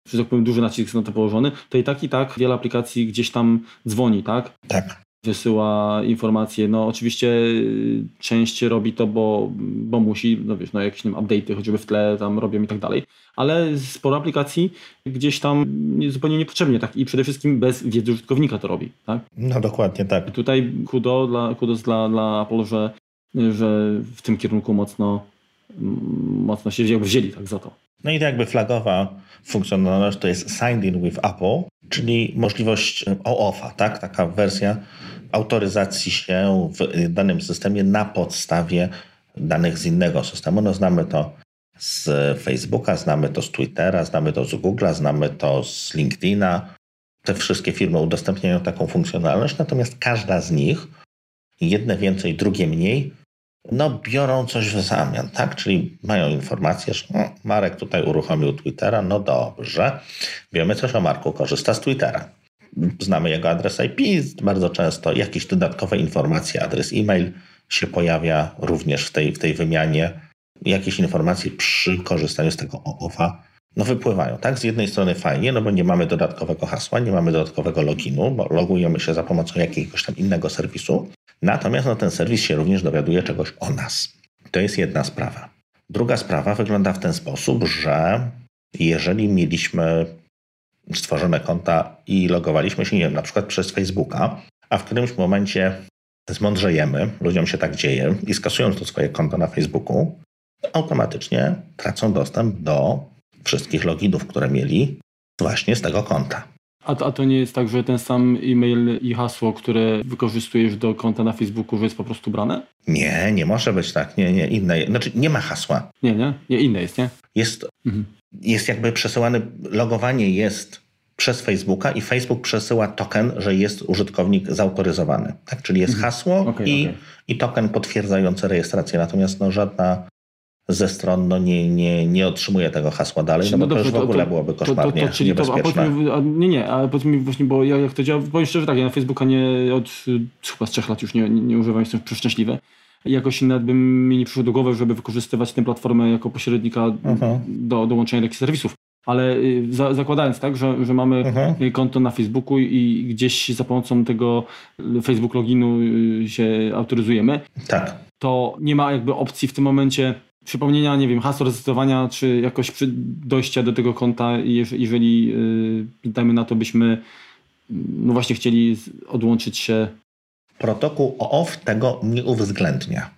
że tak powiem, duży nacisk na to położony, to i tak i tak wiele aplikacji gdzieś tam dzwoni, tak? Tak wysyła informacje. No oczywiście y, część robi to, bo, bo musi, no wiesz, no jakieś tam update'y choćby w tle tam robią i tak dalej, ale sporo aplikacji gdzieś tam zupełnie niepotrzebnie, tak, i przede wszystkim bez wiedzy użytkownika to robi, tak? No dokładnie tak. I tutaj kudo dla, kudos dla, dla Apple, że, że w tym kierunku mocno, mocno się wzięli tak za to. No i to jakby flagowa funkcjonalność to jest Signed in with Apple, czyli możliwość OAuth, tak? Taka wersja autoryzacji się w danym systemie na podstawie danych z innego systemu. No znamy to z Facebooka, znamy to z Twittera, znamy to z Google'a, znamy to z LinkedIna. Te wszystkie firmy udostępniają taką funkcjonalność, natomiast każda z nich, jedne więcej, drugie mniej, no biorą coś w zamian, tak? Czyli mają informację, że no, Marek tutaj uruchomił Twittera, no dobrze, wiemy coś o Marku, korzysta z Twittera znamy jego adres IP, bardzo często jakieś dodatkowe informacje, adres e-mail się pojawia również w tej, w tej wymianie. Jakieś informacje przy korzystaniu z tego OAuth'a no wypływają. Tak, z jednej strony fajnie, no bo nie mamy dodatkowego hasła, nie mamy dodatkowego loginu, bo logujemy się za pomocą jakiegoś tam innego serwisu. Natomiast no, ten serwis się również dowiaduje czegoś o nas. To jest jedna sprawa. Druga sprawa wygląda w ten sposób, że jeżeli mieliśmy stworzone konta i logowaliśmy się, nie wiem, na przykład przez Facebooka, a w którymś momencie zmądrzejemy, ludziom się tak dzieje i skasują to swoje konto na Facebooku, automatycznie tracą dostęp do wszystkich loginów, które mieli właśnie z tego konta. A to, a to nie jest tak, że ten sam e-mail i hasło, które wykorzystujesz do konta na Facebooku, że jest po prostu brane? Nie, nie może być tak. Nie, nie, inne. Znaczy nie ma hasła. Nie, nie? Nie, inne jest, nie? Jest, jest jakby przesyłane, logowanie jest przez Facebooka i Facebook przesyła token, że jest użytkownik zautoryzowany. Tak? Czyli jest hasło Okej, i, okej. i token potwierdzający rejestrację. Natomiast no, żadna ze stron no, nie, nie, nie otrzymuje tego hasła dalej, no, bo to już w ogóle byłoby koszmarnie czyli to, a niebezpieczne. powiedz mi, a, nie, nie, ale powiedz mi właśnie, bo ja, jak to działa, powiem szczerze tak, ja na Facebooka nie, od chyba z trzech lat już nie, nie, nie używam, jestem przeszczęśliwy. Jakoś nawet bym mi nie przyszło do głowy, żeby wykorzystywać tę platformę jako pośrednika Mhm. do dołączenia takich serwisów. Ale y, za, zakładając tak, że, że mamy Mhm. y, konto na Facebooku i gdzieś za pomocą tego y, Facebook loginu się autoryzujemy, Tak. to nie ma jakby opcji w tym momencie przypomnienia, nie wiem, hasła rezygnowania, czy jakoś dojścia do tego konta, jeż- jeżeli, yy, na to, byśmy no właśnie chcieli odłączyć się. Protokół OAuth tego nie uwzględnia.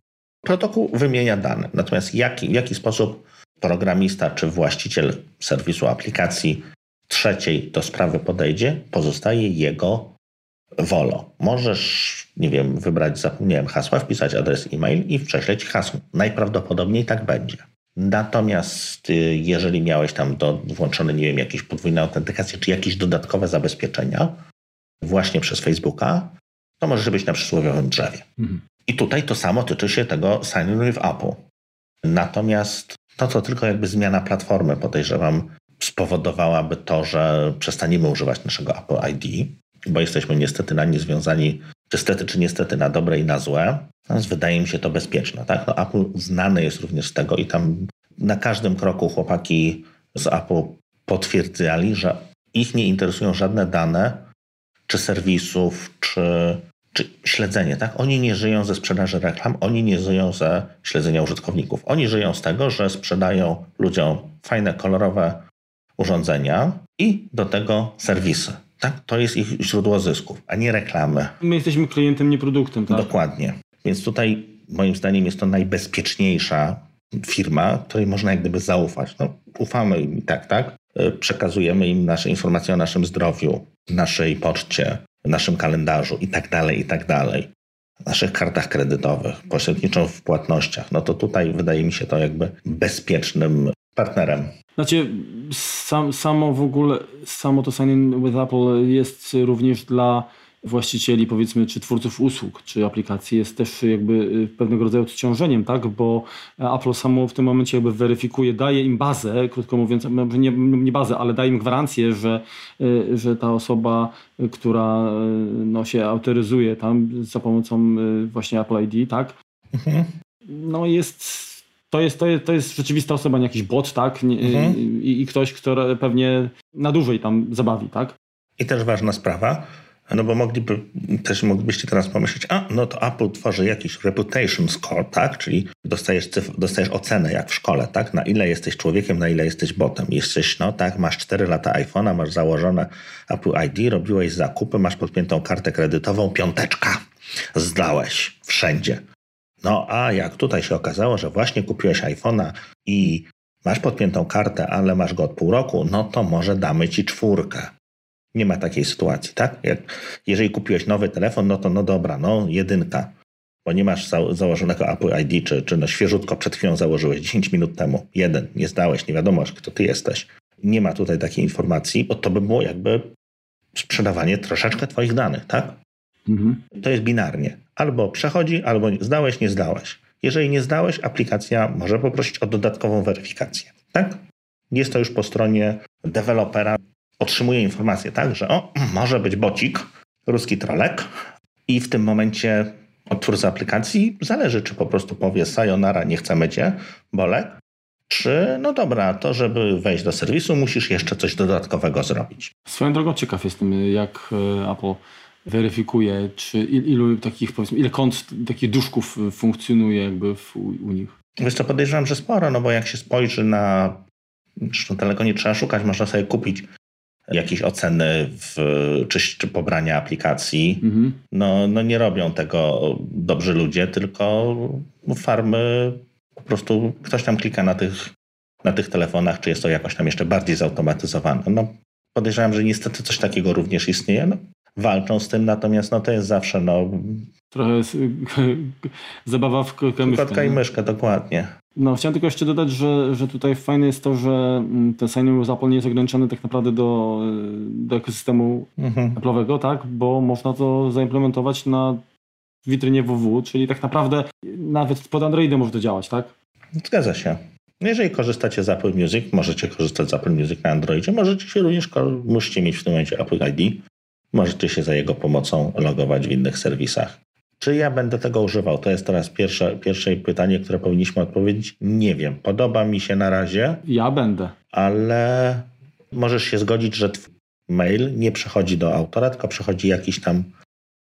Protokół wymienia dane, natomiast jaki, w jaki sposób programista czy właściciel serwisu aplikacji trzeciej do sprawy podejdzie, pozostaje jego wolą. Możesz, nie wiem, wybrać, zapomniałem hasła, wpisać adres e-mail i prześleć hasło. Najprawdopodobniej tak będzie. Natomiast y, jeżeli miałeś tam do, włączone, nie wiem, jakieś podwójne autentykacje, czy jakieś dodatkowe zabezpieczenia właśnie przez Facebooka, to możesz być na przysłowiowym drzewie. I tutaj to samo tyczy się tego sign in with Apple. Natomiast to, co tylko jakby zmiana platformy, podejrzewam, spowodowałaby to, że przestaniemy używać naszego Apple ID, bo jesteśmy niestety na nie związani, niestety czy niestety na dobre i na złe, więc wydaje mi się to bezpieczne. Tak? No, Apple znane jest również z tego i tam na każdym kroku chłopaki z Apple potwierdzali, że ich nie interesują żadne dane, czy serwisów, czy, czy śledzenie. Tak? Oni nie żyją ze sprzedaży reklam, oni nie żyją ze śledzenia użytkowników. Oni żyją z tego, że sprzedają ludziom fajne, kolorowe urządzenia i do tego serwisy. Tak? To jest ich źródło zysków, a nie reklamy. My jesteśmy klientem, nie produktem, tak? Dokładnie. Więc tutaj moim zdaniem jest to najbezpieczniejsza firma, której można jak gdyby zaufać. No, ufamy im i tak, tak? Y, Przekazujemy im nasze informacje o naszym zdrowiu, naszej poczcie, naszym kalendarzu i tak dalej, i tak dalej. Naszych kartach kredytowych, pośredniczą w płatnościach. No to tutaj wydaje mi się to jakby bezpiecznym partnerem. Znaczy, sam, samo w ogóle, samo to sign in with Apple jest również dla właścicieli, powiedzmy, czy twórców usług, czy aplikacji, jest też jakby y, pewnego rodzaju odciążeniem, tak? Bo Apple samo w tym momencie jakby weryfikuje, daje im bazę, krótko mówiąc, nie, nie bazę, ale daje im gwarancję, że, y, że ta osoba, y, która no, się autoryzuje tam za pomocą właśnie Apple ID, tak? Mhm. no jest, to jest, to jest, to jest rzeczywista osoba, nie jakiś bot, tak? Mhm. i, I ktoś, kto pewnie na dłużej tam zabawi, tak? I też ważna sprawa, no bo mogliby, też moglibyście teraz pomyśleć, a no to Apple tworzy jakiś reputation score, tak? Czyli dostajesz, cyf- dostajesz ocenę jak w szkole, tak? Na ile jesteś człowiekiem, na ile jesteś botem. Jesteś, no tak, masz 4 lata iPhone'a, masz założone Apple ID, robiłeś zakupy, masz podpiętą kartę kredytową, piąteczka. Zdałeś wszędzie. No a jak tutaj się okazało, że właśnie kupiłeś iPhone'a i masz podpiętą kartę, ale masz go od pół roku, no to może damy ci czwórkę. Nie ma takiej sytuacji, tak? Jak, jeżeli kupiłeś nowy telefon, no to no dobra, no jedynka, bo nie masz za, założonego Apple ID, czy, czy no świeżutko przed chwilą założyłeś 10 minut temu. Jeden, nie zdałeś, nie wiadomo, kto ty jesteś. Nie ma tutaj takiej informacji, bo to by było jakby sprzedawanie troszeczkę twoich danych, tak? Mhm. To jest binarnie. Albo przechodzi, albo zdałeś, nie zdałeś. Jeżeli nie zdałeś, aplikacja może poprosić o dodatkową weryfikację. Tak? Jest to już po stronie dewelopera. Otrzymuje informację, tak, że o, może być bocik, ruski trolek i w tym momencie od twórcy aplikacji zależy, czy po prostu powie sayonara, nie chcemy cię, bolek, czy no dobra, to żeby wejść do serwisu musisz jeszcze coś dodatkowego zrobić. Swoją drogą ciekaw jestem, jak e, Apple weryfikuje, czy il- ilu takich, powiedzmy, ile kont takich duszków e, funkcjonuje jakby w, u, u nich. Wiesz co, podejrzewam, że sporo, no bo jak się spojrzy na... Zresztą daleko nie trzeba szukać, można sobie kupić jakieś oceny w, czy, czy pobrania aplikacji. Mhm. No, no nie robią tego dobrzy ludzie, tylko farmy po prostu ktoś tam klika na tych, na tych telefonach, czy jest to jakoś tam jeszcze bardziej zautomatyzowane. No Podejrzewam, że niestety coś takiego również istnieje. No, walczą z tym, natomiast no, to jest zawsze no, Trochę zabawa w k- myszkę, kotka i myszka, dokładnie. No, chciałem tylko jeszcze dodać, że, że tutaj fajne jest to, że mm, ten sign z Apple nie jest ograniczony tak naprawdę do, do ekosystemu Mhm. Apple'owego, tak? Bo można to zaimplementować na witrynie WW, czyli tak naprawdę nawet pod Androidem może to działać, tak? Zgadza się. Jeżeli korzystacie z Apple Music, możecie korzystać z Apple Music na Androidzie. Możecie się również, musicie mieć w tym momencie Apple ID. Możecie się za jego pomocą logować w innych serwisach. Czy ja będę tego używał? To jest teraz pierwsze, pierwsze pytanie, które powinniśmy odpowiedzieć. Nie wiem. Podoba mi się na razie, Ja będę. ale możesz się zgodzić, że twój mail nie przechodzi do autora, tylko przechodzi jakiś tam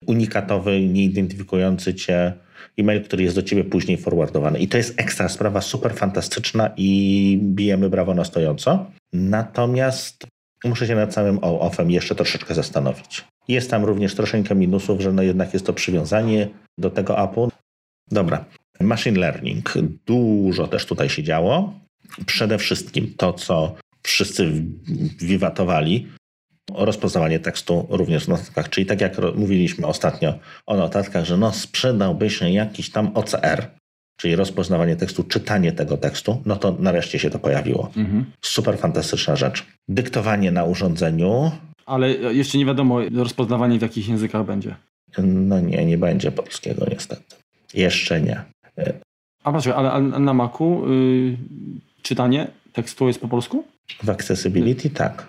unikatowy, nieidentyfikujący cię e-mail, który jest do ciebie później forwardowany. I to jest ekstra sprawa, super fantastyczna i bijemy brawo na stojąco. Natomiast muszę się nad samym OAuth-em jeszcze troszeczkę zastanowić. Jest tam również troszeczkę minusów, że no jednak jest to przywiązanie do tego appu. Dobra. Machine learning. Dużo też tutaj się działo. Przede wszystkim to, co wszyscy wiwatowali, rozpoznawanie tekstu również w notatkach. Czyli tak jak mówiliśmy ostatnio o notatkach, że no sprzedałby się jakiś tam OCR, czyli rozpoznawanie tekstu, czytanie tego tekstu, no to nareszcie się to pojawiło. Mhm. Super fantastyczna rzecz. Dyktowanie na urządzeniu, Ale jeszcze nie wiadomo rozpoznawanie w jakich językach będzie. no nie, nie będzie polskiego niestety. Jeszcze nie. A patrz, ale na Macu y, czytanie tekstu jest po polsku? W accessibility tak.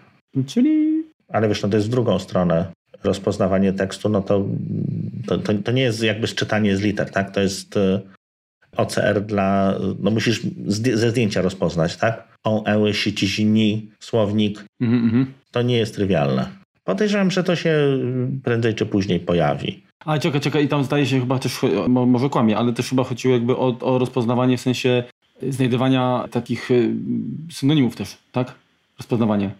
Czyli Ale wiesz, no to jest w drugą stronę. Rozpoznawanie tekstu, no to, to, to, to nie jest jakby czytanie z liter, tak? To jest e, OCR dla, no musisz ze zdjęcia rozpoznać, tak? O, eły, sici, sini, słownik, mhm, mhm. to nie jest trywialne. Podejrzewam, że to się prędzej czy później pojawi. A czekaj, czekaj, i tam zdaje się chyba też, może kłamie, ale też chyba chodziło jakby o, o rozpoznawanie w sensie znajdywania takich y, synonimów też, tak? Rozpoznawanie.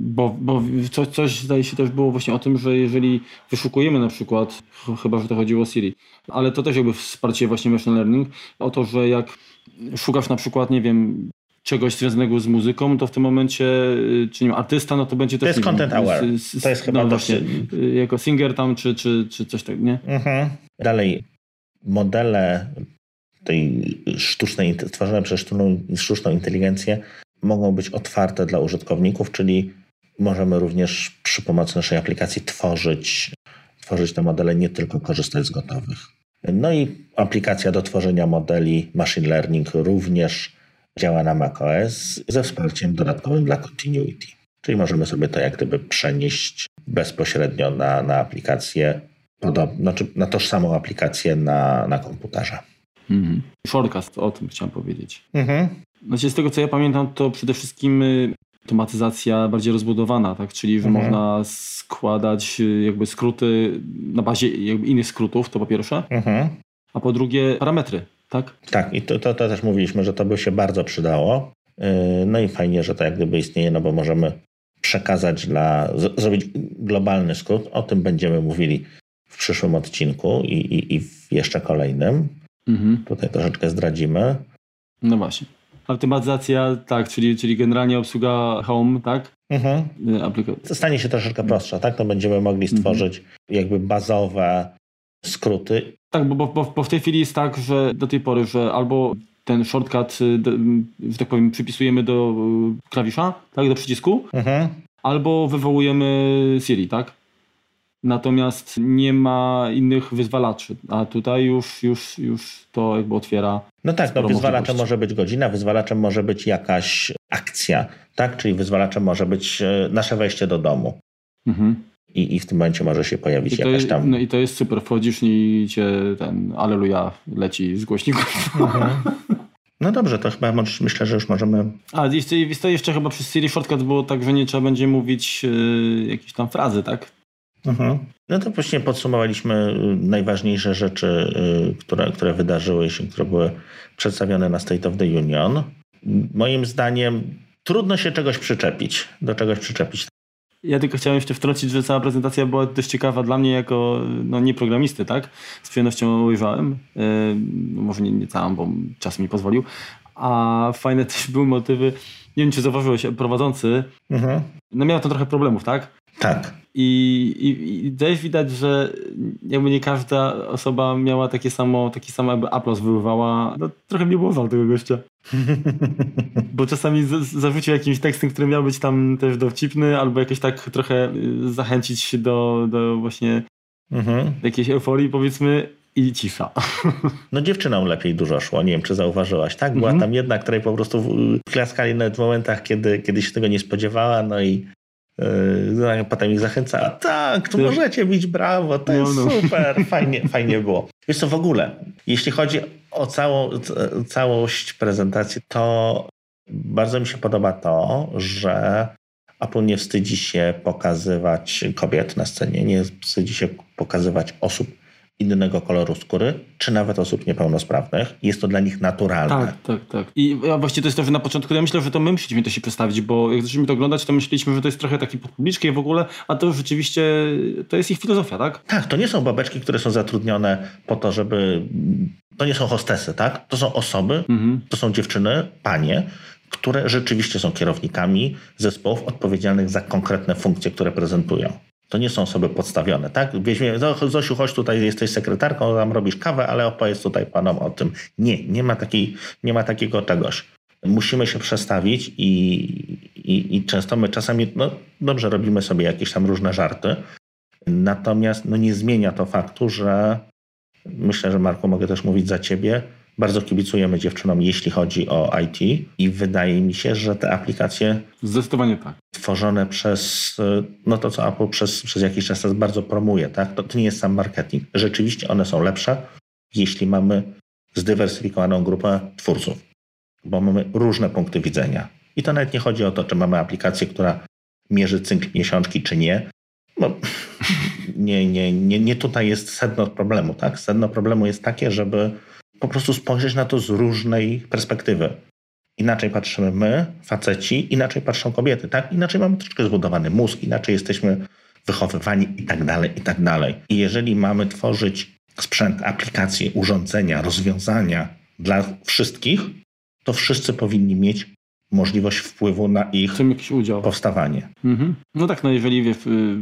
Bo, bo coś, coś zdaje się też było właśnie o tym, że jeżeli wyszukujemy na przykład, ch- chyba, że to chodziło o Siri, ale to też jakby wsparcie właśnie machine learning, o to, że jak szukasz na przykład, nie wiem, czegoś związanego z muzyką, to w tym momencie, y, czy nie wiem, artysta, no to będzie też... jest nie wiem, content aware. s- s- To jest chyba no właśnie, y, jako singer tam, czy, czy, czy coś tak, nie? Mhm. Dalej, modele tej sztucznej, stworzone przez sztuczną, sztuczną inteligencję mogą być otwarte dla użytkowników, czyli możemy również przy pomocy naszej aplikacji tworzyć, tworzyć te modele, nie tylko korzystać z gotowych. No i aplikacja do tworzenia modeli machine learning również działa na macOS ze wsparciem dodatkowym dla Continuity. Czyli możemy sobie to jak gdyby przenieść bezpośrednio na, na aplikację, podob, znaczy na tożsamą aplikację na, na komputerze. Mhm. Shortcast, o tym chciałem powiedzieć. Mhm. Znaczy z tego co ja pamiętam, to przede wszystkim y, automatyzacja bardziej rozbudowana, tak? Czyli że Mhm. można składać y, jakby skróty na bazie jakby innych skrótów, to po pierwsze, Mhm. a po drugie parametry, tak? Tak, i to, to, to też mówiliśmy, że to by się bardzo przydało. Yy, No i fajnie, że to jak gdyby istnieje, no bo możemy przekazać dla, zrobić globalny skrót. O tym będziemy mówili w przyszłym odcinku i, i, i w jeszcze kolejnym. Mhm. Tutaj troszeczkę zdradzimy. No właśnie. Automatyzacja, tak, czyli, czyli generalnie obsługa home, tak? Mhm. Y, Aplikacja. Stanie się troszeczkę prostsza, tak? To będziemy mogli Mhm. stworzyć jakby bazowe skróty. Tak, bo, bo, bo w tej chwili jest tak, że do tej pory, że albo ten shortcut, y, że tak powiem, przypisujemy do y, klawisza, tak, do przycisku, Mhm. albo wywołujemy Siri, tak? Natomiast nie ma innych wyzwalaczy, a tutaj już, już, już to jakby otwiera. No tak, no wyzwalaczem może być godzina, wyzwalaczem może być jakaś akcja, tak? Czyli wyzwalaczem może być e, nasze wejście do domu. Mhm. I, I w tym momencie może się pojawić I, jakaś tam. no I to jest super, wchodzisz i cię ten Aleluja leci z głośników. Mhm. No dobrze, to chyba może- myślę, że już możemy. A jeszcze, jest to jeszcze chyba przez Siri Shortcut było tak, że nie trzeba będzie mówić y, jakieś tam frazy, tak? Mhm. No to właśnie podsumowaliśmy y, najważniejsze rzeczy, y, które, które wydarzyły się, które były przedstawione na State of the Union. Moim zdaniem trudno się czegoś przyczepić, do czegoś przyczepić. Ja tylko chciałem jeszcze wtrącić, że cała prezentacja była dość ciekawa dla mnie jako no, nie programisty, tak? Z przyjemnością ujrzałem. Yy, może nie, nie całą, bo czas mi pozwolił. A fajne też były motywy, nie wiem czy zauważyłeś, prowadzący, Mhm. no miał to trochę problemów, tak? Tak. I, i, I też widać, że jakby nie każda osoba miała takie samo, taki sam jakby aplauz wyływała. No, trochę mnie było żal tego gościa. Bo czasami z, zarzucił jakimś tekstem, który miał być tam też dowcipny, albo jakoś tak trochę y, zachęcić do, do właśnie Mhm. jakiejś euforii powiedzmy i cisza. No dziewczynom lepiej dużo szło, nie wiem czy zauważyłaś, tak? Była Mhm. tam jedna, której po prostu klaskali nawet w momentach, kiedy, kiedy się tego nie spodziewała, no i yy, potem ich zachęcała. Tak, tu No. możecie bić brawo, to No, jest no. super, fajnie, fajnie było. Wiesz co, w ogóle, jeśli chodzi o całą, całość prezentacji, to bardzo mi się podoba to, że Apple nie wstydzi się pokazywać kobiet na scenie, nie wstydzi się pokazywać osób innego koloru skóry, czy nawet osób niepełnosprawnych. Jest to dla nich naturalne. Tak, tak, tak. I ja właściwie to jest to, że na początku ja myślę, że to my musieliśmy to się przedstawić, bo jak zaczęliśmy to oglądać, to myśleliśmy, że to jest trochę taki pod publiczkę w ogóle, a to rzeczywiście to jest ich filozofia, tak? Tak, to nie są babeczki, które są zatrudnione po to, żeby. To nie są hostesy, tak? To są osoby, Mhm. to są dziewczyny, panie, które rzeczywiście są kierownikami zespołów odpowiedzialnych za konkretne funkcje, które prezentują. To nie są osoby podstawione, tak? Weźmie, "No, Zosiu, chodź tutaj, jesteś sekretarką, tam robisz kawę, ale opowiedz tutaj panom o tym. Nie, nie ma, takiej, nie ma takiego czegoś. Musimy się przestawić i, i, i często my czasami, no dobrze, robimy sobie jakieś tam różne żarty, natomiast no, nie zmienia to faktu, że myślę, że Marku, mogę też mówić za ciebie, bardzo kibicujemy dziewczynom, jeśli chodzi o IT i wydaje mi się, że te aplikacje Zdecydowanie tak. tworzone przez, y, no to co Apple przez, przez jakiś czas teraz bardzo promuje, tak? To, to nie jest sam marketing. Rzeczywiście one są lepsze, jeśli mamy zdywersyfikowaną grupę twórców, bo mamy różne punkty widzenia. I to nawet nie chodzi o to, czy mamy aplikację, która mierzy cykl miesiączki, czy nie. No, nie, nie, nie, nie tutaj jest sedno problemu, tak? Sedno problemu jest takie, żeby po prostu spojrzeć na to z różnej perspektywy. Inaczej patrzymy my, faceci, inaczej patrzą kobiety, tak? Inaczej mamy troszkę zbudowany mózg, inaczej jesteśmy wychowywani i tak dalej, i tak dalej. I jeżeli mamy tworzyć sprzęt, aplikacje, urządzenia, rozwiązania dla wszystkich, to wszyscy powinni mieć możliwość wpływu na ich powstawanie. Mhm. No tak, no jeżeli wiesz, y,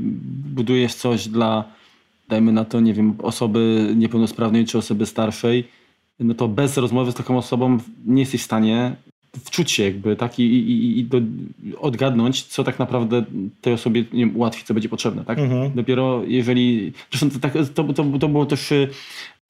budujesz coś dla, dajmy na to, nie wiem, osoby niepełnosprawnej czy osoby starszej, no to bez rozmowy z taką osobą nie jesteś w stanie wczuć się jakby, tak, i, i, i do, odgadnąć, co tak naprawdę tej osobie nie wiem, ułatwi, co będzie potrzebne, tak. Mhm. Dopiero jeżeli, zresztą to, tak, to, to, to było też, y,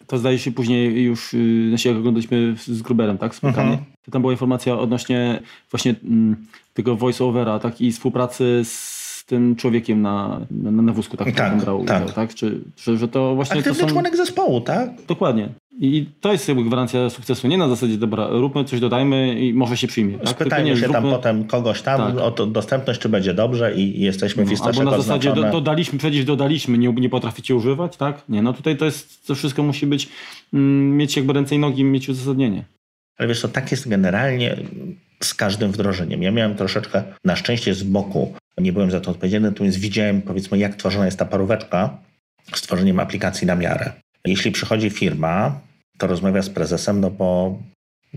to zdaje się później już, y, znaczy jak oglądaliśmy z Gruberem, tak, spotkanie, Mhm. to tam była informacja odnośnie właśnie mm, tego voice-overa, tak, i współpracy z tym człowiekiem na, na, na wózku, tak, Tak, brał tak. udział, tak, czy, że, że to właśnie to Aktywny są... członek zespołu, tak? Dokładnie. I to jest jakby gwarancja sukcesu. Nie na zasadzie, dobra, róbmy coś, dodajmy i może się przyjmie. Tak? Spytajmy nie, się tam potem kogoś tam Tak. o to dostępność, czy będzie dobrze i jesteśmy w No, istocie albo na zasadzie do, dodaliśmy, przecież dodaliśmy, nie, nie potraficie używać, tak? Nie, no tutaj to jest, to wszystko musi być, mm, mieć jakby ręce i nogi, mieć uzasadnienie. Ale wiesz co, tak jest generalnie z każdym wdrożeniem. Ja miałem troszeczkę, na szczęście z boku, nie byłem za to odpowiedzialny, natomiast widziałem powiedzmy jak tworzona jest ta paróweczka z tworzeniem aplikacji na miarę. Jeśli przychodzi firma, to rozmawia z prezesem, no bo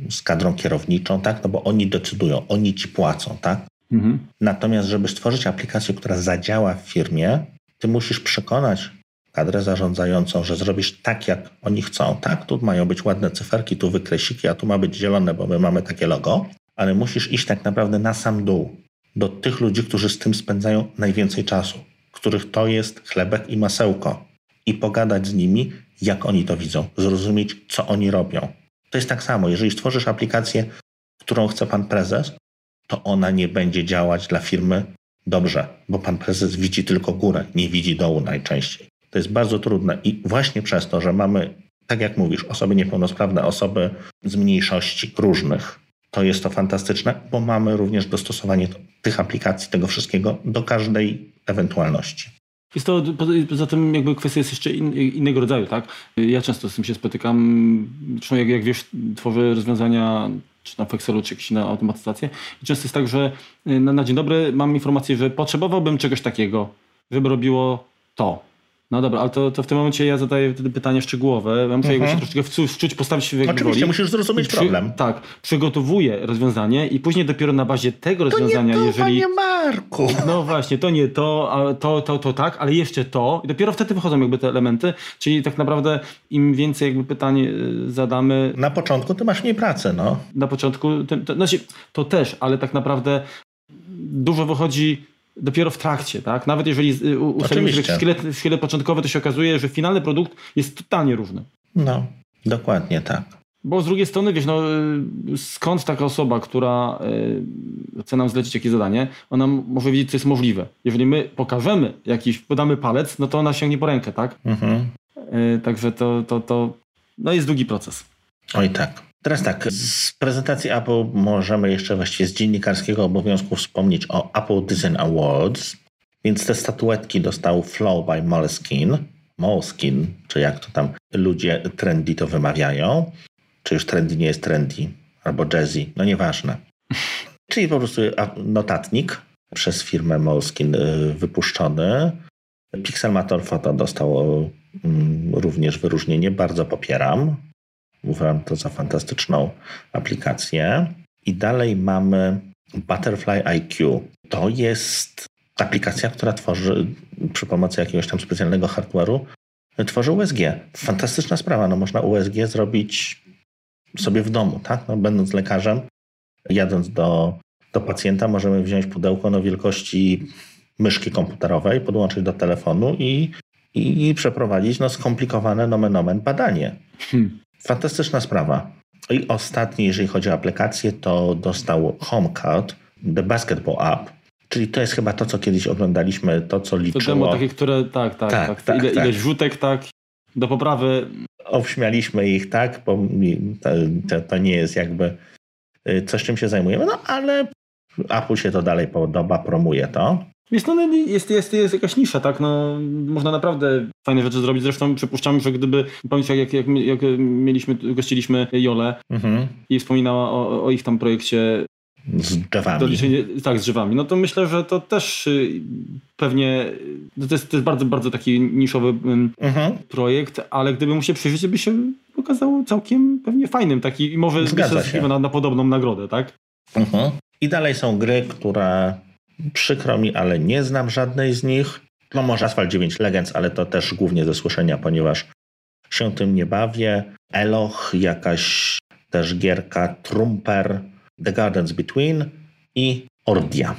z kadrą kierowniczą, tak? No bo oni decydują, oni ci płacą, tak? Mhm. Natomiast, żeby stworzyć aplikację, która zadziała w firmie, ty musisz przekonać kadrę zarządzającą, że zrobisz tak, jak oni chcą. Tak, tu mają być ładne cyferki, tu wykresiki, a tu ma być zielone, bo my mamy takie logo, ale musisz iść tak naprawdę na sam dół, do tych ludzi, którzy z tym spędzają najwięcej czasu, których to jest chlebek i masełko i pogadać z nimi, jak oni to widzą, zrozumieć, co oni robią. To jest tak samo, jeżeli stworzysz aplikację, którą chce pan prezes, to ona nie będzie działać dla firmy dobrze, bo pan prezes widzi tylko górę, nie widzi dołu najczęściej. To jest bardzo trudne i właśnie przez to, że mamy, tak jak mówisz, osoby niepełnosprawne, osoby z mniejszości różnych, to jest to fantastyczne, bo mamy również dostosowanie tych aplikacji, tego wszystkiego do każdej ewentualności. Jest to, poza- tym jakby kwestia jest jeszcze in, innego rodzaju, tak? Ja często z tym się spotykam, zresztą jak, jak wiesz, tworzę rozwiązania czy na Excelu, czy jakieś na automatyzację i często jest tak, że na, na dzień dobry mam informację, że potrzebowałbym czegoś takiego, żeby robiło to. No dobra, ale to, to w tym momencie ja zadaję wtedy pytanie szczegółowe. Ja muszę Mhm. się troszeczkę wczuć, postawić się w jego Oczywiście, roli. musisz zrozumieć przy- problem. Tak, przygotowuję rozwiązanie i później dopiero na bazie tego To rozwiązania, nie to, jeżeli... panie Marku. No właśnie, to nie to, a to, to, to tak, ale jeszcze to. I dopiero wtedy wychodzą jakby te elementy. Czyli tak naprawdę im więcej jakby pytań y, zadamy Na początku ty masz mniej pracy, no. na początku, to, to, znaczy, to też, ale tak naprawdę dużo wychodzi dopiero w trakcie, tak? Nawet jeżeli y, ustalimy szkielet, szkielet początkowy, to się okazuje, że finalny produkt jest totalnie różny. No, dokładnie tak. Bo z drugiej strony, wiesz, no, y, skąd taka osoba, która y, chce nam zlecić jakieś zadanie, ona może wiedzieć, co jest możliwe. Jeżeli my pokażemy jakiś, podamy palec, no to ona sięgnie po rękę, tak? Mhm. Y, także to, to, to no jest długi proces. Oj tak. Teraz tak, z prezentacji Apple możemy jeszcze właściwie z dziennikarskiego obowiązku wspomnieć o Apple Design Awards. Więc te statuetki dostał Flow by Moleskine. Moleskine, czy jak to tam ludzie trendy to wymawiają. Czy już trendy nie jest trendy, albo jazzy, no nieważne. Czyli po prostu notatnik przez firmę Moleskine y, wypuszczony. Pixelmator Photo dostał mm, również wyróżnienie, bardzo popieram. Uważam to za fantastyczną aplikację. I dalej mamy Butterfly IQ. To jest aplikacja, która tworzy przy pomocy jakiegoś tam specjalnego hardware'u, tworzy USG. Fantastyczna sprawa. No, można USG zrobić sobie w domu, tak? No, będąc lekarzem, jadąc do, do pacjenta, możemy wziąć pudełko no, wielkości myszki komputerowej, podłączyć do telefonu i, i przeprowadzić no, skomplikowane nomen omen badanie. Hmm. Fantastyczna sprawa. I ostatni, jeżeli chodzi o aplikację, to dostał HomeCard, The Basketball App, czyli to jest chyba to, co kiedyś oglądaliśmy, to, co To liczyło. demo takie, które, tak, tak, Tak, tak. tak, Ile, tak. Ileś wrzutek, tak. Do poprawy Obśmialiśmy ich, tak, bo to, to, to nie jest jakby y, coś, czym się zajmujemy, no ale Apple się to dalej podoba, promuje to. Jest, no, jest, jest, jest jakaś nisza, tak? No, można naprawdę fajne rzeczy zrobić. Zresztą przypuszczam, że gdyby, pamiętasz jak, jak, jak mieliśmy, gościliśmy Jolę Mhm. i wspominała o, o ich tam projekcie Z drzewami. tak, z drzewami, no to myślę, że to też y, pewnie, no to jest, to jest bardzo, bardzo taki niszowy Mhm. projekt, ale gdyby mu się przyjrzeć, by się okazało całkiem pewnie fajnym, taki i może Zgadza się na, na podobną nagrodę, tak? Mhm. I dalej są gry, które przykro mi, ale nie znam żadnej z nich. No może Asphalt 9 Legends, ale to też głównie ze słyszenia, ponieważ się tym nie bawię. Eloch, jakaś też gierka, Trumper, The Gardens Between i Ordia.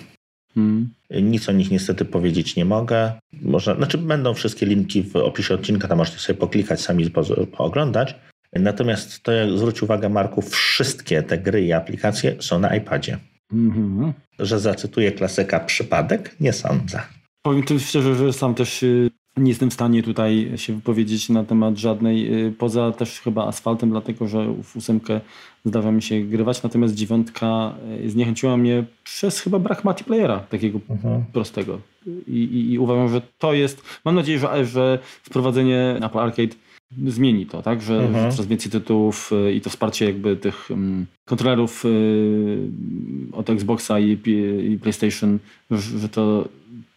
Hmm. Nic o nich niestety powiedzieć nie mogę. Można, znaczy będą wszystkie linki w opisie odcinka, tam możecie sobie poklikać, sami po, pooglądać. Natomiast to, jak zwróć uwagę Marku, wszystkie te gry i aplikacje są na iPadzie. Mhm. Że zacytuję klasyka przypadek? Nie sądzę. Powiem tu szczerze, że sam też y, nie jestem w stanie tutaj się wypowiedzieć na temat żadnej, y, poza też chyba asfaltem, dlatego że w ósemkę zdarza mi się grywać, natomiast dziewiątka y, zniechęciła mnie przez chyba brak multiplayera takiego Mhm. prostego. I, i, I uważam, że to jest, mam nadzieję, że, że wprowadzenie Apple Arcade zmieni to, tak, że, Mhm. że coraz więcej tytułów y, i to wsparcie jakby tych um, kontrolerów y, od Xboxa i, i PlayStation, że, to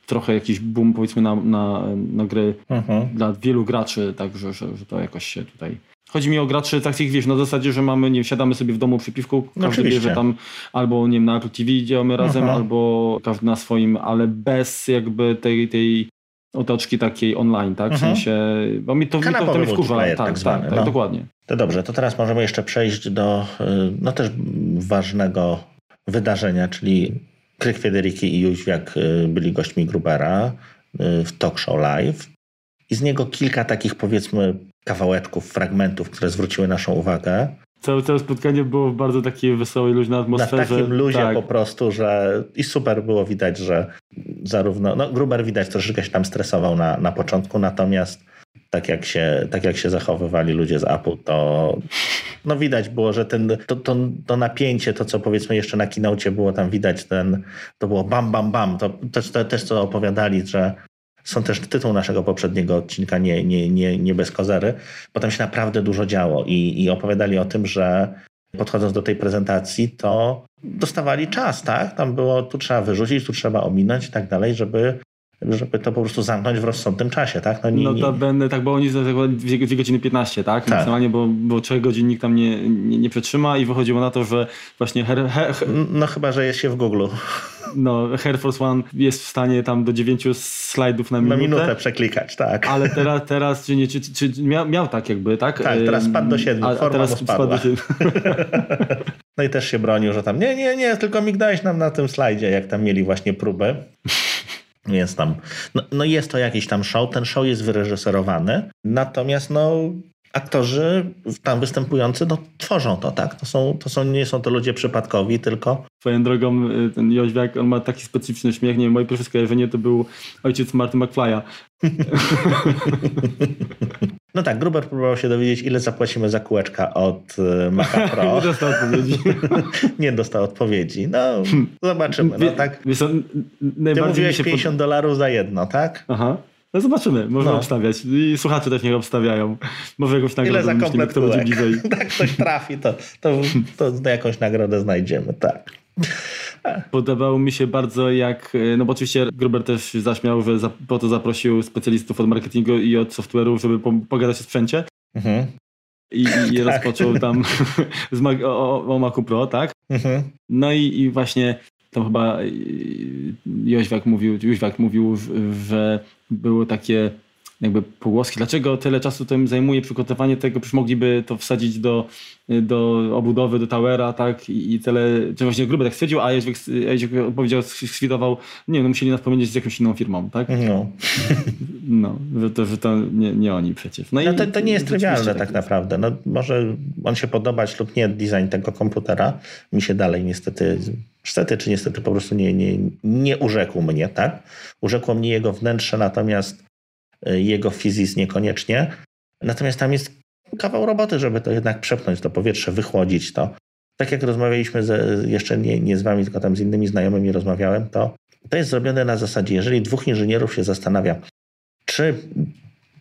trochę jakiś boom powiedzmy na, na, na gry Mhm. dla wielu graczy, tak, że, że, że to jakoś się tutaj... Chodzi mi o graczy takich, wiesz, na zasadzie, że mamy, nie siadamy sobie w domu przy piwku, każdy oczywiście. bierze tam albo, nie wiem, na Apple TV działamy razem, Mhm. albo każdy na swoim, ale bez jakby tej, tej otoczki takiej online, tak, w Mhm. sensie, bo mi to, mi to, to mnie wkurza, multiplayer tak, tak tak, zwany, tak, no. dokładnie. To dobrze, to teraz możemy jeszcze przejść do y, no też ważnego wydarzenia, czyli Kryk Federiki i Jóźwiak y, byli gośćmi Grubera y, w Talk Show Live. I z niego kilka takich powiedzmy kawałeczków, fragmentów, które zwróciły naszą uwagę. Całe, całe spotkanie było w bardzo takiej wesołej, luźnej Na atmosferze. takim luzie tak. po prostu, że i super było widać, że zarówno, no Gruber widać troszeczkę się tam stresował na, na początku, natomiast tak jak, się, tak jak się zachowywali ludzie z Apple, to no widać było, że ten, to, to, to napięcie, to co powiedzmy jeszcze na kinocie było tam widać, ten, to było bam, bam, bam, to też, to, też co opowiadali, że są też tytuł naszego poprzedniego odcinka, nie, nie, nie, nie bez kozery, bo tam się naprawdę dużo działo i, i opowiadali o tym, że podchodząc do tej prezentacji, to dostawali czas, tak? Tam było, tu trzeba wyrzucić, tu trzeba ominąć i tak dalej, żeby żeby to po prostu zamknąć w rozsądnym czasie, tak? No, nie, Notabene, tak, bo oni za 2 godziny 15, tak? tak. Maksymalnie, bo, bo 3 godzin nikt tam nie, nie, nie przetrzyma i wychodziło na to, że właśnie her, her, her, No chyba, że jest się w Google. No, Air Force One jest w stanie tam do 9 slajdów na minutę. Na minutę przeklikać, tak. Ale teraz, teraz czy, nie, czy, czy miał, miał tak jakby, tak? Tak, teraz spadł do 7, a, forma a teraz spadła. do 7. No i też się bronił, że tam nie, nie, nie, tylko migdałeś nam na tym slajdzie, jak tam mieli właśnie próbę. Więc tam, no, no, jest to jakiś tam show, ten show jest wyreżyserowany, natomiast no aktorzy tam występujący no, tworzą to, tak? To, są, to są, nie są to ludzie przypadkowi, tylko... Swoją drogą y, ten Joźwiak, on ma taki specyficzny śmiech, nie wiem, moje pierwsze skojarzenie to był ojciec Marty McFly'a. No tak, Gruber próbował się dowiedzieć, ile zapłacimy za kółeczka od y, Maca Pro. nie dostał odpowiedzi. nie dostał odpowiedzi. No, zobaczymy. No, tak. Wiesz, Ty mówiłeś 50 pod... dolarów za jedno, tak? Aha. No zobaczymy, można no. obstawiać. I słuchacze też niech obstawiają. Może jakąś nagrodę Ile za komplet kto będzie bliżej. tak ktoś trafi, to, to, to jakąś nagrodę znajdziemy, tak. Podobało mi się bardzo jak, no bo oczywiście Gruber też zaśmiał, że za, po to zaprosił specjalistów od marketingu i od software'u, żeby po, pogadać o sprzęcie. Mhm. I, i tak. rozpoczął tam z, o, o Macu Pro, tak? Mhm. No i, i właśnie tam chyba Jóźwiak mówił, Jóźwiak mówił, że było takie jakby pogłoski, dlaczego tyle czasu tym zajmuje przygotowanie tego, przecież mogliby to wsadzić do, do obudowy, do towera, tak, i, i tyle, czy właśnie gruby tak stwierdził, a Jóźwiak, powiedział, skwidował, nie no musieli nas pomieścić z jakąś inną firmą, tak? No. No, że to, że to nie, nie oni przecież. No, no to, to nie jest trywialne tak, tak naprawdę. No, może on się podobać lub nie design tego komputera. Mi się dalej niestety niestety czy niestety po prostu nie, nie, nie urzekł mnie, tak? Urzekło mnie jego wnętrze, natomiast jego fizis niekoniecznie. Natomiast tam jest kawał roboty, żeby to jednak przepchnąć to powietrze, wychłodzić to. Tak jak rozmawialiśmy z, jeszcze nie, nie z wami, tylko tam z innymi znajomymi rozmawiałem, to to jest zrobione na zasadzie, jeżeli dwóch inżynierów się zastanawia, czy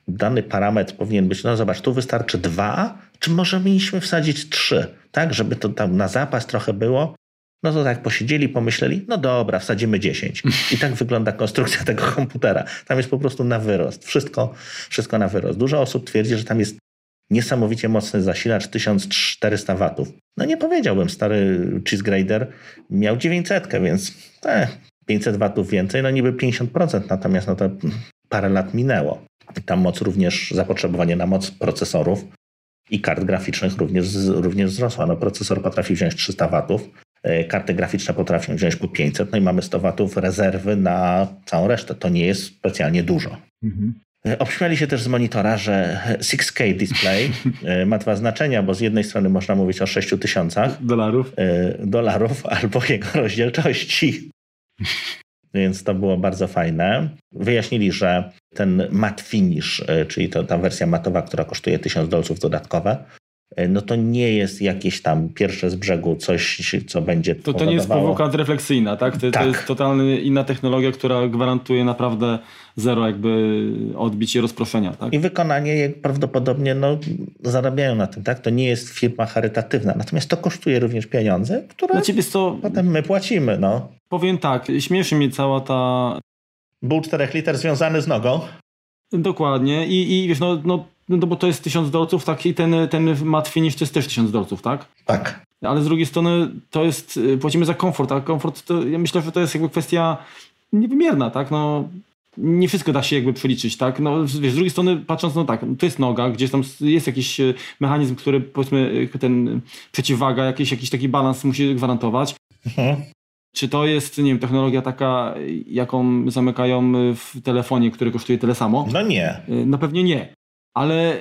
dany parametr powinien być, no zobacz, tu wystarczy dwa, czy może mieliśmy wsadzić trzy, tak, żeby to tam na zapas trochę było, no to tak posiedzieli, pomyśleli, no dobra, wsadzimy 10. I tak wygląda konstrukcja tego komputera. Tam jest po prostu na wyrost. Wszystko, wszystko na wyrost. Dużo osób twierdzi, że tam jest niesamowicie mocny zasilacz 1400 watów. No nie powiedziałbym, stary cheese grader miał 900, więc eh, 500 watów więcej, no niby 50%, natomiast no to parę lat minęło. Tam moc również, zapotrzebowanie na moc procesorów i kart graficznych również, również wzrosła. No procesor potrafi wziąć 300 watów, karty graficzne potrafią wziąć po 500, no i mamy 100 watów rezerwy na całą resztę. To nie jest specjalnie dużo. Mhm. E, obśmiali się też z monitora, że 6K display e, ma dwa znaczenia, bo z jednej strony można mówić o 6000 dolarów, dolarów albo jego rozdzielczości. Więc to było bardzo fajne. Wyjaśnili, że ten matte finish, czyli to, ta wersja matowa, która kosztuje 1000 dolców dodatkowe, E, no to nie jest jakieś tam pierwsze z brzegu coś, co będzie To, to nie jest powłoka refleksyjna, tak? To, tak? to jest totalnie inna technologia, która gwarantuje naprawdę zero jakby odbić i rozproszenia, tak? I wykonanie prawdopodobnie no, zarabiają na tym, tak? To nie jest firma charytatywna, natomiast to kosztuje również pieniądze, które znaczy, to... potem my płacimy, no. Powiem tak, śmieszy mnie cała ta... Ból 4 liter związany z nogą. Dokładnie i, i wiesz, no, no no to bo to jest 1000 dolców, tak i ten, ten mat finish to jest też 1000 dolców, tak? Tak. Ale z drugiej strony to jest, y, płacimy za komfort, a komfort to, ja myślę, że to jest jakby kwestia niewymierna, tak? No, nie wszystko da się jakby przeliczyć, tak? No, wiesz, z drugiej strony patrząc, no tak, to jest noga, gdzieś tam jest jakiś y, mechanizm, który powiedzmy y, ten przeciwwaga, jakiś, jakiś taki balans musi gwarantować. Mhm. Czy to jest, nie wiem, technologia taka, jaką zamykają w telefonie, który kosztuje tyle samo? No nie. No pewnie nie ale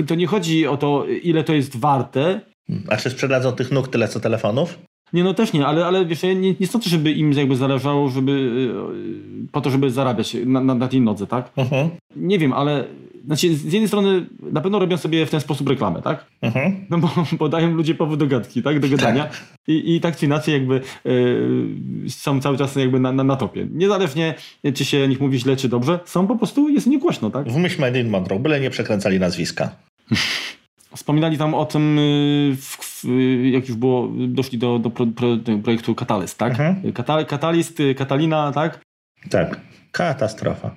y, to nie chodzi o to, ile to jest warte. A czy sprzedadzą tych nóg tyle co telefonów? Nie, no też nie, ale, ale wiesz, nie, nie sądzę, żeby im jakby zależało, żeby y, po to, żeby zarabiać na, na, na tej nodze, tak? Uh mhm. -huh. Nie wiem, ale znaczy, z jednej strony na pewno robią sobie w ten sposób reklamę, tak? Mhm. No bo, bo dają ludzie powód do gadki, tak? Do gadania. Tak. I, I tak czy inaczej jakby yy, są cały czas jakby na, na, na, topie. Niezależnie czy się o nich mówi źle czy dobrze, są po prostu, jest niegłośno, tak? W myśl in Monroe, byle nie przekręcali nazwiska. Wspominali tam o tym, y, w, w, jak już było, doszli do, do, pro, pro, do projektu Catalyst, tak? Mhm. Katalist, Katalina, tak? Tak, katastrofa.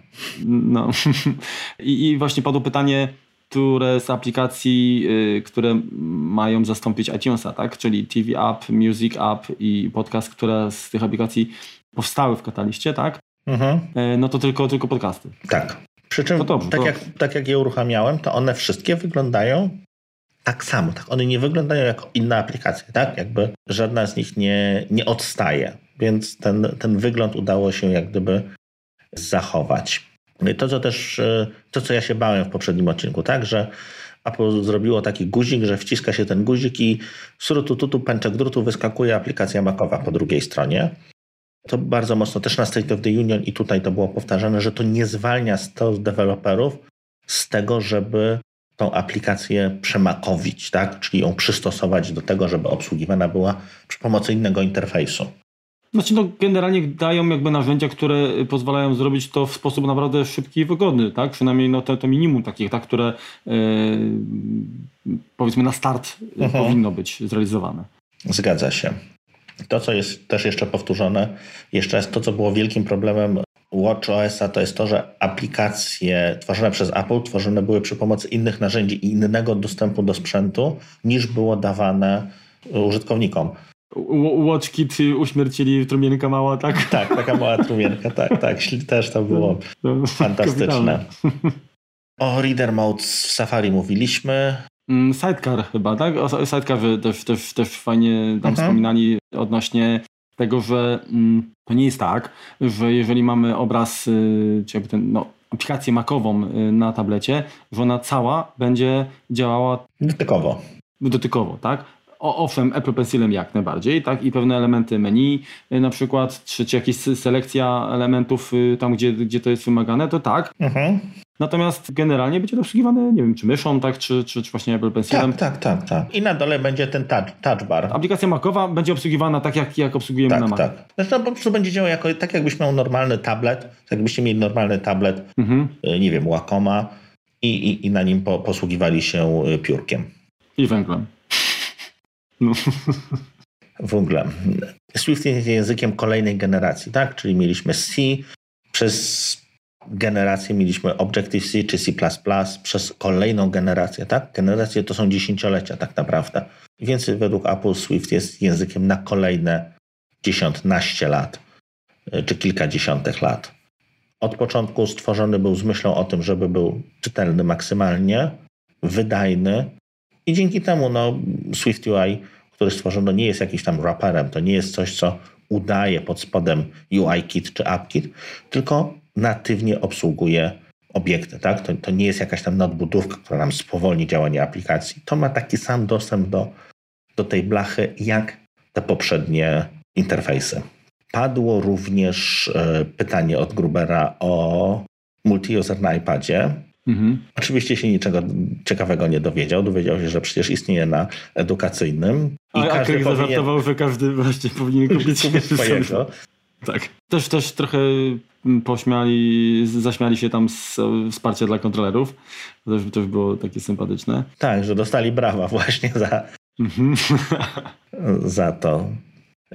No. I, I właśnie padło pytanie, które z aplikacji, y, które mają zastąpić iTunesa, tak? Czyli TV App, Music App i podcast, które z tych aplikacji powstały w Kataliście, tak? Mhm. Y, no to tylko, tylko podcasty. Tak. Przy czym, dobrze, tak, to- jak, tak jak je uruchamiałem, to one wszystkie wyglądają tak samo. Tak? One nie wyglądają jako inne aplikacje, tak? Jakby żadna z nich nie, nie odstaje. Więc ten, ten wygląd udało się jak gdyby zachować. No to, co też, e, to, co ja się bałem w poprzednim odcinku, tak? Że Apple zrobiło taki guzik, że wciska się ten guzik i surutututu, pęczek drutu, wyskakuje aplikacja Macowa po drugiej stronie. To bardzo mocno też na State of the Union i tutaj to było powtarzane, że to nie zwalnia deweloperów z tego, żeby tą aplikację przemakowić, tak? czyli ją przystosować do tego, żeby obsługiwana była przy pomocy innego interfejsu. Znaczy no generalnie dają jakby narzędzia, które pozwalają zrobić to w sposób naprawdę szybki i wygodny, tak? Przynajmniej no to, to minimum takich, tak? które yy, powiedzmy na start Mhm. powinno być zrealizowane. Zgadza się. To, co jest też jeszcze powtórzone, jeszcze jest to, co było wielkim problemem WatchOS-a, to jest to, że aplikacje tworzone przez Apple tworzone były przy pomocy innych narzędzi i innego dostępu do sprzętu, niż było dawane użytkownikom. WatchKit uśmiercili trumienka mała, tak? Tak, taka mała trumienka, tak, tak, też to było No, fantastyczne. O Reader Mode w Safari mówiliśmy. Mm, Sidecar chyba, tak? O Sidecarze też, też, też fajnie tam Mhm. wspominali odnośnie tego, że mm, to nie jest tak, że jeżeli mamy obraz, y, czy jakby ten, no, aplikację makową y, na tablecie, że ona cała będzie działała Dotykowo. dotykowo, tak? O, owszem, Apple Pencilem jak najbardziej, tak? I pewne elementy menu y, na przykład, czy, czy jakaś se- selekcja elementów y, tam, gdzie, gdzie to jest wymagane, to tak. Mhm. Natomiast generalnie będzie to obsługiwane, nie wiem, czy myszą, tak? Czy, czy, czy właśnie Apple Pencilem. Tak, tak, tak, tak. I na dole będzie ten touch, touch bar. Aplikacja Macowa będzie obsługiwana tak, jak, jak obsługujemy na Tak, Macu. tak. No, po prostu będzie działał jako, tak jakbyś miał normalny tablet, tak jakbyście mieli normalny tablet, Mhm. y, nie wiem, Wacoma i, i, i na nim po, posługiwali się piórkiem. I węglem. No. W ogóle. Swift jest językiem kolejnej generacji, tak? Czyli mieliśmy C, przez generację mieliśmy Objective-C czy C++, przez kolejną generację, tak? Generacje to są dziesięciolecia tak naprawdę. Więc według Apple Swift jest językiem na kolejne dziesiątnaście lat, y, czy kilkadziesiątek lat. Od początku stworzony był z myślą o tym, żeby był czytelny maksymalnie, wydajny i dzięki temu no, Swift UI który stworzono, nie jest jakimś tam raperem, to nie jest coś, co udaje pod spodem UIKit czy AppKit, tylko natywnie obsługuje obiekty. Tak? To, to nie jest jakaś tam nadbudówka, która nam spowolni działanie aplikacji. To ma taki sam dostęp do, do tej blachy, jak te poprzednie interfejsy. Padło również e, pytanie od Grubera o multi-user na iPadzie. Mhm. Oczywiście się niczego ciekawego nie dowiedział. Dowiedział się, że przecież istnieje na edukacyjnym. A, a każdy Craig powinien zażartował, że każdy właśnie powinien kupić swojego. Tak. Też, też trochę pośmiali, zaśmiali się tam z wsparcia dla kontrolerów. To też, też było takie sympatyczne. Tak, że dostali brawa właśnie za, Mhm. za to.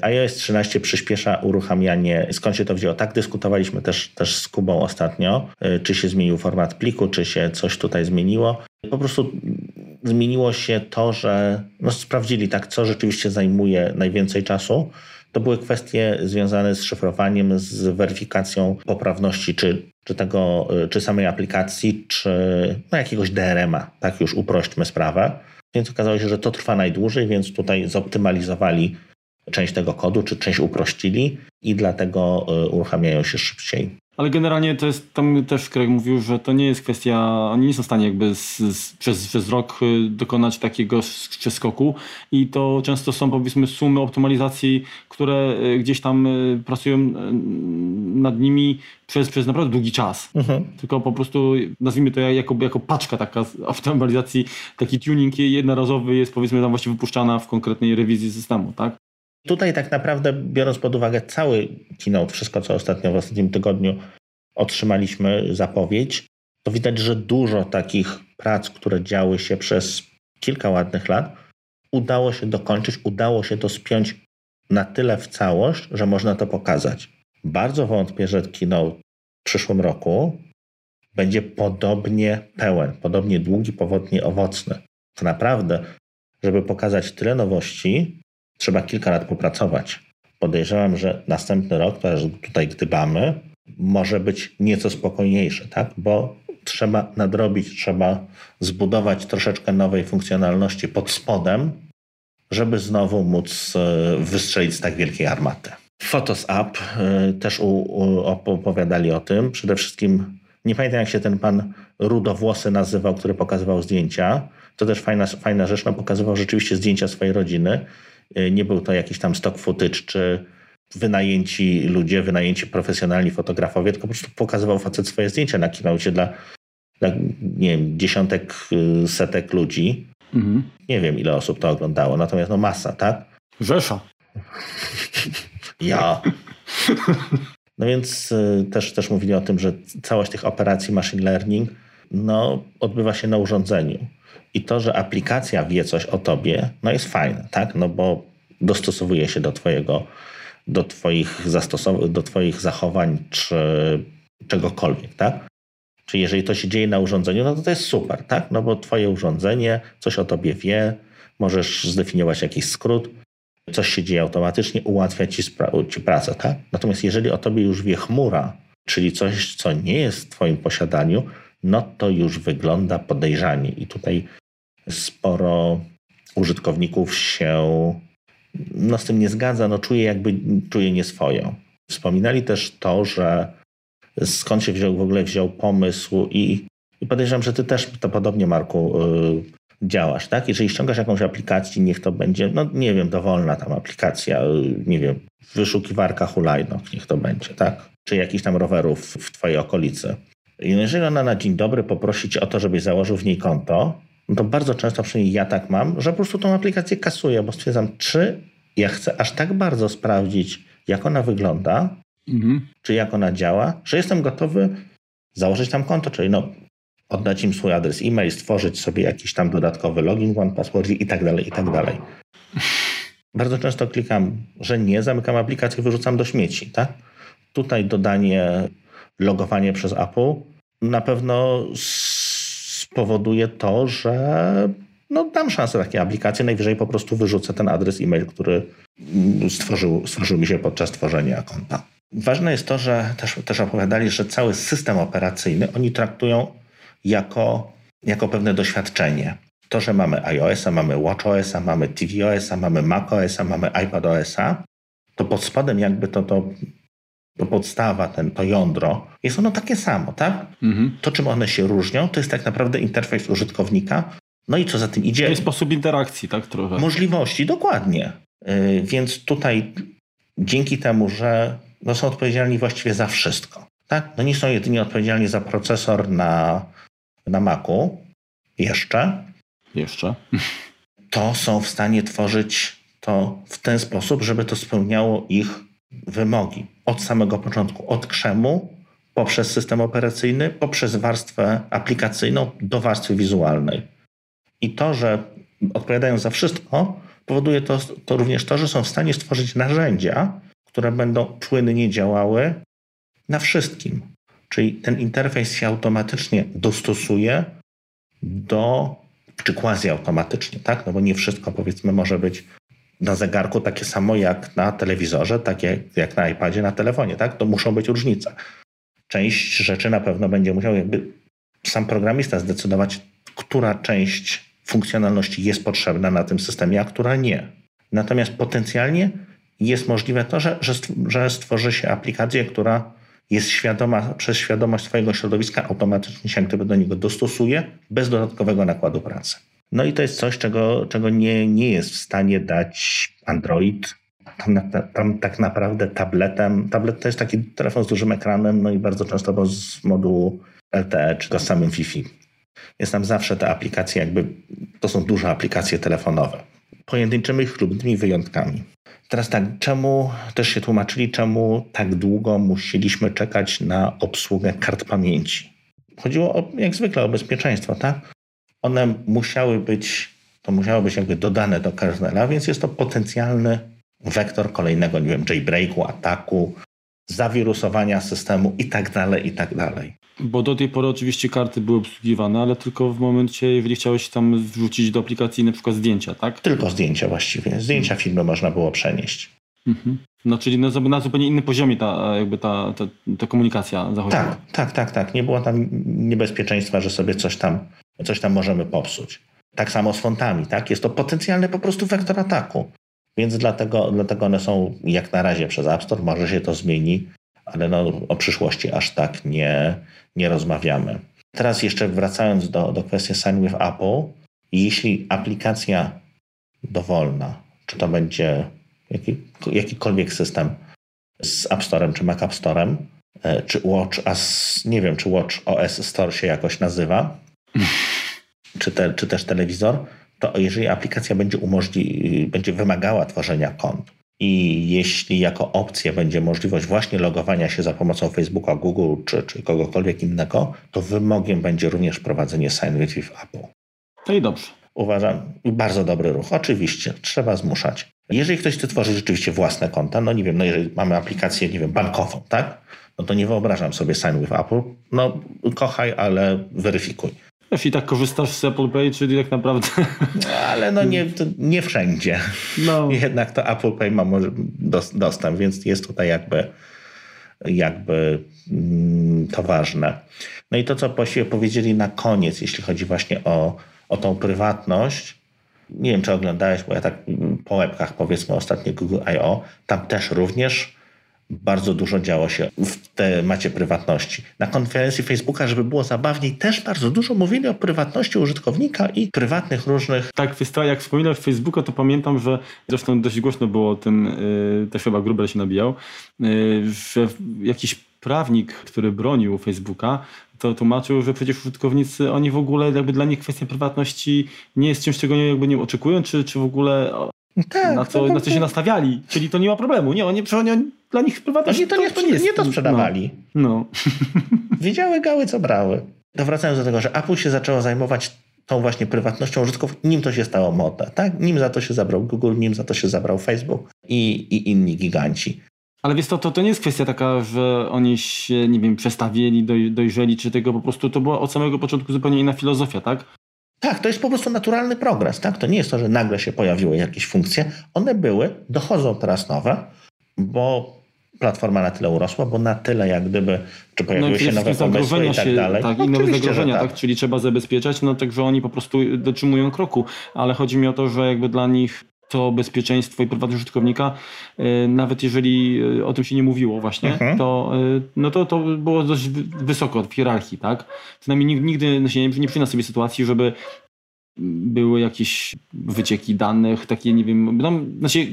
iOS 13 przyspiesza uruchamianie. Skąd się to wzięło? Tak dyskutowaliśmy też, też z Kubą ostatnio, y, czy się zmienił format pliku, czy się coś tutaj zmieniło. Po prostu zmieniło się to, że no, sprawdzili tak, co rzeczywiście zajmuje najwięcej czasu. To były kwestie związane z szyfrowaniem, z weryfikacją poprawności, czy, czy, tego, y, czy samej aplikacji, czy no, jakiegoś DRM-a. Tak już uprośćmy sprawę. Więc okazało się, że to trwa najdłużej, więc tutaj zoptymalizowali część tego kodu, czy część uprościli i dlatego y, uruchamiają się szybciej. Ale generalnie to jest, tam też Craig mówił, że to nie jest kwestia, oni nie są w stanie jakby z, z, przez, przez rok y, dokonać takiego sk- przeskoku i to często są powiedzmy sumy optymalizacji, które y, gdzieś tam pracują nad nimi przez, przez naprawdę długi czas. Tylko po prostu nazwijmy to jako, jako paczka taka z optymalizacji, taki tuning jednorazowy jest powiedzmy tam właśnie wypuszczana w konkretnej rewizji systemu, tak? Tutaj tak naprawdę, biorąc pod uwagę cały keynote, wszystko co ostatnio w ostatnim tygodniu otrzymaliśmy zapowiedź, to widać, że dużo takich prac, które działy się przez kilka ładnych lat, udało się dokończyć, udało się to spiąć na tyle w całość, że można to pokazać. Bardzo wątpię, że keynote w przyszłym roku będzie podobnie pełen, podobnie długi, powodnie owocny. To naprawdę, żeby pokazać tyle nowości, trzeba kilka lat popracować. Podejrzewam, że następny rok, też tutaj gdybamy, może być nieco spokojniejszy, tak? bo trzeba nadrobić, trzeba zbudować troszeczkę nowej funkcjonalności pod spodem, żeby znowu móc e, wystrzelić z tak wielkiej armaty. Photos App e, też opowiadali o tym. Przede wszystkim nie pamiętam, jak się ten pan rudowłosy nazywał, który pokazywał zdjęcia. To też fajna, fajna rzecz, no pokazywał rzeczywiście zdjęcia swojej rodziny. E, nie był to jakiś tam stock footage, czy wynajęci ludzie, wynajęci profesjonalni fotografowie, tylko po prostu pokazywał facet swoje zdjęcia na kinocie dla, dla nie wiem, dziesiątek, y, setek ludzi. Mhm. Nie wiem, ile osób to oglądało, natomiast no masa, tak? Rzesza. ja. No więc y, też, też mówili o tym, że całość tych operacji machine learning no, odbywa się na urządzeniu. I to, że aplikacja wie coś o tobie, no jest fajne, tak? No bo dostosowuje się do twojego, do twoich, zastosow- do twoich zachowań czy czegokolwiek, tak? Czy jeżeli to się dzieje na urządzeniu, no to to jest super, tak? No bo twoje urządzenie coś o tobie wie, możesz zdefiniować jakiś skrót, coś się dzieje automatycznie, ułatwia ci, ci pracę, tak? Natomiast jeżeli o tobie już wie chmura, czyli coś, co nie jest w twoim posiadaniu, no to już wygląda podejrzanie. I tutaj sporo użytkowników się no, z tym nie zgadza, no czuje jakby czuje nieswoją. Wspominali też to, że skąd się wziął, w ogóle wziął pomysł i, i podejrzewam, że ty też to podobnie, Marku, yy, działasz, tak? Jeżeli ściągasz jakąś aplikację, niech to będzie, no nie wiem, dowolna tam aplikacja, yy, nie wiem, wyszukiwarka hulajnok, niech to będzie, tak? Czy jakichś tam rowerów w twojej okolicy. I jeżeli ona na dzień dobry poprosi cię o to, żebyś założył w niej konto, no to bardzo często, przynajmniej ja tak mam, że po prostu tą aplikację kasuję, bo stwierdzam, czy ja chcę aż tak bardzo sprawdzić, jak ona wygląda, mhm. czy jak ona działa, że jestem gotowy założyć tam konto, czyli no, oddać im swój adres e-mail, stworzyć sobie jakiś tam dodatkowy login, one password i tak dalej, i tak dalej. Bardzo często klikam, że nie, zamykam aplikację, wyrzucam do śmieci, tak? Tutaj dodanie, logowanie przez Apple na pewno spowoduje to, że no, dam szansę takiej aplikacji, najwyżej po prostu wyrzucę ten adres e-mail, który stworzył, stworzył mi się podczas tworzenia konta. Ważne jest to, że też, też opowiadali, że cały system operacyjny oni traktują jako, jako pewne doświadczenie. To, że mamy iOS-a, mamy WatchOS-a, mamy tvOS-a, mamy macOS-a, mamy iPadOS-a, to pod spodem jakby to, to, to podstawa, ten, to jądro, jest ono takie samo, tak? Mhm. To, czym one się różnią, to jest tak naprawdę interfejs użytkownika. No i co za tym idzie? To jest sposób interakcji, tak? Trochę. Możliwości, dokładnie. Yy, więc tutaj dzięki temu, że no są odpowiedzialni właściwie za wszystko. Tak? No nie są jedynie odpowiedzialni za procesor na, na Macu, jeszcze. Jeszcze. To są w stanie tworzyć to w ten sposób, żeby to spełniało ich wymogi od samego początku, od krzemu, poprzez system operacyjny, poprzez warstwę aplikacyjną do warstwy wizualnej. I to, że odpowiadają za wszystko, powoduje to, to również to, że są w stanie stworzyć narzędzia, które będą płynnie działały na wszystkim. Czyli ten interfejs się automatycznie dostosuje do, czy quasi automatycznie, tak? No bo nie wszystko powiedzmy może być na zegarku takie samo jak na telewizorze, takie jak na iPadzie, na telefonie, tak? To muszą być różnice. Część rzeczy na pewno będzie musiał jakby sam programista zdecydować, która część funkcjonalności jest potrzebna na tym systemie, a która nie. Natomiast potencjalnie jest możliwe to, że, że, stworzy się aplikację, która jest świadoma, przez świadomość swojego środowiska automatycznie się gdyby do niego dostosuje bez dodatkowego nakładu pracy. No i to jest coś, czego, czego nie, nie jest w stanie dać Android. Tam, tam tak naprawdę tabletem, tablet to jest taki telefon z dużym ekranem, no i bardzo często z modułu LTE czy to samym Wi-Fi. Jest tam zawsze te aplikacje, jakby to są duże aplikacje telefonowe. Pojedynczymi chlubnymi wyjątkami. Teraz tak, czemu też się tłumaczyli, czemu tak długo musieliśmy czekać na obsługę kart pamięci? Chodziło o, jak zwykle o bezpieczeństwo, tak? One musiały być, to musiało być jakby dodane do kernela, więc jest to potencjalny wektor kolejnego, nie wiem, jailbreaku, ataku, zawirusowania systemu i tak dalej, i tak dalej. Bo do tej pory oczywiście karty były obsługiwane, ale tylko w momencie, jeżeli chciałeś tam wrzucić do aplikacji na przykład zdjęcia, tak? Tylko zdjęcia właściwie. Zdjęcia filmy można było przenieść. Mhm. No czyli na, na zupełnie innym poziomie ta, jakby ta, ta, ta komunikacja zachodziła. Tak, tak, tak, tak. Nie było tam niebezpieczeństwa, że sobie coś tam, coś tam możemy popsuć. Tak samo z fontami, tak? Jest to potencjalny po prostu wektor ataku. Więc dlatego, dlatego one są jak na razie przez App Store. Może się to zmieni, ale no, o przyszłości aż tak nie, nie rozmawiamy. Teraz jeszcze wracając do, do kwestii Sign with Apple. Jeśli aplikacja dowolna, czy to będzie jaki, jakikolwiek system z App Storem czy Mac App Storem, e, czy Watch as, nie wiem, czy Watch OS Store się jakoś nazywa, czy, te, czy też telewizor, to jeżeli aplikacja będzie, umożli, będzie wymagała tworzenia kont i jeśli jako opcja będzie możliwość właśnie logowania się za pomocą Facebooka, Google czy, czy kogokolwiek innego, to wymogiem będzie również prowadzenie Sign with Apple. To i dobrze. Uważam, bardzo dobry ruch. Oczywiście, trzeba zmuszać. Jeżeli ktoś chce tworzyć rzeczywiście własne konta, no nie wiem, no jeżeli mamy aplikację, nie wiem, bankową, tak? No to nie wyobrażam sobie Sign with Apple. No kochaj, ale weryfikuj. Jeśli tak korzystasz z Apple Pay, czyli tak naprawdę... Ale no nie, nie wszędzie. No. Jednak to Apple Pay ma może dostęp, więc jest tutaj jakby, jakby mm, to ważne. No i to, co powiedzieli na koniec, jeśli chodzi właśnie o, o tą prywatność, nie wiem, czy oglądałeś, bo ja tak po łebkach powiedzmy ostatnio Google I.O., tam też również bardzo dużo działo się w temacie prywatności. Na konferencji Facebooka, żeby było zabawniej, też bardzo dużo mówili o prywatności użytkownika i prywatnych różnych... Tak, jak wspominasz Facebooka, to pamiętam, że zresztą dość głośno było o tym, yy, też chyba Gruber się nabijał, yy, że jakiś prawnik, który bronił Facebooka, to tłumaczył, że przecież użytkownicy, oni w ogóle jakby dla nich kwestia prywatności nie jest czymś, czego nie, jakby nie oczekują, czy, czy w ogóle tak, na, co, na co się nastawiali. Czyli to nie ma problemu. Nie, oni, oni, oni dla nich prywatność oni to, nie, to nie, jest, nie to sprzedawali. No. no. Wiedziały gały, co brały. To wracając do tego, że Apple się zaczęło zajmować tą właśnie prywatnością użytkowników, nim to się stało modne, tak? Nim za to się zabrał Google, nim za to się zabrał Facebook i, i inni giganci. Ale wiesz, to, to, to nie jest kwestia taka, że oni się, nie wiem, przestawili, doj, dojrzeli, czy tego po prostu to była od samego początku zupełnie inna filozofia, tak? Tak, to jest po prostu naturalny progres, tak? To nie jest to, że nagle się pojawiły jakieś funkcje. One były, dochodzą teraz nowe, bo platforma na tyle urosła, bo na tyle jak gdyby, czy pojawiły no, się nowe pomysły i tak się, dalej. Tak, no, i nowe zagrożenia, tak. tak. Czyli trzeba zabezpieczać, no także oni po prostu dotrzymują kroku. Ale chodzi mi o to, że jakby dla nich to bezpieczeństwo i prywatność użytkownika, e, nawet jeżeli e, o tym się nie mówiło właśnie, mhm. to, e, no to, to było dość wysoko w hierarchii, tak? Przynajmniej nigdy się nie, nie przyna sobie sytuacji, żeby były jakieś wycieki danych, takie nie wiem, tam, znaczy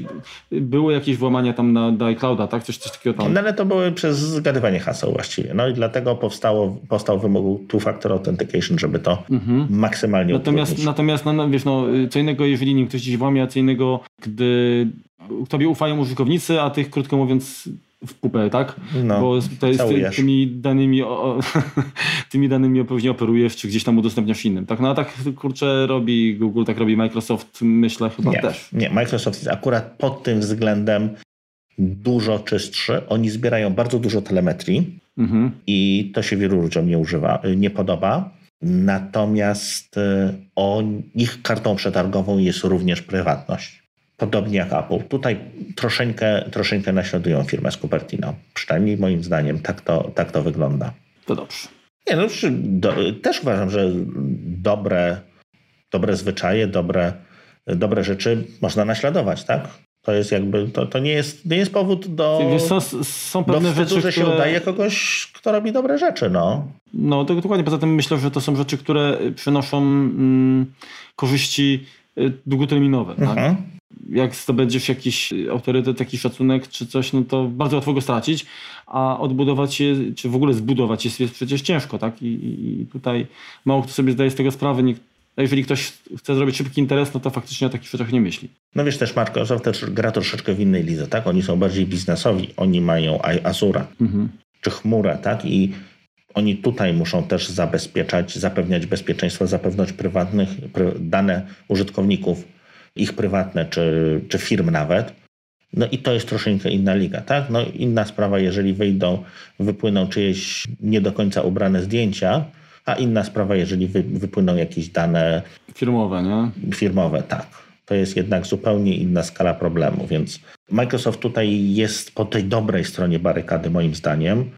były jakieś włamania tam na do iClouda, tak? Coś, coś takiego tam. No ale to były przez zgadywanie haseł właściwie. No i dlatego powstało, powstał wymóg two-factor authentication, żeby to mhm. maksymalnie Natomiast, utrudnić. natomiast no, no, wiesz, no, co innego, jeżeli nim ktoś gdzieś włamie, a co innego, gdy tobie ufają użytkownicy, a tych, krótko mówiąc, w pupę, tak? No, Bo to jest ty, tymi danymi, o, tymi danymi pewnie operujesz, czy gdzieś tam udostępniasz innym, tak? No a tak kurczę robi Google, tak robi Microsoft, myślę chyba nie, też. Nie, Microsoft jest akurat pod tym względem dużo czystszy. Oni zbierają bardzo dużo telemetrii mhm. i to się wielu ludziom nie używa, nie podoba. Natomiast y, o, ich kartą przetargową jest również prywatność. Podobnie jak Apple. Tutaj troszeczkę, troszeczkę naśladują firmę z Cupertino. Przynajmniej moim zdaniem tak to, tak to wygląda. To dobrze. Nie, no, do, też uważam, że dobre, dobre zwyczaje, dobre, dobre rzeczy można naśladować, tak? To jest jakby, to, to nie, jest, nie jest powód do, Wiesz, są, są pewne do wstydu, rzeczy, że się które... udaje kogoś, kto robi dobre rzeczy, no. No, to dokładnie. Poza tym myślę, że to są rzeczy, które przynoszą mm, korzyści y, długoterminowe, tak? mhm. tak? Jak zdobędziesz jakiś autorytet, jakiś szacunek czy coś, no to bardzo łatwo go stracić, a odbudować je, czy w ogóle zbudować jest, jest przecież ciężko, tak? I, I, tutaj mało kto sobie zdaje z tego sprawę. A jeżeli ktoś chce zrobić szybki interes, no to faktycznie o takich rzeczach nie myśli. No wiesz też, Microsoft też gra troszeczkę w innej lidze, tak? Oni są bardziej biznesowi, oni mają Azura mhm. czy chmurę, tak? I oni tutaj muszą też zabezpieczać, zapewniać bezpieczeństwo, zapewniać prywatnych, dane użytkowników ich prywatne czy, czy firm nawet. No i to jest troszeczkę inna liga, tak? No inna sprawa, jeżeli wyjdą, wypłyną czyjeś nie do końca ubrane zdjęcia, a inna sprawa, jeżeli wy, wypłyną jakieś dane Firmowe, nie? firmowe, tak. To jest jednak zupełnie inna skala problemu, więc Microsoft tutaj jest po tej dobrej stronie barykady, moim zdaniem.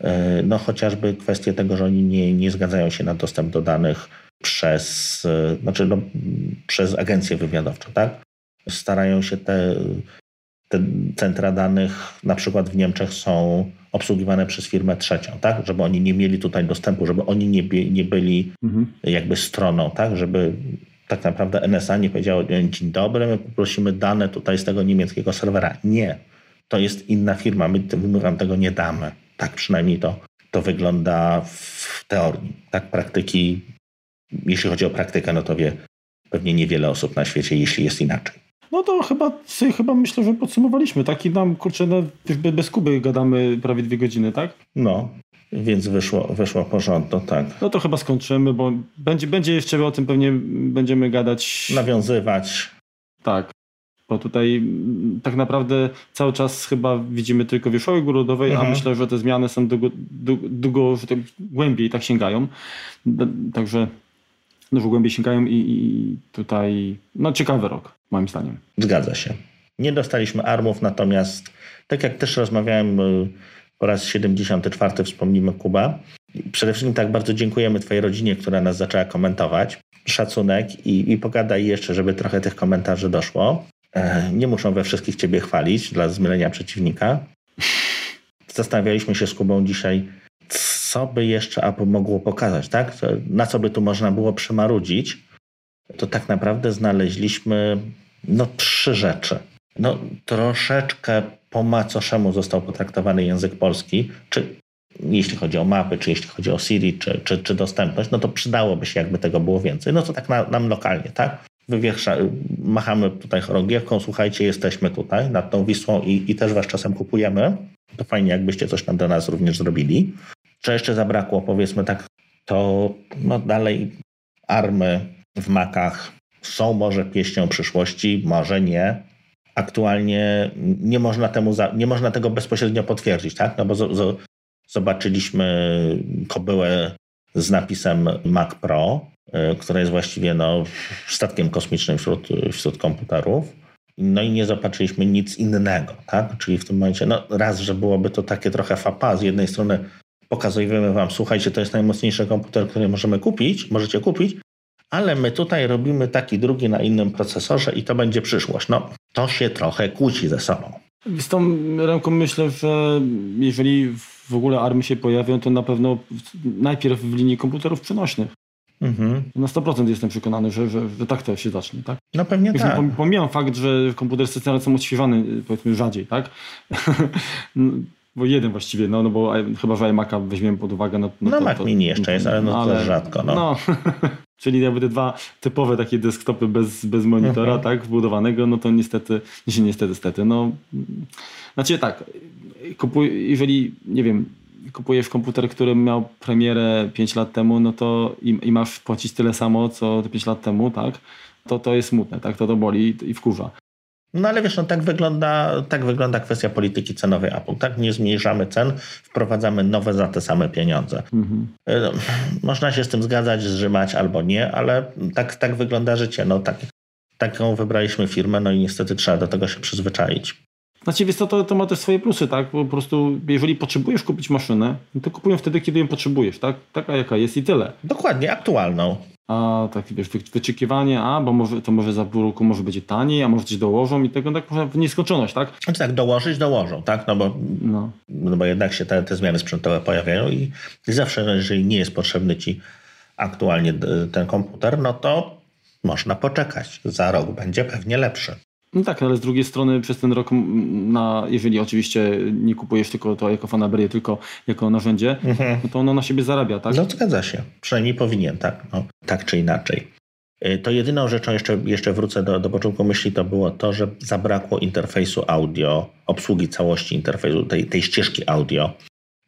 E, no chociażby kwestie tego, że oni nie, nie zgadzają się na dostęp do danych przez, e, znaczy no, przez agencje wywiadowcze, tak? Starają się te, te centra danych, na przykład w Niemczech są obsługiwane przez firmę trzecią, tak? Żeby oni nie mieli tutaj dostępu, żeby oni nie, nie byli Mhm. jakby stroną, tak? Żeby tak naprawdę NSA nie powiedziało, dzień dobry, my poprosimy dane tutaj z tego niemieckiego serwera. Nie. To jest inna firma, my, my wam tego nie damy. Tak przynajmniej to, to wygląda w teorii. Tak, praktyki, jeśli chodzi o praktykę, no to wie pewnie niewiele osób na świecie, jeśli jest inaczej. No to chyba, chyba myślę, że podsumowaliśmy. Tak i nam, kurczę, no, be- bez Kuby gadamy prawie dwie godziny, tak? No, więc wyszło, wyszło porządno, tak. No to chyba skończymy, bo będzie, będzie jeszcze o tym pewnie będziemy gadać. Nawiązywać. Tak. Bo tutaj mm, tak naprawdę cały czas chyba widzimy tylko wierzchołek górodowej, Mhm. a myślę, że te zmiany są długo, długo, długo że tak głębiej tak sięgają. Także dużo głębiej sięgają i, i tutaj no ciekawy rok, moim zdaniem. Zgadza się. Nie dostaliśmy armów, natomiast tak jak też rozmawiałem y, po raz 74 wspomnimy Kuba. Przede wszystkim tak bardzo dziękujemy Twojej rodzinie, która nas zaczęła komentować. Szacunek i, i pogadaj jeszcze, żeby trochę tych komentarzy doszło. E, Nie muszą we wszystkich Ciebie chwalić dla zmylenia przeciwnika. Zastanawialiśmy się z Kubą dzisiaj, co by jeszcze Apple mogło pokazać, tak? Na co by tu można było przymarudzić? To tak naprawdę znaleźliśmy no, trzy rzeczy. No, troszeczkę po macoszemu został potraktowany język polski, czy jeśli chodzi o mapy, czy jeśli chodzi o Siri, czy, czy, czy dostępność, no to przydałoby się, jakby tego było więcej. No to tak na, nam lokalnie, tak? Wywiersza, machamy tutaj chorągiewką, słuchajcie, jesteśmy tutaj nad tą Wisłą i, i też was czasem kupujemy. To fajnie, jakbyście coś tam do nas również zrobili. Co jeszcze zabrakło, powiedzmy tak, to no dalej army w makach są może pieśnią przyszłości, może nie. Aktualnie nie można, temu za, nie można tego bezpośrednio potwierdzić, tak? No bo zo, zo, zobaczyliśmy kobyłę z napisem Mac Pro, y, która jest właściwie no, statkiem kosmicznym wśród, wśród komputerów. No i nie zobaczyliśmy nic innego, tak? Czyli w tym momencie, no raz, że byłoby to takie trochę fapa, z jednej strony pokazujemy wam, słuchajcie, to jest najmocniejszy komputer, który możemy kupić, możecie kupić, ale my tutaj robimy taki drugi na innym procesorze i to będzie przyszłość. No, to się trochę kłóci ze sobą. Z tą ręką myślę, że jeżeli w ogóle army się pojawią, to na pewno najpierw w linii komputerów przenośnych. Mhm. Na 100% jestem przekonany, że, że, że tak to się zacznie, tak? No pewnie Już tak. pom- pomijam fakt, że komputery stacjonarne są odświeżane powiedzmy rzadziej, tak? No, bo jeden właściwie, no, no bo e, chyba, że iMac'a weźmiemy pod uwagę. No, No, to, Mac to, Mini jeszcze jest, ale no to też rzadko, no. no. Czyli jakby te dwa typowe takie desktopy bez, bez monitora, Mhm. tak, wbudowanego, no to niestety, nie się niestety, stety, no. Znaczy tak, kupuj, jeżeli, nie wiem, kupujesz komputer, który miał premierę 5 lat temu, no to i, i masz płacić tyle samo, co te 5 lat temu, tak, to to jest smutne, tak, to to boli i wkurza. No ale wiesz, no tak wygląda, tak wygląda kwestia polityki cenowej Apple. Tak, nie zmniejszamy cen, wprowadzamy nowe za te same pieniądze. Mhm. Y, no, Można się z tym zgadzać, zrzymać albo nie, ale tak, tak wygląda życie. No, tak, taką wybraliśmy firmę, no i niestety trzeba do tego się przyzwyczaić. Znaczy, wiesz co, to, to ma też swoje plusy, tak? Po prostu, jeżeli potrzebujesz kupić maszynę, no to kupują wtedy, kiedy ją potrzebujesz, tak? Taka jaka jest i tyle. Dokładnie, aktualną. A tak wiesz, wy- wyczekiwanie, a bo może, to może za pół roku może będzie taniej, a może coś dołożą i tego tak można w nieskończoność, tak? Znaczy tak, dołożyć, dołożą, tak? No bo, No. no bo jednak się te, te zmiany sprzętowe pojawiają i, i zawsze, no, jeżeli nie jest potrzebny ci aktualnie y, ten komputer, no to można poczekać. Za rok będzie pewnie lepszy. No tak, ale z drugiej strony przez ten rok, na, jeżeli oczywiście nie kupujesz tylko to jako fanaberię, tylko jako narzędzie, no to ono na siebie zarabia, tak? No zgadza się. Przynajmniej powinien, tak? No, tak czy inaczej. Y, To jedyną rzeczą, jeszcze, jeszcze wrócę do, do początku myśli, to było to, że zabrakło interfejsu audio, obsługi całości interfejsu, tej, tej ścieżki audio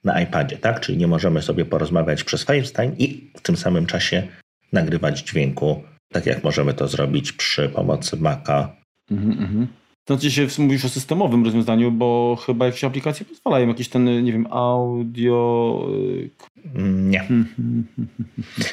na iPadzie, tak? Czyli nie możemy sobie porozmawiać przez FaceTime i w tym samym czasie nagrywać dźwięku, tak jak możemy to zrobić przy pomocy Maca Mhm, mhm. Znaczy się mówisz o systemowym rozwiązaniu, bo chyba jakieś aplikacje pozwalają, jakiś ten, nie wiem, audio... y, Mm, Nie.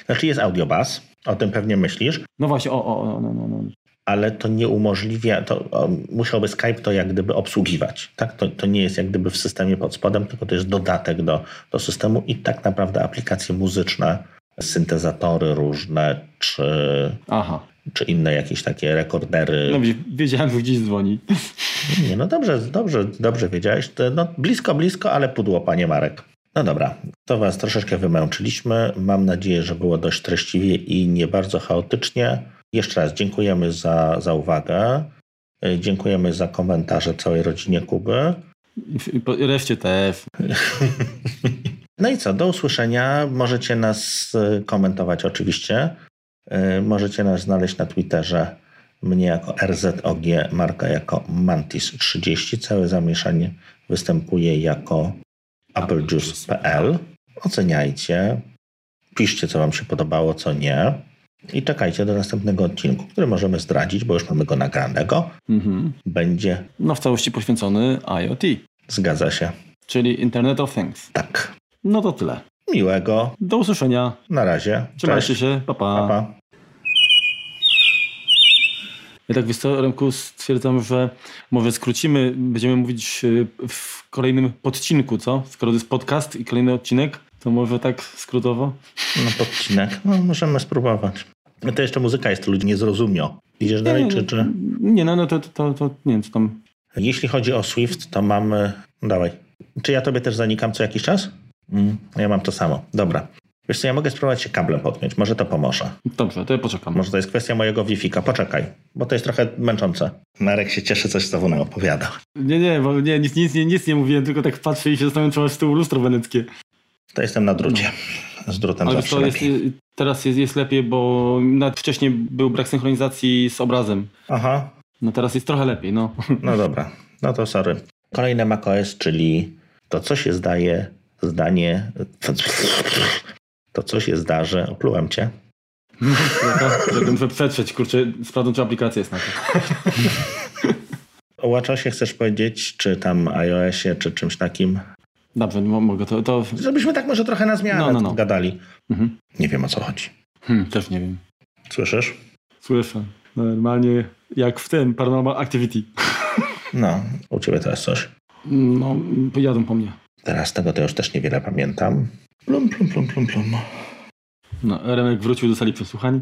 Znaczy jest audiobus, o tym pewnie myślisz, No właśnie, o, o, o no, no, no. ale to nie umożliwia, to o, musiałby Skype to jak gdyby obsługiwać. Tak? To, to nie jest jak gdyby w systemie pod spodem, tylko to jest dodatek do, do systemu i tak naprawdę aplikacje muzyczne, syntezatory różne, czy, Aha. Czy inne jakieś takie rekordery. No wie- wiedziałem, że gdzieś dzwoni. Nie, no dobrze, dobrze, dobrze wiedziałeś. No, blisko, blisko, ale pudło, panie Marek. No dobra, to was troszeczkę wymęczyliśmy. Mam nadzieję, że było dość treściwie i nie bardzo chaotycznie. Jeszcze raz dziękujemy za, za uwagę. Y, Dziękujemy za komentarze całej rodzinie Kuby. I Reszcie też. No i co, do usłyszenia. Możecie nas y, komentować oczywiście. Y, Możecie nas znaleźć na Twitterze. Mnie jako RZOG, Marka jako Mantis30. Całe zamieszanie występuje jako applejuice.pl. Oceniajcie. Piszcie, co Wam się podobało, co nie. I czekajcie do następnego odcinku, który możemy zdradzić, bo już mamy go nagranego. Mhm. Będzie, No w całości poświęcony IoT, zgadza się, czyli Internet of Things. tak. No to tyle. Miłego. Do usłyszenia. Na razie. Trzymajcie Cześć. się. Pa, pa. Pa, pa. Ja tak wiesz co, Remku, stwierdzam, że może skrócimy, będziemy mówić y, w kolejnym podcinku, co? Skoro to jest podcast i kolejny odcinek, to może tak skrótowo? No podcinek. No, możemy spróbować. No To jeszcze muzyka jest, to ludzie nie zrozumią. Idziesz dalej, czy, czy... Nie, no, no to, to, to nie wiem, co tam. Jeśli chodzi o Swift, to mamy... No dawaj. Czy ja tobie też zanikam co jakiś czas? Mm, ja mam to samo. Dobra. Wiesz co, ja mogę spróbować się kablem podpiąć. Może to pomoże. Dobrze, to ja poczekam. Może to jest kwestia mojego Wi-Fi-ka. Poczekaj, bo to jest trochę męczące. Marek się cieszy, coś znowu nam opowiadał. Nie, nie, bo nie, nic, nic, nic, nic nie mówiłem, tylko tak patrzę i się zastanawiam, czy masz z tyłu lustro weneckie. To jestem na drucie. Z drutem Ale zawsze to jest, lepiej. teraz jest, jest lepiej, bo nawet wcześniej był brak synchronizacji z obrazem. Aha, No teraz jest trochę lepiej, no. no dobra. No to sorry. Kolejne macOS, czyli to, co się zdaje, zdanie... To, co się zdarzy... Oplułem cię. Żeby muszę przetrzeć, kurczę, sprawdzą, czy aplikacja jest na to. O WatchOSie chcesz powiedzieć, czy tam iOSie, czy czymś takim? Dobrze, mo- mogę to... to... Żebyśmy tak może trochę na zmianę No, no, no. gadali. Mhm. Nie wiem, o co chodzi. Hmm, też nie wiem. Słyszysz? Słyszę. Normalnie jak w tym Paranormal Activity. No, u ciebie jest coś. No, jadą po mnie. Teraz tego to już też niewiele pamiętam. Plum, plum, plum, plum, plum. No, Remek wrócił do sali przesłuchań.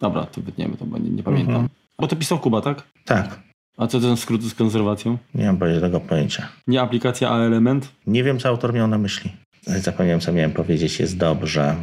Dobra, to wytniemy to, bo nie, nie pamiętam. Mhm. Bo to pisał Kuba, tak? Tak, A co to ten skrót z konserwacją? nie mam tego pojęcia. Nie aplikacja, a element? Nie wiem, co autor miał na myśli. Zapomniałem, co miałem powiedzieć. Jest dobrze.